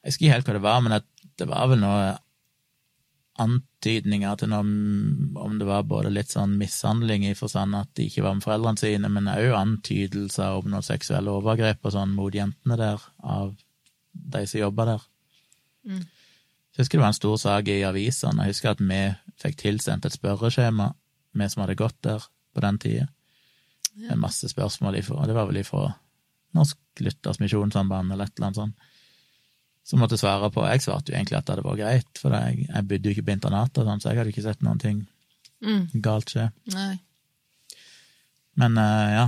Jeg husker ikke helt hva det var, men det var vel noe antydninger til noe om det var både litt sånn mishandling i forstand at de ikke var med foreldrene sine, men òg antydelser om noen seksuelle overgrep og sånn mot jentene der, av de som jobba der. Mm. Jeg husker det var en stor sak i avisene. Jeg husker at vi fikk tilsendt et spørreskjema, vi som hadde gått der på den tida, Ja. masse spørsmål ifra, det var vel ifra Norsk Lytters Misjonssamband eller et eller annet sånt, som måtte svare på. Jeg svarte jo egentlig at det hadde vært greit, for jeg, jeg bodde jo ikke på internatet, og sånn, så jeg hadde ikke sett noen ting Mm. galt skje. Nei. Men uh, ja.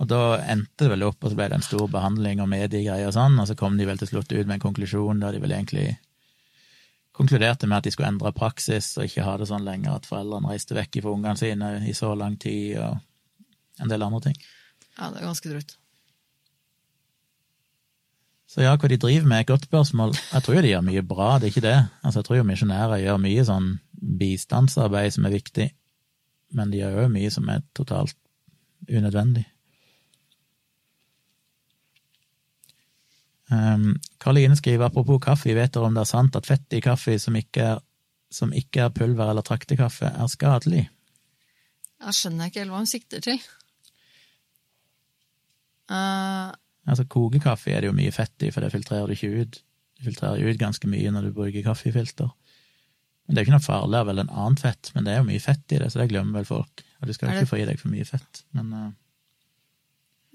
Og da endte det vel opp, og så ble det en stor behandling og mediegreier og sånn, og så kom de vel til slutt ut med en konklusjon der de vel egentlig konkluderte med at de skulle endre praksis og ikke ha det sånn lenger at foreldrene reiste vekk fra ungene sine i så lang tid, og en del andre ting. Ja, det er ganske drøyt. Så ja, hva de driver med, er et godt spørsmål. Jeg tror jo de gjør mye bra, det er ikke det. Altså, jeg tror jo misjonærer gjør mye sånn bistandsarbeid som er viktig, men de gjør jo mye som er totalt unødvendig. Um, Karoline skriver apropos kaffe, vet dere om det er sant at fett i kaffe som ikke er, som ikke er pulver eller traktekaffe, er skadelig? Jeg skjønner ikke helt hva hun sikter til. Eh, Altså, kokekaffe er det jo mye fett i, for det filtrerer du ikke ut. Du filtrerer ut ganske mye når du bruker kaffefilter. Men det er jo ikke noe farlig av vel en annen fett, men det er jo mye fett i det, så det glemmer vel folk. Og du skal jo ikke få i deg for mye fett, men uh,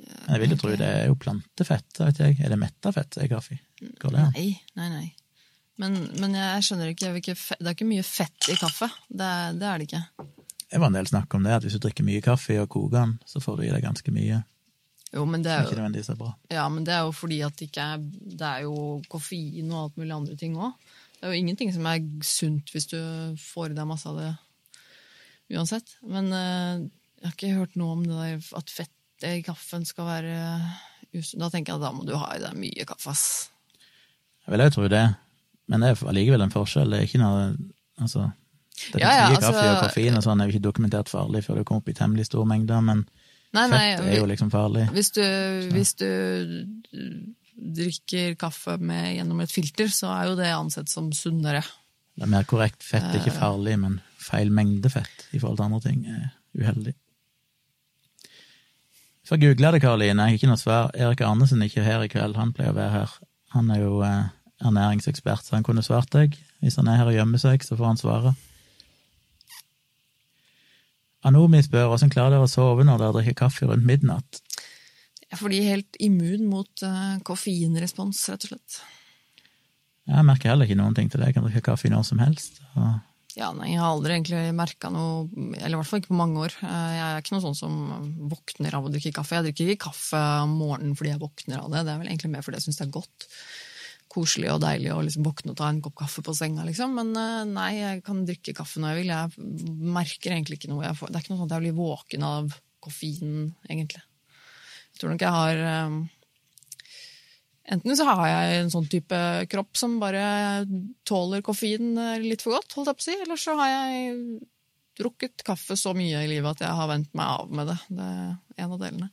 men jeg vil jo tro det er jo plantefett, vet jeg. Er det metta fett i kaffe? Går det an? nei, nei, nei. Men, men jeg skjønner ikke, hvilke fe- Det er ikke mye fett i kaffe. Det, det er det ikke. Det var en del snakk om det, at hvis du drikker mye kaffe og koker den, så får du i deg ganske mye. Jo, men det er ikke jo, nødvendigvis er bra. ja, men det er jo fordi at det ikke er Det er jo koffein og alt mulig andre ting òg. Det er jo ingenting som er sunt hvis du får i deg masse av det uansett. Men uh, jeg har ikke hørt noe om det der at fett i kaffen skal være usunt. Da tenker jeg at da må du ha i deg mye kaffe, ass. Jeg vil jo tro det, men det er allikevel en forskjell. Det er ikke noe Altså, det Ja, ja, mye altså- kaffe og koffein og sånn er jo ikke dokumentert farlig før du kommer opp i temmelig store mengder, men Nei, nei, fett er jo liksom farlig. Hvis du, hvis du drikker kaffe med, gjennom et filter, så er jo det ansett som sunnere. Det er mer korrekt. Fett er Eh. ikke farlig, men feil mengde fett i forhold til andre ting er uheldig. For googla det, Karoline. Jeg har ikke noe svar. Erik Arnesen er ikke her i kveld. Han pleier å være her. Han er jo eh, ernæringsekspert, så han kunne svart deg. Hvis han er her og gjemmer seg, så får han svare. Anomi spør hvordan klarer dere å sove når dere drikker kaffe rundt midnatt. Jeg er fordi helt immun mot uh, koffeinrespons, rett og slett. Jeg merker heller ikke noen ting til det. Jeg kan drikke kaffe når som helst. Og Ja, nei, jeg har aldri egentlig merka noe, eller i hvert fall ikke på mange år. Eh, Jeg er ikke noe sånn som våkner av å drikke kaffe. Jeg drikker ikke kaffe om morgenen fordi jeg våkner av det. Det er vel egentlig mer fordi jeg syns det er godt. Koselig og deilig å liksom våkne og ta en kopp kaffe på senga, liksom. Men eh, nei, jeg kan drikke kaffe når jeg vil. Jeg merker egentlig ikke noe. Jeg får, det er ikke noe sånn at jeg blir våken av koffeinen, egentlig. Jeg tror nok jeg har eh, Enten så har jeg en sånn type kropp som bare tåler koffein litt for godt, holdt jeg på å si, eller så har jeg drukket kaffe så mye i livet at jeg har vent meg av med det. Det er en av delene.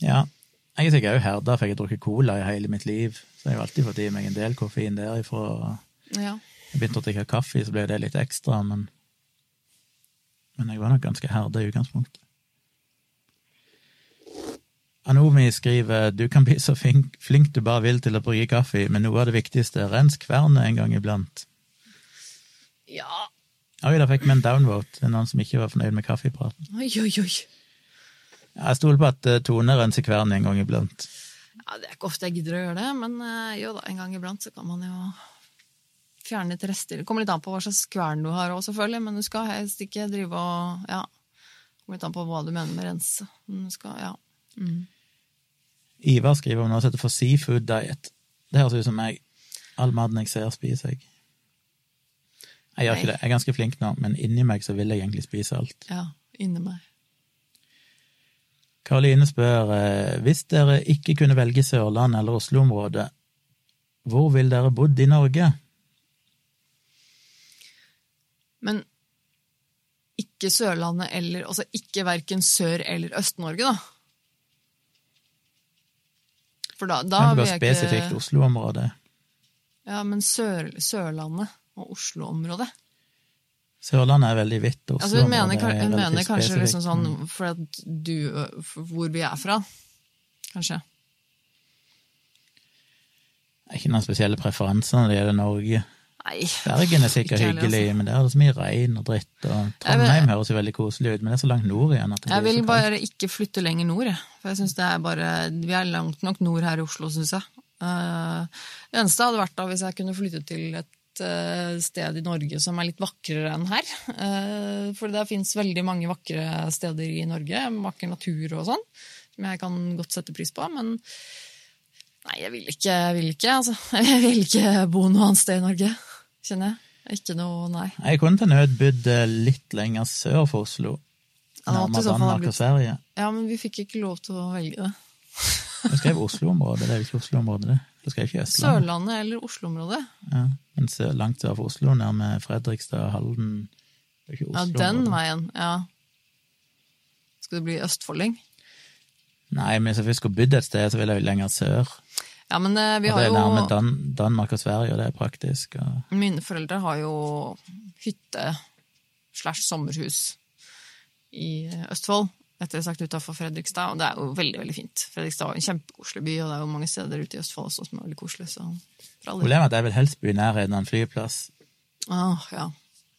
ja. Jeg er sikkert òg herda, for jeg har drukket cola i hele mitt liv. Så jeg har alltid fått i meg en del koffein derifra. Ja. Jeg begynte å drikke kaffe, så ble det litt ekstra, men Men jeg var nok ganske herda i utgangspunktet. Anomi skriver du kan bli så flink, flink du bare vil til å brygge kaffe, men noe av det viktigste, rens kvernet en gang iblant. ja. Oi, da fikk vi en downvote. Det er noen som ikke var fornøyd med kaffepraten. Oi, oi, oi. Jeg stoler på at eh, Tone renser kvernet en gang iblant. Ja, det er ikke ofte jeg gidder å gjøre det, men eh, jo da, en gang iblant så kan man jo fjerne litt rester. Det kommer litt an på hva slags kvern du har òg, selvfølgelig, men du skal helst ikke drive og Ja. Det kommer litt an på hva du mener med rense. Men du skal, ja. Mm. Ivar skriver om noe som heter for seafood diet. Det høres ut som meg. All maten jeg ser, spiser jeg. Jeg gjør Nei. ikke det. Jeg er ganske flink nå, men inni meg så vil jeg egentlig spise alt. ja inni meg. Karoline spør eh, hvis dere ikke kunne velge Sørland eller Oslo-området, hvor ville dere bodd i Norge? Men ikke Sørlandet eller Altså ikke verken Sør- eller Øst-Norge, da. For da, da vil jeg ikke spesifikt Oslo-området? Ja, men Sør, Sørlandet. og Oslo-området. Sørlandet er veldig hvitt. og Altså, hun mener, er hun mener kanskje liksom sånn for at du for Hvor vi er fra. Kanskje. Ikke noen spesielle preferanser når det gjelder Norge. Nei. Bergen er sikkert hyggelig, men der er det så mye regn og dritt. Og Trondheim høres jo veldig koselig ut, men det er så langt nord igjen. Jeg vil bare ikke flytte lenger nord. For jeg synes det er bare Vi er langt nok nord her i Oslo, syns jeg. Uh, det eneste hadde vært da hvis jeg kunne flytte til et eh, sted i Norge som er litt vakrere enn her. Uh, for det fins veldig mange vakre steder i Norge. Vakker natur og sånn. Som jeg kan godt sette pris på. Men nei, jeg vil ikke, jeg vil ikke, altså. Jeg vil ikke bo noe annet sted i Norge, kjenner jeg. Ikke noe, nei. Jeg kunne til nød bodd eh, litt lenger sør for Oslo. Nærmere Danmark og Sverige. Ja, men vi fikk ikke lov til å velge det. Jeg skrev Oslo-området, det er jo ikke Oslo-området, det. Jeg skrev ikke Østlandet. Sørlandet eller Oslo-området. Ja, men langt sør for Oslo, nærme Fredrikstad Halden. Det er ikke Ja, den veien, ja. Skal det bli østfolding? Nei, men hvis jeg først skulle bodd et sted, så ville jeg jo lenger sør. Ja, men eh, vi har jo... det er nærme Dan Danmark og Sverige, og det er praktisk. Og... Mine foreldre har jo hytte slash sommerhus i Østfold. Rettere sagt utafor Fredrikstad, og det er jo veldig veldig fint. Fredrikstad er en kjempekoselig by, og det er jo mange steder ute i Østfold også som er veldig koselig. Så. Problemet er at jeg vil helst bo i nærheten av en flyplass, Ah, ja,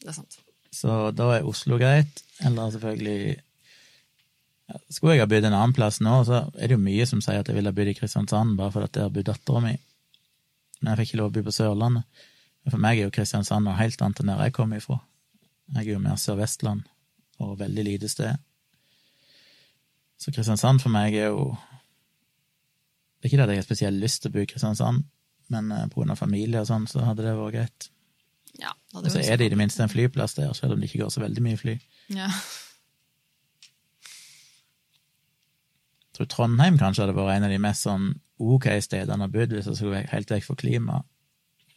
det er sant. så da er Oslo greit. Eller selvfølgelig ja, Skulle jeg ha bodd en annen plass nå, så er det jo mye som sier at jeg ville ha bodd i Kristiansand, bare fordi der bor dattera mi. Men jeg fikk ikke lov å bo på Sørlandet. Men For meg er jo Kristiansand noe helt annet enn der jeg kommer ifra. Jeg er jo mer Sør-Vestland, og veldig lite sted. Så Kristiansand for meg er jo Det er ikke det at jeg har spesielt lyst til å bo i Kristiansand, men pga. på grunn av familie og sånn, så hadde det vært greit. Ja, Og så er det i det minste en flyplass der, selv om det ikke går så veldig mye fly. ja. Jeg tror Trondheim kanskje hadde vært en av de mest sånn ok stedene å bo hvis jeg skulle helt vekk fra klima.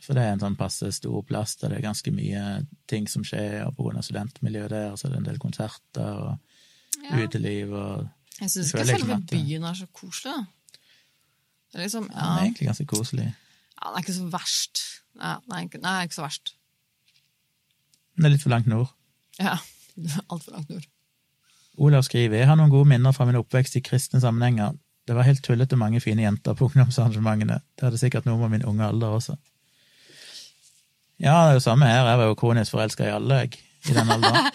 For det er en sånn passe stor plass der det er ganske mye ting som skjer, og av studentmiljøet der, så er det en del konserter og ja. uteliv og Jeg syns ikke selve byen er så koselig. Det er liksom, ja, Den er egentlig ganske koselig. ja, det er ikke så verst. Nei, nei, ikke- nei, ikke så verst. Den er litt for langt nord. Ja, altfor langt nord. Olav skriver jeg har noen gode minner fra min oppvekst i kristne sammenhenger. Det var helt tullete mange fine jenter på ungdomsarrangementene. Det hadde sikkert noe med min unge alder også. Ja, det er jo samme her. Jeg var jo kronisk forelska i alle, jeg, i den alderen.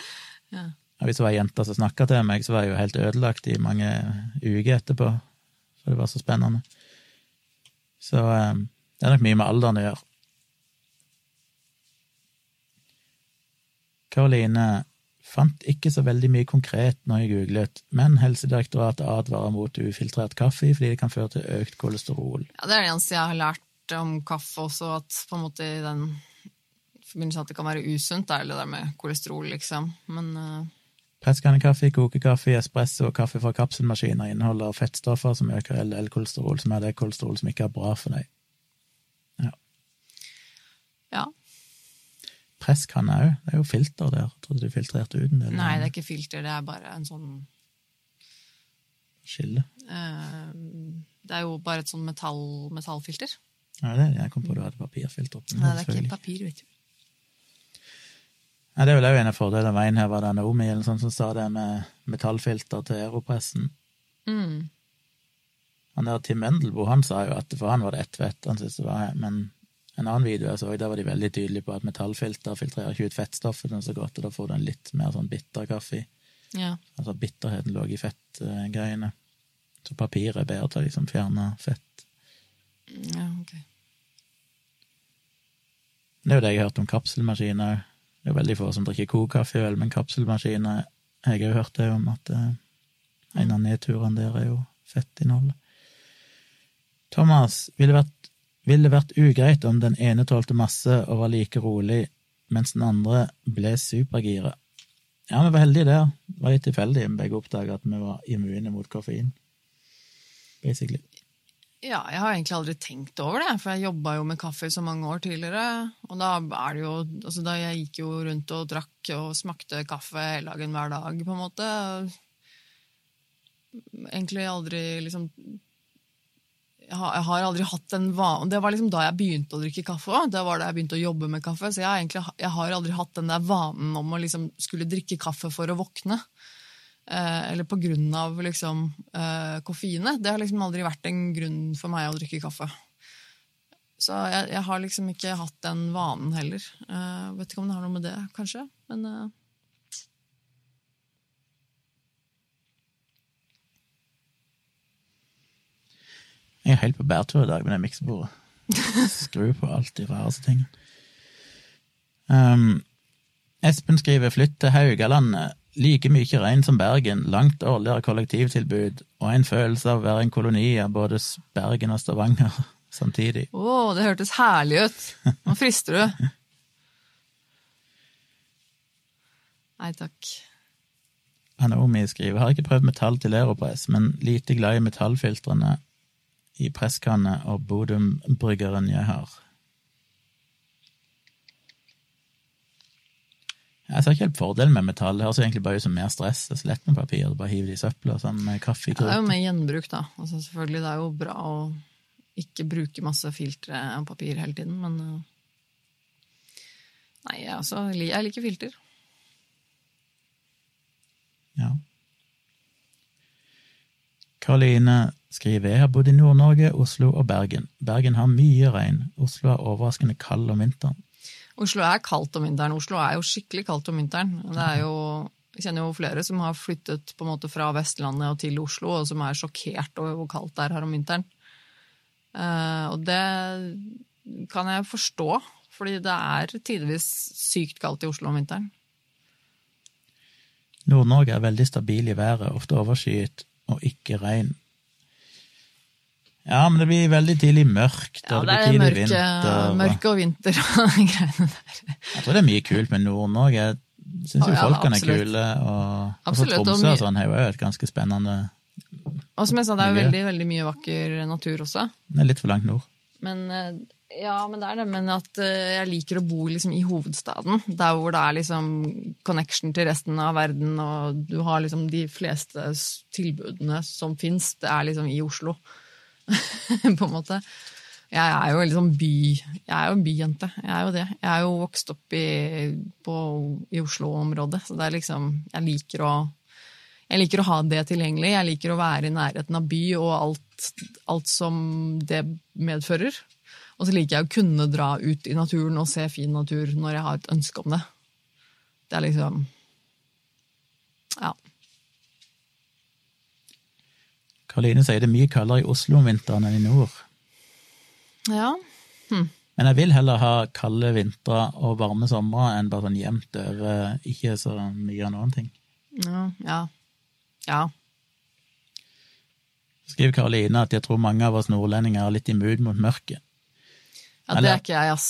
Ja. Og hvis det var ei jente som snakka til meg, så var jeg jo helt ødelagt i mange uker etterpå, for det var så spennende. Så eh, det er nok mye med alderen å gjøre. Karoline fant ikke så veldig mye konkret når jeg googlet, men Helsedirektoratet advarer mot ufiltrert kaffe fordi det kan føre til økt kolesterol. Ja, det er det eneste jeg har lært om kaffe også, at på en måte i den forbindelse at det kan være usunt, det det der med kolesterol, liksom. Men eh, Presskannekaffe, kokekaffe, espresso og kaffe fra kapselmaskiner inneholder fettstoffer som øker LL-kolesterol, som er det kolesterol som ikke er bra for deg. ja. Presskanne òg, det er jo filter der. Jeg trodde du filtrerte ut en del. Nei, det er ikke filter, det er bare en sånn Skille. eh, Det er jo bare et sånn metall, metallfilter. Ja, det er det jeg kom på du hadde papirfilter. Nei, det er ikke papir, vet du. Nei, det er vel òg en av fordelene veien her, var det Naomi eller sånn som sa det med metallfilter til aeropressen. Mm. Han der Tim Mendelboe, han sa jo at for han var det ett fett, han syntes det var Men en annen video jeg så, der var de veldig tydelige på at metallfilter filtrerer ikke ut fettstoffet så godt, og da får du en litt mer sånn bitter kaffe. Ja. Altså bitterheten lå i fettgreiene. Så papir er bedre til å liksom fjerne fett. ja, ok. Det er jo det jeg har hørt om kapselmaskiner. Det er veldig få som drikker kokaffe, men kapselmaskiner Jeg har jo hørt det om at eh, en av nedturene der er jo fettinnholdet. Thomas, ville vært, ville vært ugreit om den ene tålte masse og var like rolig, mens den andre ble supergira? Ja, vi var heldige der. Det var litt tilfeldig. Vi begge oppdaga at vi var immune mot koffein. Basically. Ja, jeg har egentlig aldri tenkt over det, for jeg jobba jo med kaffe så mange år tidligere. Og da er det jo altså da Jeg gikk jo rundt og drakk og smakte kaffe hele dagen hver dag, på en måte. Egentlig aldri liksom jeg har, aldri hatt en vane Det var liksom da jeg begynte å drikke kaffe. også. Det var da jeg begynte å jobbe med kaffe. Så jeg egentlig, jeg har aldri hatt den der vanen om å liksom skulle drikke kaffe for å våkne. Eh, eller på grunn av liksom, eh, koffeinet. Det har liksom aldri vært en grunn for meg å drikke kaffe. Så jeg, jeg har liksom ikke hatt den vanen heller. Eh, vet ikke om det har noe med det, kanskje. Men Jeg er helt på bærtur i dag med det miksebordet. Skru på alt de rareste tingene. Um, Espen skriver 'Flytt til Haugalandet'. Like mye regn som Bergen, langt dårligere kollektivtilbud og en følelse av å være en koloni av både Bergen og Stavanger samtidig. Å, det hørtes herlig ut! Nå frister du. Nei takk. Anomi skriver 'Har ikke prøvd metall til Aeropress, men lite glad i metallfiltrene i presskanne og Bodum-bryggeren jeg har'. Jeg ser ikke helt fordelen med metall. Det høres egentlig bare ut som mer stress. Det er så lett med papir. Du bare hiver det i søpla sammen med kaffe Det er jo med gjenbruk, da. Altså, selvfølgelig, det er jo bra å ikke bruke masse filtre og papir hele tiden, men uh, Nei, altså, jeg liker filter. Ja. Karoline skriver jeg har bodd i Nord-Norge, Oslo og Bergen. Bergen har mye regn. Oslo er overraskende kald om vinteren. Oslo er kaldt om vinteren. Oslo er jo skikkelig kaldt om vinteren. Det er jo, jeg kjenner jo flere som har flyttet på en måte fra Vestlandet og til Oslo, og som er sjokkert over hvor kaldt det er her om vinteren. Eh, og det kan jeg forstå, fordi det er tidvis sykt kaldt i Oslo om vinteren. Nord-Norge er veldig stabil i været, ofte overskyet og ikke regn. Ja, men det blir veldig tidlig mørkt, Ja, det det er mørke, vinter. mørke og vinter og greiene der. Jeg tror det er mye kult med Nord-Norge. Jeg syns jo Ja, ja, folkene er kule, og, så Tromsø og sånn er jo et ganske spennende Og som jeg sa, det er jo veldig, veldig mye vakker natur også. Det er litt for langt nord. Men eh, ja, men det er det. Men at eh, jeg liker å bo liksom i hovedstaden. Der hvor det er liksom connection til resten av verden, og du har liksom de fleste tilbudene som fins, det er liksom i Oslo. på en måte. Jeg er jo liksom by... Byjente. Jeg er jo det. Jeg er jo vokst opp i, i Oslo-området, så det er liksom Jeg liker å jeg liker å ha det tilgjengelig. Jeg liker å være i nærheten av by og alt, alt som det medfører. Og så liker jeg å kunne dra ut i naturen og se fin natur når jeg har et ønske om det. Det er liksom Ja. Karoline sier det er mye kaldere i Oslo om vinteren enn i nord. Ja. Men jeg vil heller ha kalde vintre og varme somre enn bare sånn jevnt over ikke så mye av noen ting. Ja. Ja. ja. Skriver Karoline at jeg tror mange av oss nordlendinger er litt immun mot mørket. ja det er ikke jeg, ass.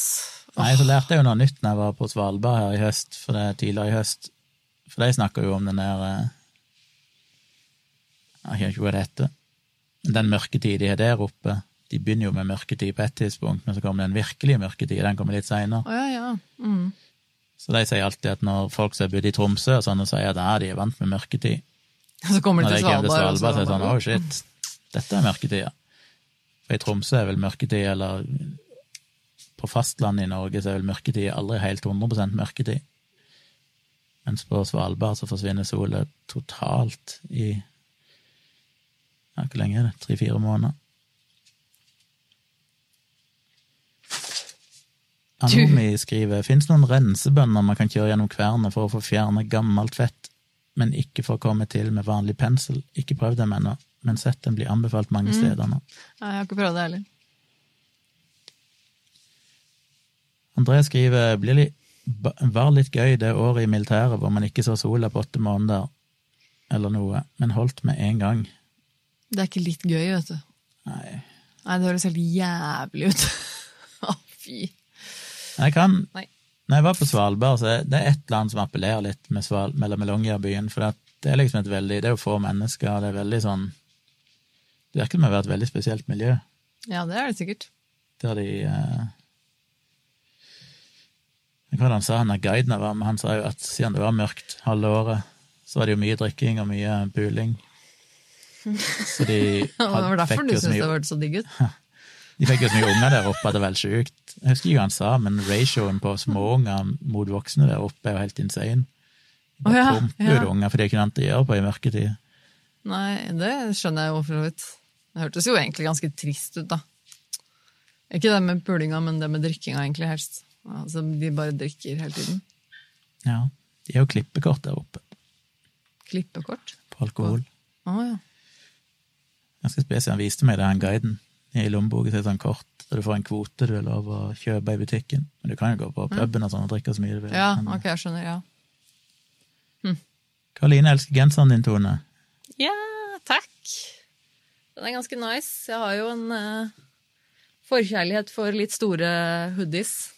Nei, så lærte jeg jo noe nytt når jeg var på Svalbard her i høst, for det er tidligere i høst. For de snakker jo om den der eh, Jeg kan ikke hva det heter. Den mørketida de har der oppe. De begynner jo med mørketid på et tidspunkt, men så kommer den virkelige mørketida. Den kommer litt seinere. Oh, ja, ja. Mm. Så de sier alltid at når folk som har bodd i Tromsø og sånne sier at ja, de er vant med mørketid Så kommer de til kommer til Svalbard. så er det sånn oh shit, dette er mørketida. For i Tromsø er vel mørketid, eller på fastlandet i Norge så er vel mørketid aldri helt 100% mørketid. Mens på Svalbard så forsvinner sola totalt i ja, Hvor lenge er det? Tre-fire måneder? Anomi skriver Fins noen rensebønner man kan kjøre gjennom kvernet for å få fjerne gammelt fett, men ikke for å komme til med vanlig pensel? Ikke prøvd dem ennå, men sett den blir anbefalt mange steder nå. Nei, jeg har ikke prøvd det heller. André skriver blir litt, var litt gøy det året i militæret hvor man ikke så sola på åtte måneder, eller noe, men holdt med en gang. Det er ikke litt gøy, vet du. Nei. Nei, det høres helt jævlig ut. Å, fy. Jeg kan Nei. Når jeg var på Svalbard, så er det et annet som appellerer litt med, Sval, med Longyearbyen, for det er liksom et veldig Det er jo få mennesker, det er veldig sånn Det virker som å være et veldig spesielt miljø, Ja, det er det sikkert. der de eh, Hva han sa, han guiden var med, han sa jo at siden det var mørkt halve året, så var det jo mye drikking og mye buling. Så de, Det var derfor du syntes det hørtes så digg ut. de fikk jo så mye unger der oppe at det er vel sjukt. Jeg husker ikke hva han sa, men ratioen på småunger mot voksne der oppe er jo helt insane. De Å ja, ja. ut unger, for de har ikke noe annet å gjøre på i mørketid. Nei, det skjønner jeg jo for så vidt. Det hørtes jo egentlig ganske trist ut, da. Ikke det med pulinga, men det med drikkinga, egentlig, helst. Altså, de bare drikker hele tiden. Ja, de er jo klippekort der oppe Klippekort. på alkohol. Å ja. Ganske spesielt. Han viste meg det, han guiden. I lommeboka til et sånn kort der du får en kvote du er lov å kjøpe i butikken. Men du kan jo gå på puben og sånn og drikke så mye du vil. Ja, Men- ok, jeg skjønner, ja. Karoline elsker genseren din, Tone. Ja, takk. Den er ganske nice. Jeg har jo en uh, forkjærlighet for litt store hoodies.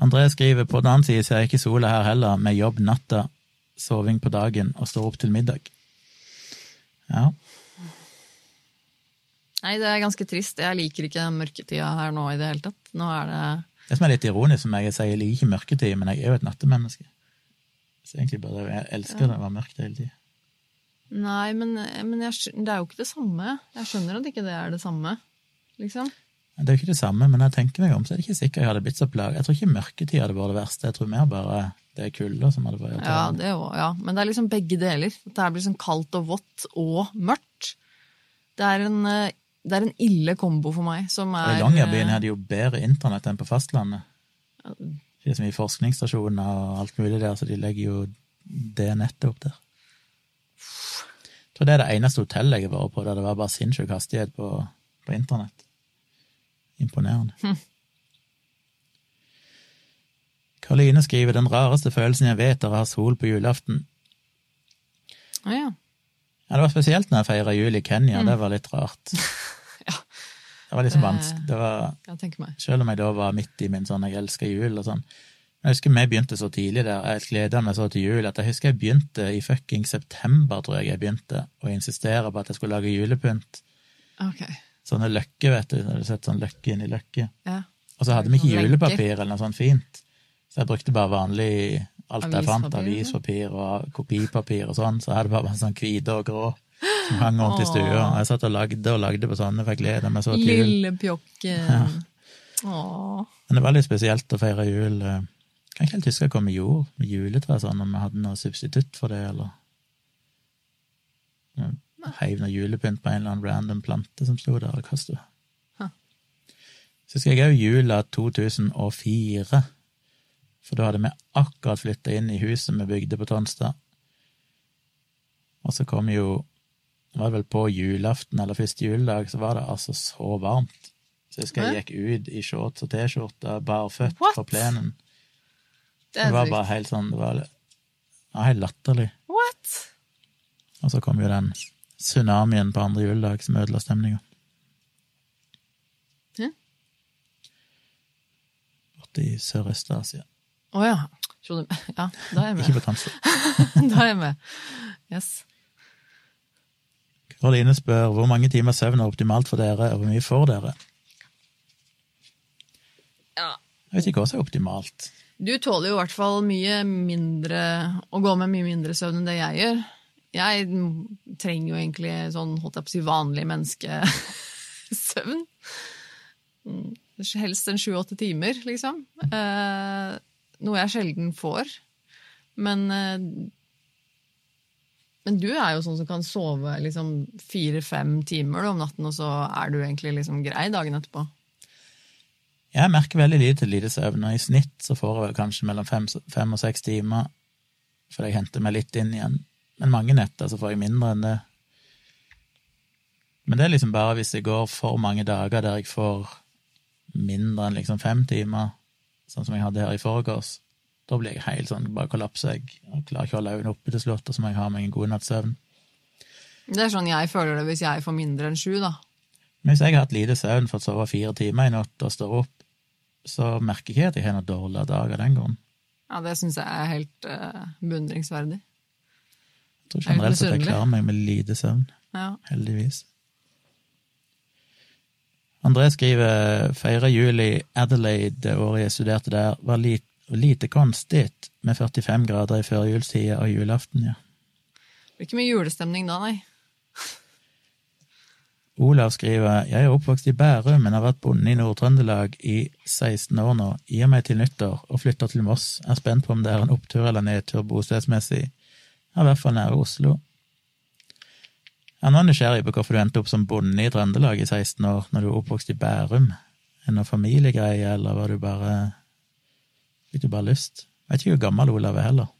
André skriver på den annen side ser jeg ikke sola her heller, med jobb natta, soving på dagen og står opp til middag. Ja, Nei, det er ganske trist. Jeg liker ikke den mørketida her nå i det hele tatt. Nå er det Det som er litt ironisk som jeg sier jeg liker ikke mørketid, men jeg er jo et nattemenneske. Så egentlig burde jeg elske det å være mørkt hele tida. Nei, men, men jeg, det er jo ikke det samme. Jeg skjønner at ikke det er det samme, liksom. Det er jo ikke det samme, men jeg tenker meg om, så er det ikke sikkert jeg hadde blitt så plaga. Jeg tror ikke mørketid hadde vært det verste, jeg tror mer bare det er kulda som hadde vært Ja, det det også, ja. Men det er liksom begge deler. Det her blir sånn kaldt og vått og mørkt. Det er en, eh, det er en ille kombo for meg, som er I Longyearbyen eh, er jo bedre internett enn på fastlandet. Det er så mye forskningsstasjoner og alt mulig der, så de legger jo det nettet opp der. Jeg tror det er det eneste hotellet jeg har vært på der det var bare sinnssyk hastighet på, på internett. Imponerende. Karoline skriver den rareste følelsen jeg vet er å ha sol på julaften. Å ja. Ja, det var spesielt når jeg feira jul i Kenya, det var litt rart. Ja. Det var liksom Det- vanskelig. Det var meg. Selv om jeg da var midt i min sånn 'jeg elsker jul' og sånn. Jeg husker vi begynte så tidlig der, jeg gleda meg så til jul, at jeg husker jeg begynte i fucking september, tror jeg jeg begynte, å insistere på at jeg skulle lage julepynt. Ok. Sånne løkker, vet du, har du sett sånn løkke inni løkke? Ja. Og så hadde vi ikke Sånn julepapir eller noe sånt fint, så jeg brukte bare vanlig alt jeg fant, Avispapir, og kopipapir og sånn, så jeg hadde bare sånn hvite og grå som hang rundt i stua. Jeg satt og lagde og lagde på sånne, jeg glede meg så til jul. Lille pjokken. Åh. Men det var litt spesielt å feire jul. Jeg Kan ikke helt huske hva vi gjorde med juletre, sånn, om vi hadde noe substitutt for det, eller Heiv noe julepynt på en eller annen random plante som sto der, og hva sto det? Så husker jeg òg jula 2004, for da hadde vi akkurat flytta inn i huset vi bygde på Tonstad. Og så kom jo var det vel på julaften eller første juledag, så var det altså så varmt. Så jeg husker jeg gikk ut i shorts og T-skjorte, barføtt What? på plenen. Det Det var bare helt sånn, det var ja, helt latterlig. What? Og så kom jo den tsunamien på andre juledag som ødela stemninga. Borte i Sørøst-Asia. Å ja. Ja, da er jeg Ikke med. på Tansvoll. Da er jeg med. Yes. Karoline spør hvor mange timer søvn er optimalt for dere, og hvor mye får dere? Ja. Jeg vet ikke hva som er optimalt. Du tåler jo i hvert fall mye mindre Å gå med mye mindre søvn enn det jeg gjør. Jeg trenger jo egentlig sånn, holdt jeg på å si, vanlig menneskesøvn. Mm, Helst en sju-åtte timer, liksom. Eh, noe jeg sjelden får. Men eh, Men du er jo sånn som kan sove liksom fire-fem timer om natten, og så er du egentlig liksom grei dagen etterpå. Jeg merker veldig lite lite søvn, og i snitt så får jeg kanskje mellom fem, fem og seks timer, for jeg henter meg litt inn igjen. Men mange netter så får jeg mindre enn det. Men det er liksom bare hvis det går for mange dager der jeg får mindre enn liksom fem timer, sånn som jeg hadde her i forgårs, da blir jeg helt sånn, bare kollapser jeg, og klarer ikke å holde øynene oppe til slutt, og så må jeg ha meg en god natts søvn. Det er sånn jeg føler det hvis jeg får mindre enn sju, da. Men hvis jeg har hatt lite søvn, fått sove fire timer i natt og står opp, så merker jeg ikke at jeg har noen dårlige dager av den grunn. Ja, det syns jeg er helt uh, beundringsverdig. Jeg tror Er generelt at jeg klarer meg med lite søvn, Ja. heldigvis. André skriver feira jul i Adelaide det året jeg studerte der, var lite, lite konstigt med 45 grader i førjulstida og julaften, ja. blir ikke mye julestemning da, nei. Olav skriver jeg er oppvokst i Bærum, men har vært bonde i Nord-Trøndelag i 16 år nå. Gir meg til nyttår og flytter til Moss. Er spent på om det er en opptur eller nedtur bostedsmessig. Er i hvert fall nære Oslo. Jeg nå nysgjerrig på hvorfor du endte opp som bonde i Trøndelag i 16 år, når du er oppvokst i Bærum. Er det noe familiegreie, eller var du bare Fikk du bare lyst? Jeg vet ikke hvor gammel Olav er heller.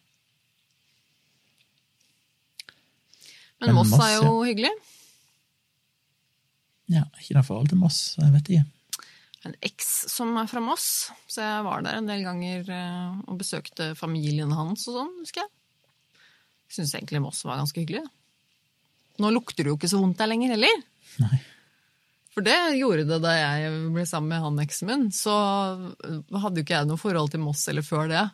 Men Men Moss Moss, er jo hyggelig. Ja, ikke noe forhold til Moss, jeg vet ikke. En eks som er fra Moss, så jeg var der en del ganger eh, og besøkte familien hans og sånn, husker jeg. Syns egentlig Moss var ganske hyggelig. Nå lukter det jo ikke så vondt der lenger heller. Nei. For det gjorde det da jeg ble sammen med han eksen min. Så hadde jo ikke jeg noe forhold til Moss eller før det.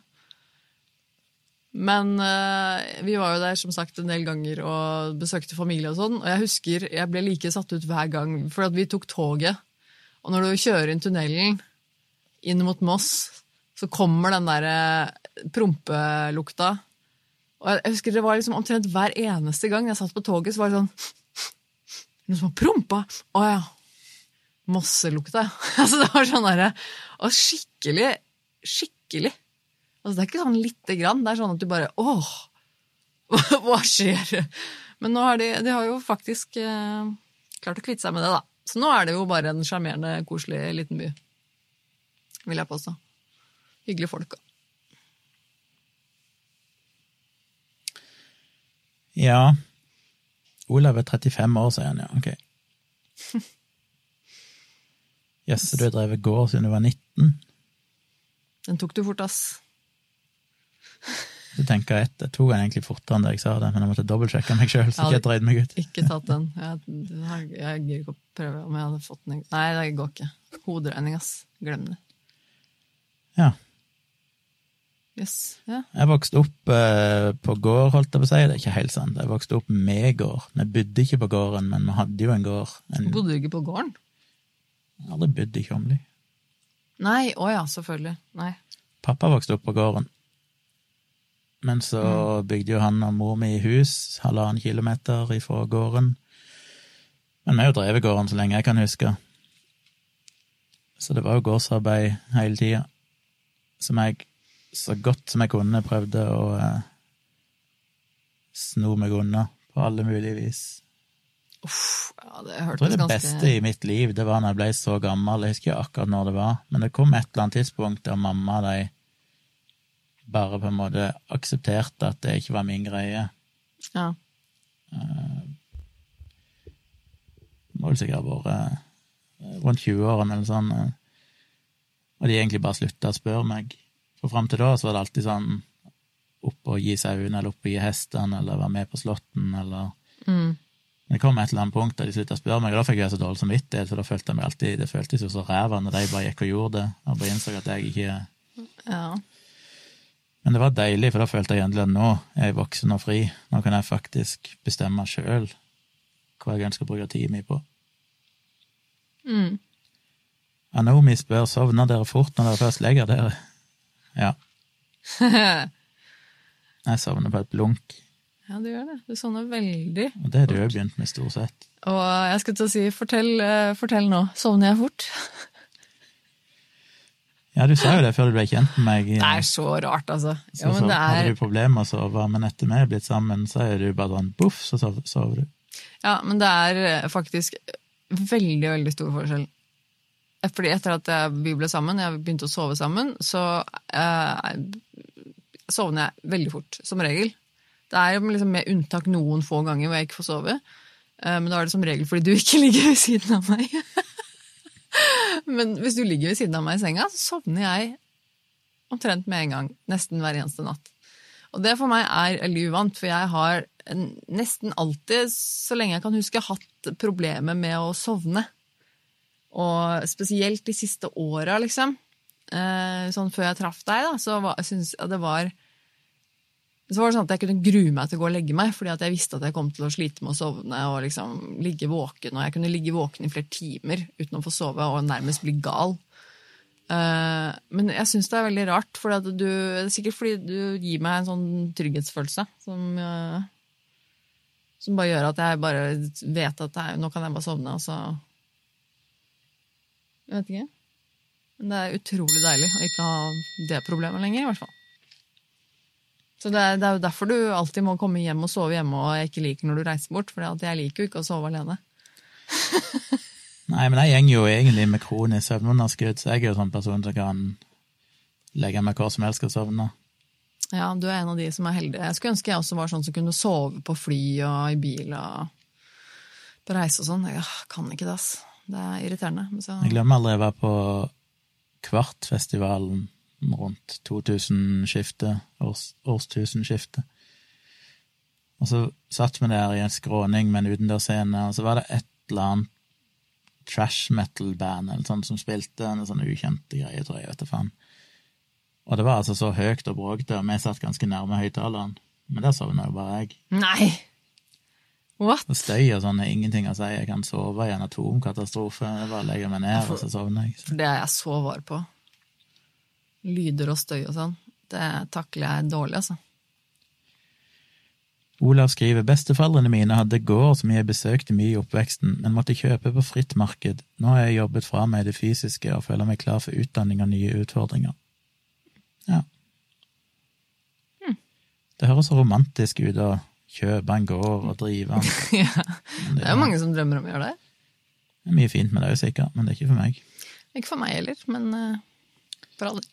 Men eh, vi var jo der som sagt en del ganger og besøkte familie og sånn. Og jeg husker jeg ble like satt ut hver gang, for at vi tok toget. Og når du kjører inn tunnelen inn mot Moss, så kommer den der eh, prompelukta. Og jeg husker det var liksom omtrent hver eneste gang jeg satt på toget, så var det sånn Noen som har prompa? Å ja. Mosselukta. altså det var sånn derre Og skikkelig, skikkelig. Altså det er ikke sånn lite grann. Det er sånn at du bare Åh! Hva, skjer? Men nå har de, de har jo faktisk eh, klart å kvitte seg med det, da. Så nå er det jo bare en sjarmerende, koselig liten by. Vil jeg påstå. Hyggelige folk. Ja. Olav er 35 år, sier han, ja. Ok. Yes, du har drevet gård siden du var 19? Den tok du fort, ass. Du tenker ett, Jeg tok den egentlig fortere enn det jeg sa det, men jeg måtte dobbeltsjekke meg sjøl, jeg drøyde meg ut. Ikke tatt den. Jeg, jeg, jeg gidder ikke å prøve om jeg hadde fått den. Nei, det går ikke. Hoderegning, ass. Glem det. Ja. Yes. Ja. Jeg vokste opp eh, på gård, holdt jeg på å si. Det er ikke helt sant. Jeg vokste opp med gård. Vi bodde ikke på gården, men vi hadde jo en gård. En, Bodde du ikke på gården? Jeg aldri bodd i Tjomli. Nei, å ja, selvfølgelig. Nei. Pappa vokste opp på gården. Men så bygde jo han og mor mi hus halvannen kilometer ifra gården. Men vi har jo drevet gården så lenge jeg kan huske. Så det var jo gårdsarbeid hele tida. Som jeg, så godt som jeg kunne, prøvde å eh, sno meg unna på alle mulige vis. Uff, ja, det Jeg tror det ganske beste i mitt liv, det var når jeg ble så gammel. Jeg husker ikke akkurat når det var, men det kom et eller annet tidspunkt der mamma og de bare på en måte aksepterte at det ikke var min greie. Ja. Det må vel sikkert ha vært eh, rundt 20-årene eller sånn. eh, Og de egentlig bare slutta å spørre meg. For fram til da så var det alltid sånn opp og gi sauene, eller opp og gi hestene, eller være med på slåtten, eller Mm. Det kom et eller annet punkt der de slutta å spørre meg, og da fikk jeg så dårlig samvittighet, for da følte jeg meg alltid Det føltes jo så ræva når de bare gikk og gjorde det, og bare innså at jeg ikke ja. Men det var deilig, for da følte jeg endelig at nå er jeg voksen og fri. Nå kan jeg faktisk bestemme sjøl hva jeg ønsker å bruke tida mi på. Mm. Anomi spør sovner dere fort når dere først legger dere. Ja, jeg sovner på et blunk, ja, du gjør det. Du sovner veldig. og det har du jo begynt med, stort sett. Og jeg skulle til å si, fortell, eh, fortell nå. Sovner jeg fort? Ja, du sa jo det før du ble kjent med meg. Det er så rart, altså. Så, Ja, men så er... hadde du problemer med å sove, men etter vi er blitt sammen, så er du bare sånn boff, så sov- sover du. ja, men det er eh, faktisk veldig, veldig stor forskjell. Fordi etter at vi ble sammen, jeg begynte å sove sammen, så eh, sovner jeg veldig fort, som regel. Det er liksom med unntak noen få ganger hvor jeg ikke får sove. Eh, men da er det som regel fordi du ikke ligger ved siden av meg. men hvis du ligger ved siden av meg i senga, så sovner jeg omtrent med en gang. Nesten hver eneste natt. Og det for meg er veldig uvant, for jeg har nesten alltid, så lenge jeg kan huske, hatt problemer med å sovne. Og spesielt de siste åra, liksom. Eh, sånn før jeg traff deg, da, så var, synes jeg det var så var det sånn at jeg kunne grue meg til å gå og legge meg, fordi jeg visste at jeg kom til å slite med å sovne og liksom ligge våken. Og jeg kunne ligge våken i flere timer uten å få sove og nærmest bli gal. Eh, men jeg syns det er veldig rart, for du, det er sikkert fordi du gir meg en sånn trygghetsfølelse som, eh, Som bare gjør at jeg bare vet at er, nå kan jeg bare sovne, og så Jeg vet ikke. Men det er utrolig deilig å ikke ha det problemet lenger, i hvert fall. Så det er, det er jo derfor du alltid må komme hjem og sove hjemme, og jeg ikke liker når du reiser bort, for jeg liker jo ikke å sove alene. Nei, men jeg går jo egentlig med kronisk søvnunderskudd, så jeg er jo sånn person som kan legge meg hvor som helst og sovne. Ja, du er en av de som er heldige. Jeg skulle ønske jeg også var sånn som kunne sove på fly og i bil og på reise og sånn. Jeg kan ikke det, ass. Det er irriterende. Så... Jeg glemmer aldri jeg var på Kvartfestivalen rundt 2000-skiftet, års, årstusenskiftet. Og så satt vi der i en skråning med en utendørsscene, og så var det et eller annet trash metal-band eller sånn som spilte en sånn ukjente greie, tror jeg, vet du faen. Og det var altså så høyt og bråkete, og vi satt ganske nærme høyttaleren. Men der sovna jo bare jeg. Nei! What? Og støy og sånn er ingenting å si. Jeg kan sove i en atomkatastrofe. Jeg bare legger meg ned, og så sovner jeg. For det er jeg så var på. Lyder og støy og sånn. Det takler jeg dårlig, altså. Olav skriver besteforeldrene mine hadde gård som jeg besøkte mye i oppveksten, men måtte kjøpe på fritt marked. Nå har jeg jobbet fra meg det fysiske og føler meg klar for utdanning og nye utfordringer. Ja. Hmm. Det høres så romantisk ut å kjøpe en gård og drive den. ja. Det er jo mange som drømmer om å gjøre det. Det er mye fint med det, òg, sikkert, men det er ikke for meg. Ikke for meg heller, men uh, for alle.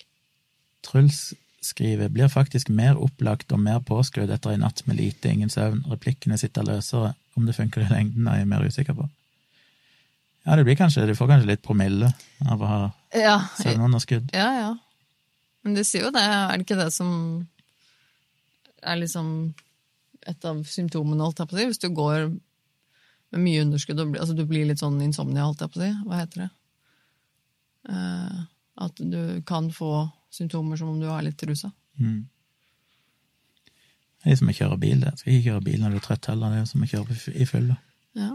Truls skriver blir faktisk mer opplagt og mer påskrudd etter en natt med lite, ingen søvn. Replikkene sitter løsere. Om det funker i lengden, er jeg mer usikker på. Ja, det blir kanskje, du får kanskje litt promille av å ha ja, søvnunderskudd. Ja, ja. Men de sier jo det. Er det ikke det som er liksom et av symptomene, holdt jeg på å si? Hvis du går med mye underskudd og altså du blir litt sånn insomnia, holdt jeg på å si. Hva heter det? Uh, at du kan få symptomer som om du er litt rusa. Mm. Det er som å kjøre bil, det. Skal ikke kjøre bil når du er trøtt heller. Det er som å kjøre i fylla. Ja.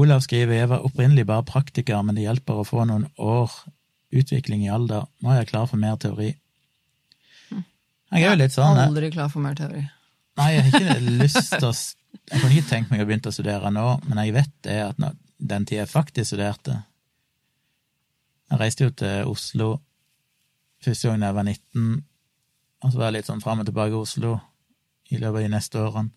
Olav skriver jeg var opprinnelig bare praktiker, men det hjelper å få noen år utvikling i alder. Nå er jeg klar for mer teori. Hm. Jeg er jo litt sånn Aldri klar for mer teori. Nei, jeg har ikke lyst til å Jeg kunne ikke tenkt meg å begynne å studere nå, men jeg vet det at når, den tida jeg faktisk studerte Jeg reiste jo til Oslo første gang jeg var 19, og så var jeg litt sånn fram og tilbake i Oslo i løpet av de neste årene.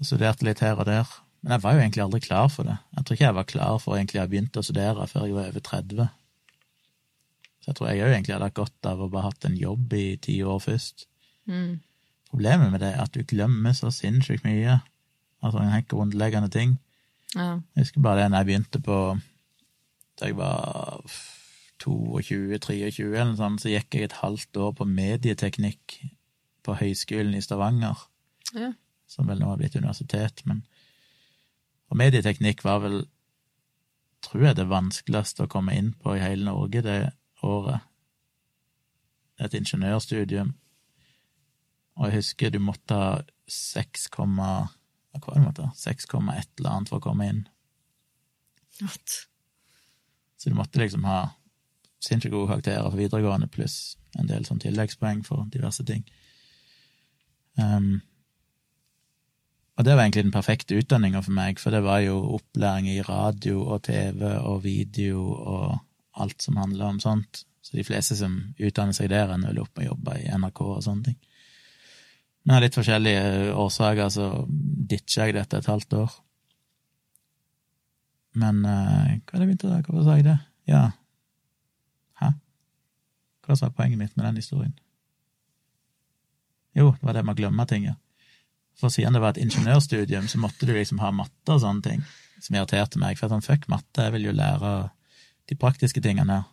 Og studerte litt her og der. Men jeg var jo egentlig aldri klar for det. Jeg tror ikke jeg var klar for egentlig å ha begynt å studere før jeg var over 30. Så jeg tror jeg òg egentlig hadde hatt godt av å bare hatt en jobb i ti år først. Mm. Problemet med det er at du glemmer så sinnssykt mye Altså en helt grunnleggende ting. Ja. Jeg husker bare det når jeg begynte på Da jeg var 22-23 eller noe sånt, så gikk jeg et halvt år på medieteknikk på Høgskolen i Stavanger, Ja. som vel nå har blitt universitet, men Og medieteknikk var vel, tror jeg, det vanskeligste å komme inn på i hele Norge det året. Et ingeniørstudium. Og jeg husker du måtte ha 6, hva var det måtte ha? 6,1 eller annet for å komme inn. What? Så du måtte liksom ha sinnssykt gode karakterer for videregående, pluss en del sånn tilleggspoeng for diverse ting. Um, og det var egentlig den perfekte utdanninga for meg, for det var jo opplæring i radio og TV og video og alt som handler om sånt. Så de fleste som utdanner seg der, ender vel opp med å jobbe i NRK og sånne ting. Men av litt forskjellige årsaker så ditcha jeg dette et halvt år. Men uh, hva er det begynte da? Hvorfor sa jeg det? Ja. Hæ? Hva var poenget mitt med den historien? Jo, det var det med å glemme ting, ja. For siden det var et ingeniørstudium, så måtte du liksom ha matte og sånne ting, som irriterte meg. For sånn, fuck matte, jeg vil jo lære de praktiske tingene her.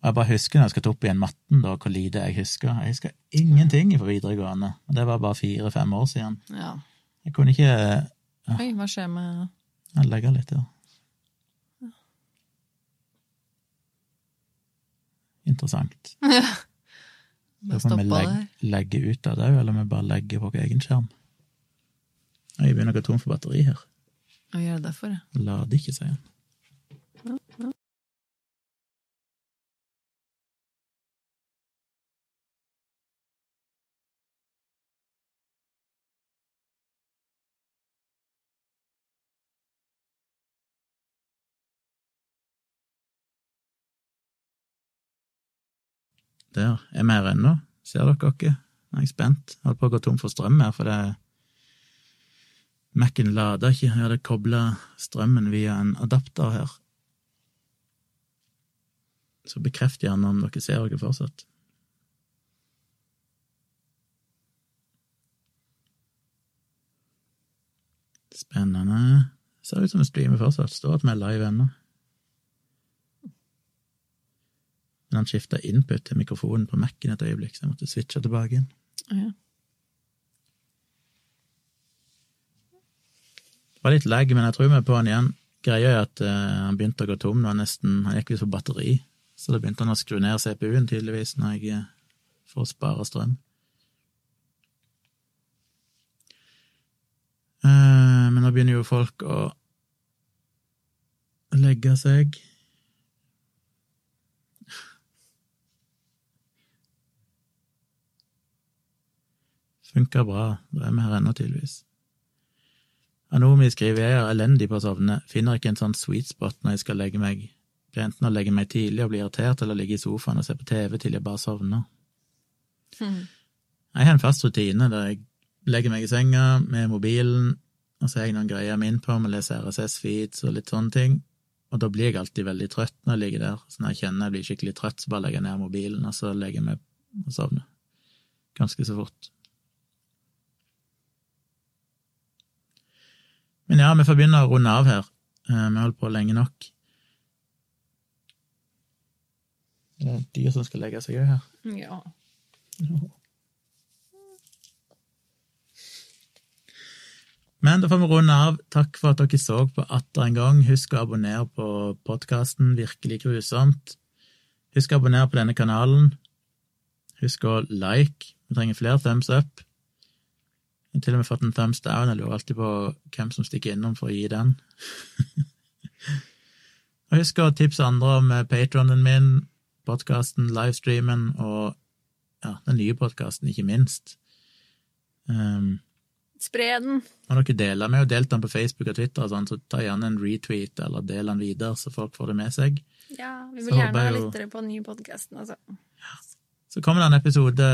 Og jeg bare husker når jeg skal ta opp igjen matten, da, hvor lite jeg husker. Jeg husker ingenting fra videregående, og det var bare fire-fem år siden. Ja. Jeg kunne ikke Oi, hva skjer med Jeg legger litt der. Interessant. Ja. Bare vi stoppa legge, der. legge ut av det eller eller vi bare legger på vår egen skjerm. Jeg begynner å gå tom for batteri her. Og gjør det derfor? ja? Lader ikke, sier han. Der. Er vi her ennå? Ser dere oss? Nå er jeg spent. Jeg holdt på å gå tom for strøm her, for det Mac-en lada ikke. Jeg hadde kobla strømmen via en adapter her. Så bekreft gjerne om dere ser dere fortsatt. Spennende. Ser ut som vi streamer fortsatt. Står at vi er live ennå. Men han skifta input til mikrofonen på Mac-en et øyeblikk, så jeg måtte switche tilbake igjen. Ja. Det var litt lag, men jeg tror vi er på han igjen. Greia er at uh, han begynte å gå tom nå, nesten, han gikk visst på batteri, så da begynte han å skru ned CPU-en tydeligvis når jeg, eh, for å spare strøm. Uh, men nå begynner jo folk å legge seg. Funka bra, da er vi her ennå, tydeligvis. Anomi skriver jeg er elendig på å sovne, finner ikke en sånn sweet spot når jeg skal legge meg. Blir enten å legge meg tidlig og bli irritert, eller ligge i sofaen og se på TV til jeg bare sovner. Hmm. Jeg har en fast rutine der jeg legger meg i senga med mobilen, og så har jeg noen greier jeg min på, med å lese RSS-feeds og litt sånne ting. Og da blir jeg alltid veldig trøtt når jeg ligger der. Så når jeg kjenner jeg blir skikkelig trøtt, så bare legger jeg ned mobilen, og så legger jeg meg og sovner. Ganske så fort. Men ja, vi får begynne å runde av her. Eh, Vi har holdt på lenge nok. Det er dyr som skal legge seg òg her. ja. Men da får vi runde av. Takk for at dere så på atter en gang. Husk å abonnere på podkasten Virkelig grusomt. Husk å abonnere på denne kanalen. Husk å like. Vi trenger flere thumbs up. Jeg har til og med fått en thumbs down. Jeg lurer alltid på hvem som stikker innom for å gi den. og husk å tipse andre om patronen min, podkasten, livestreamen og ja, den nye podkasten, ikke minst. Um, Spre den. Og dere deler med og delt den på Facebook og Twitter, og sånn, så ta gjerne en retweet eller del den videre, så folk får det med seg. Ja, vi Så vil gjerne ha litt dere lyttere på den nye podkasten, altså. Så kommer det en episode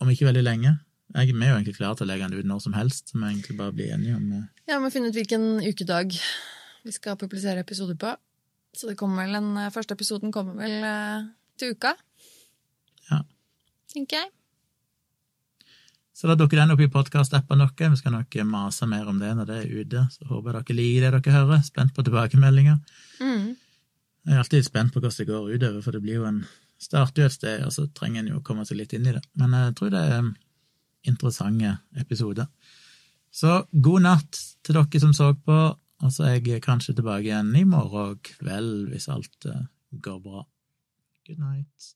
om ikke veldig lenge. Jeg, vi er jo egentlig klare til å legge den ut når som helst, så vi egentlig bare blir enige om eh, Ja, vi må finne ut hvilken ukedag vi skal publisere episoder på. Så det kommer vel en, eh, første episoden kommer vel eh, til uka. Ja. Tenker jeg. Så da dukker den opp i podkast-appen deres. Vi skal nok mase mer om det når det er ute. Så håper dere liker det dere hører. Spent på tilbakemeldinger. Mm. Jeg er alltid spent på hvordan det går utover, for det blir jo en starter jo et sted, og så trenger en jo å komme seg litt inn i det. Men jeg tror det er interessante episoder. Så god natt til dere som så på, og så er jeg kanskje tilbake igjen i morgen kveld hvis alt eh, går bra. Good night.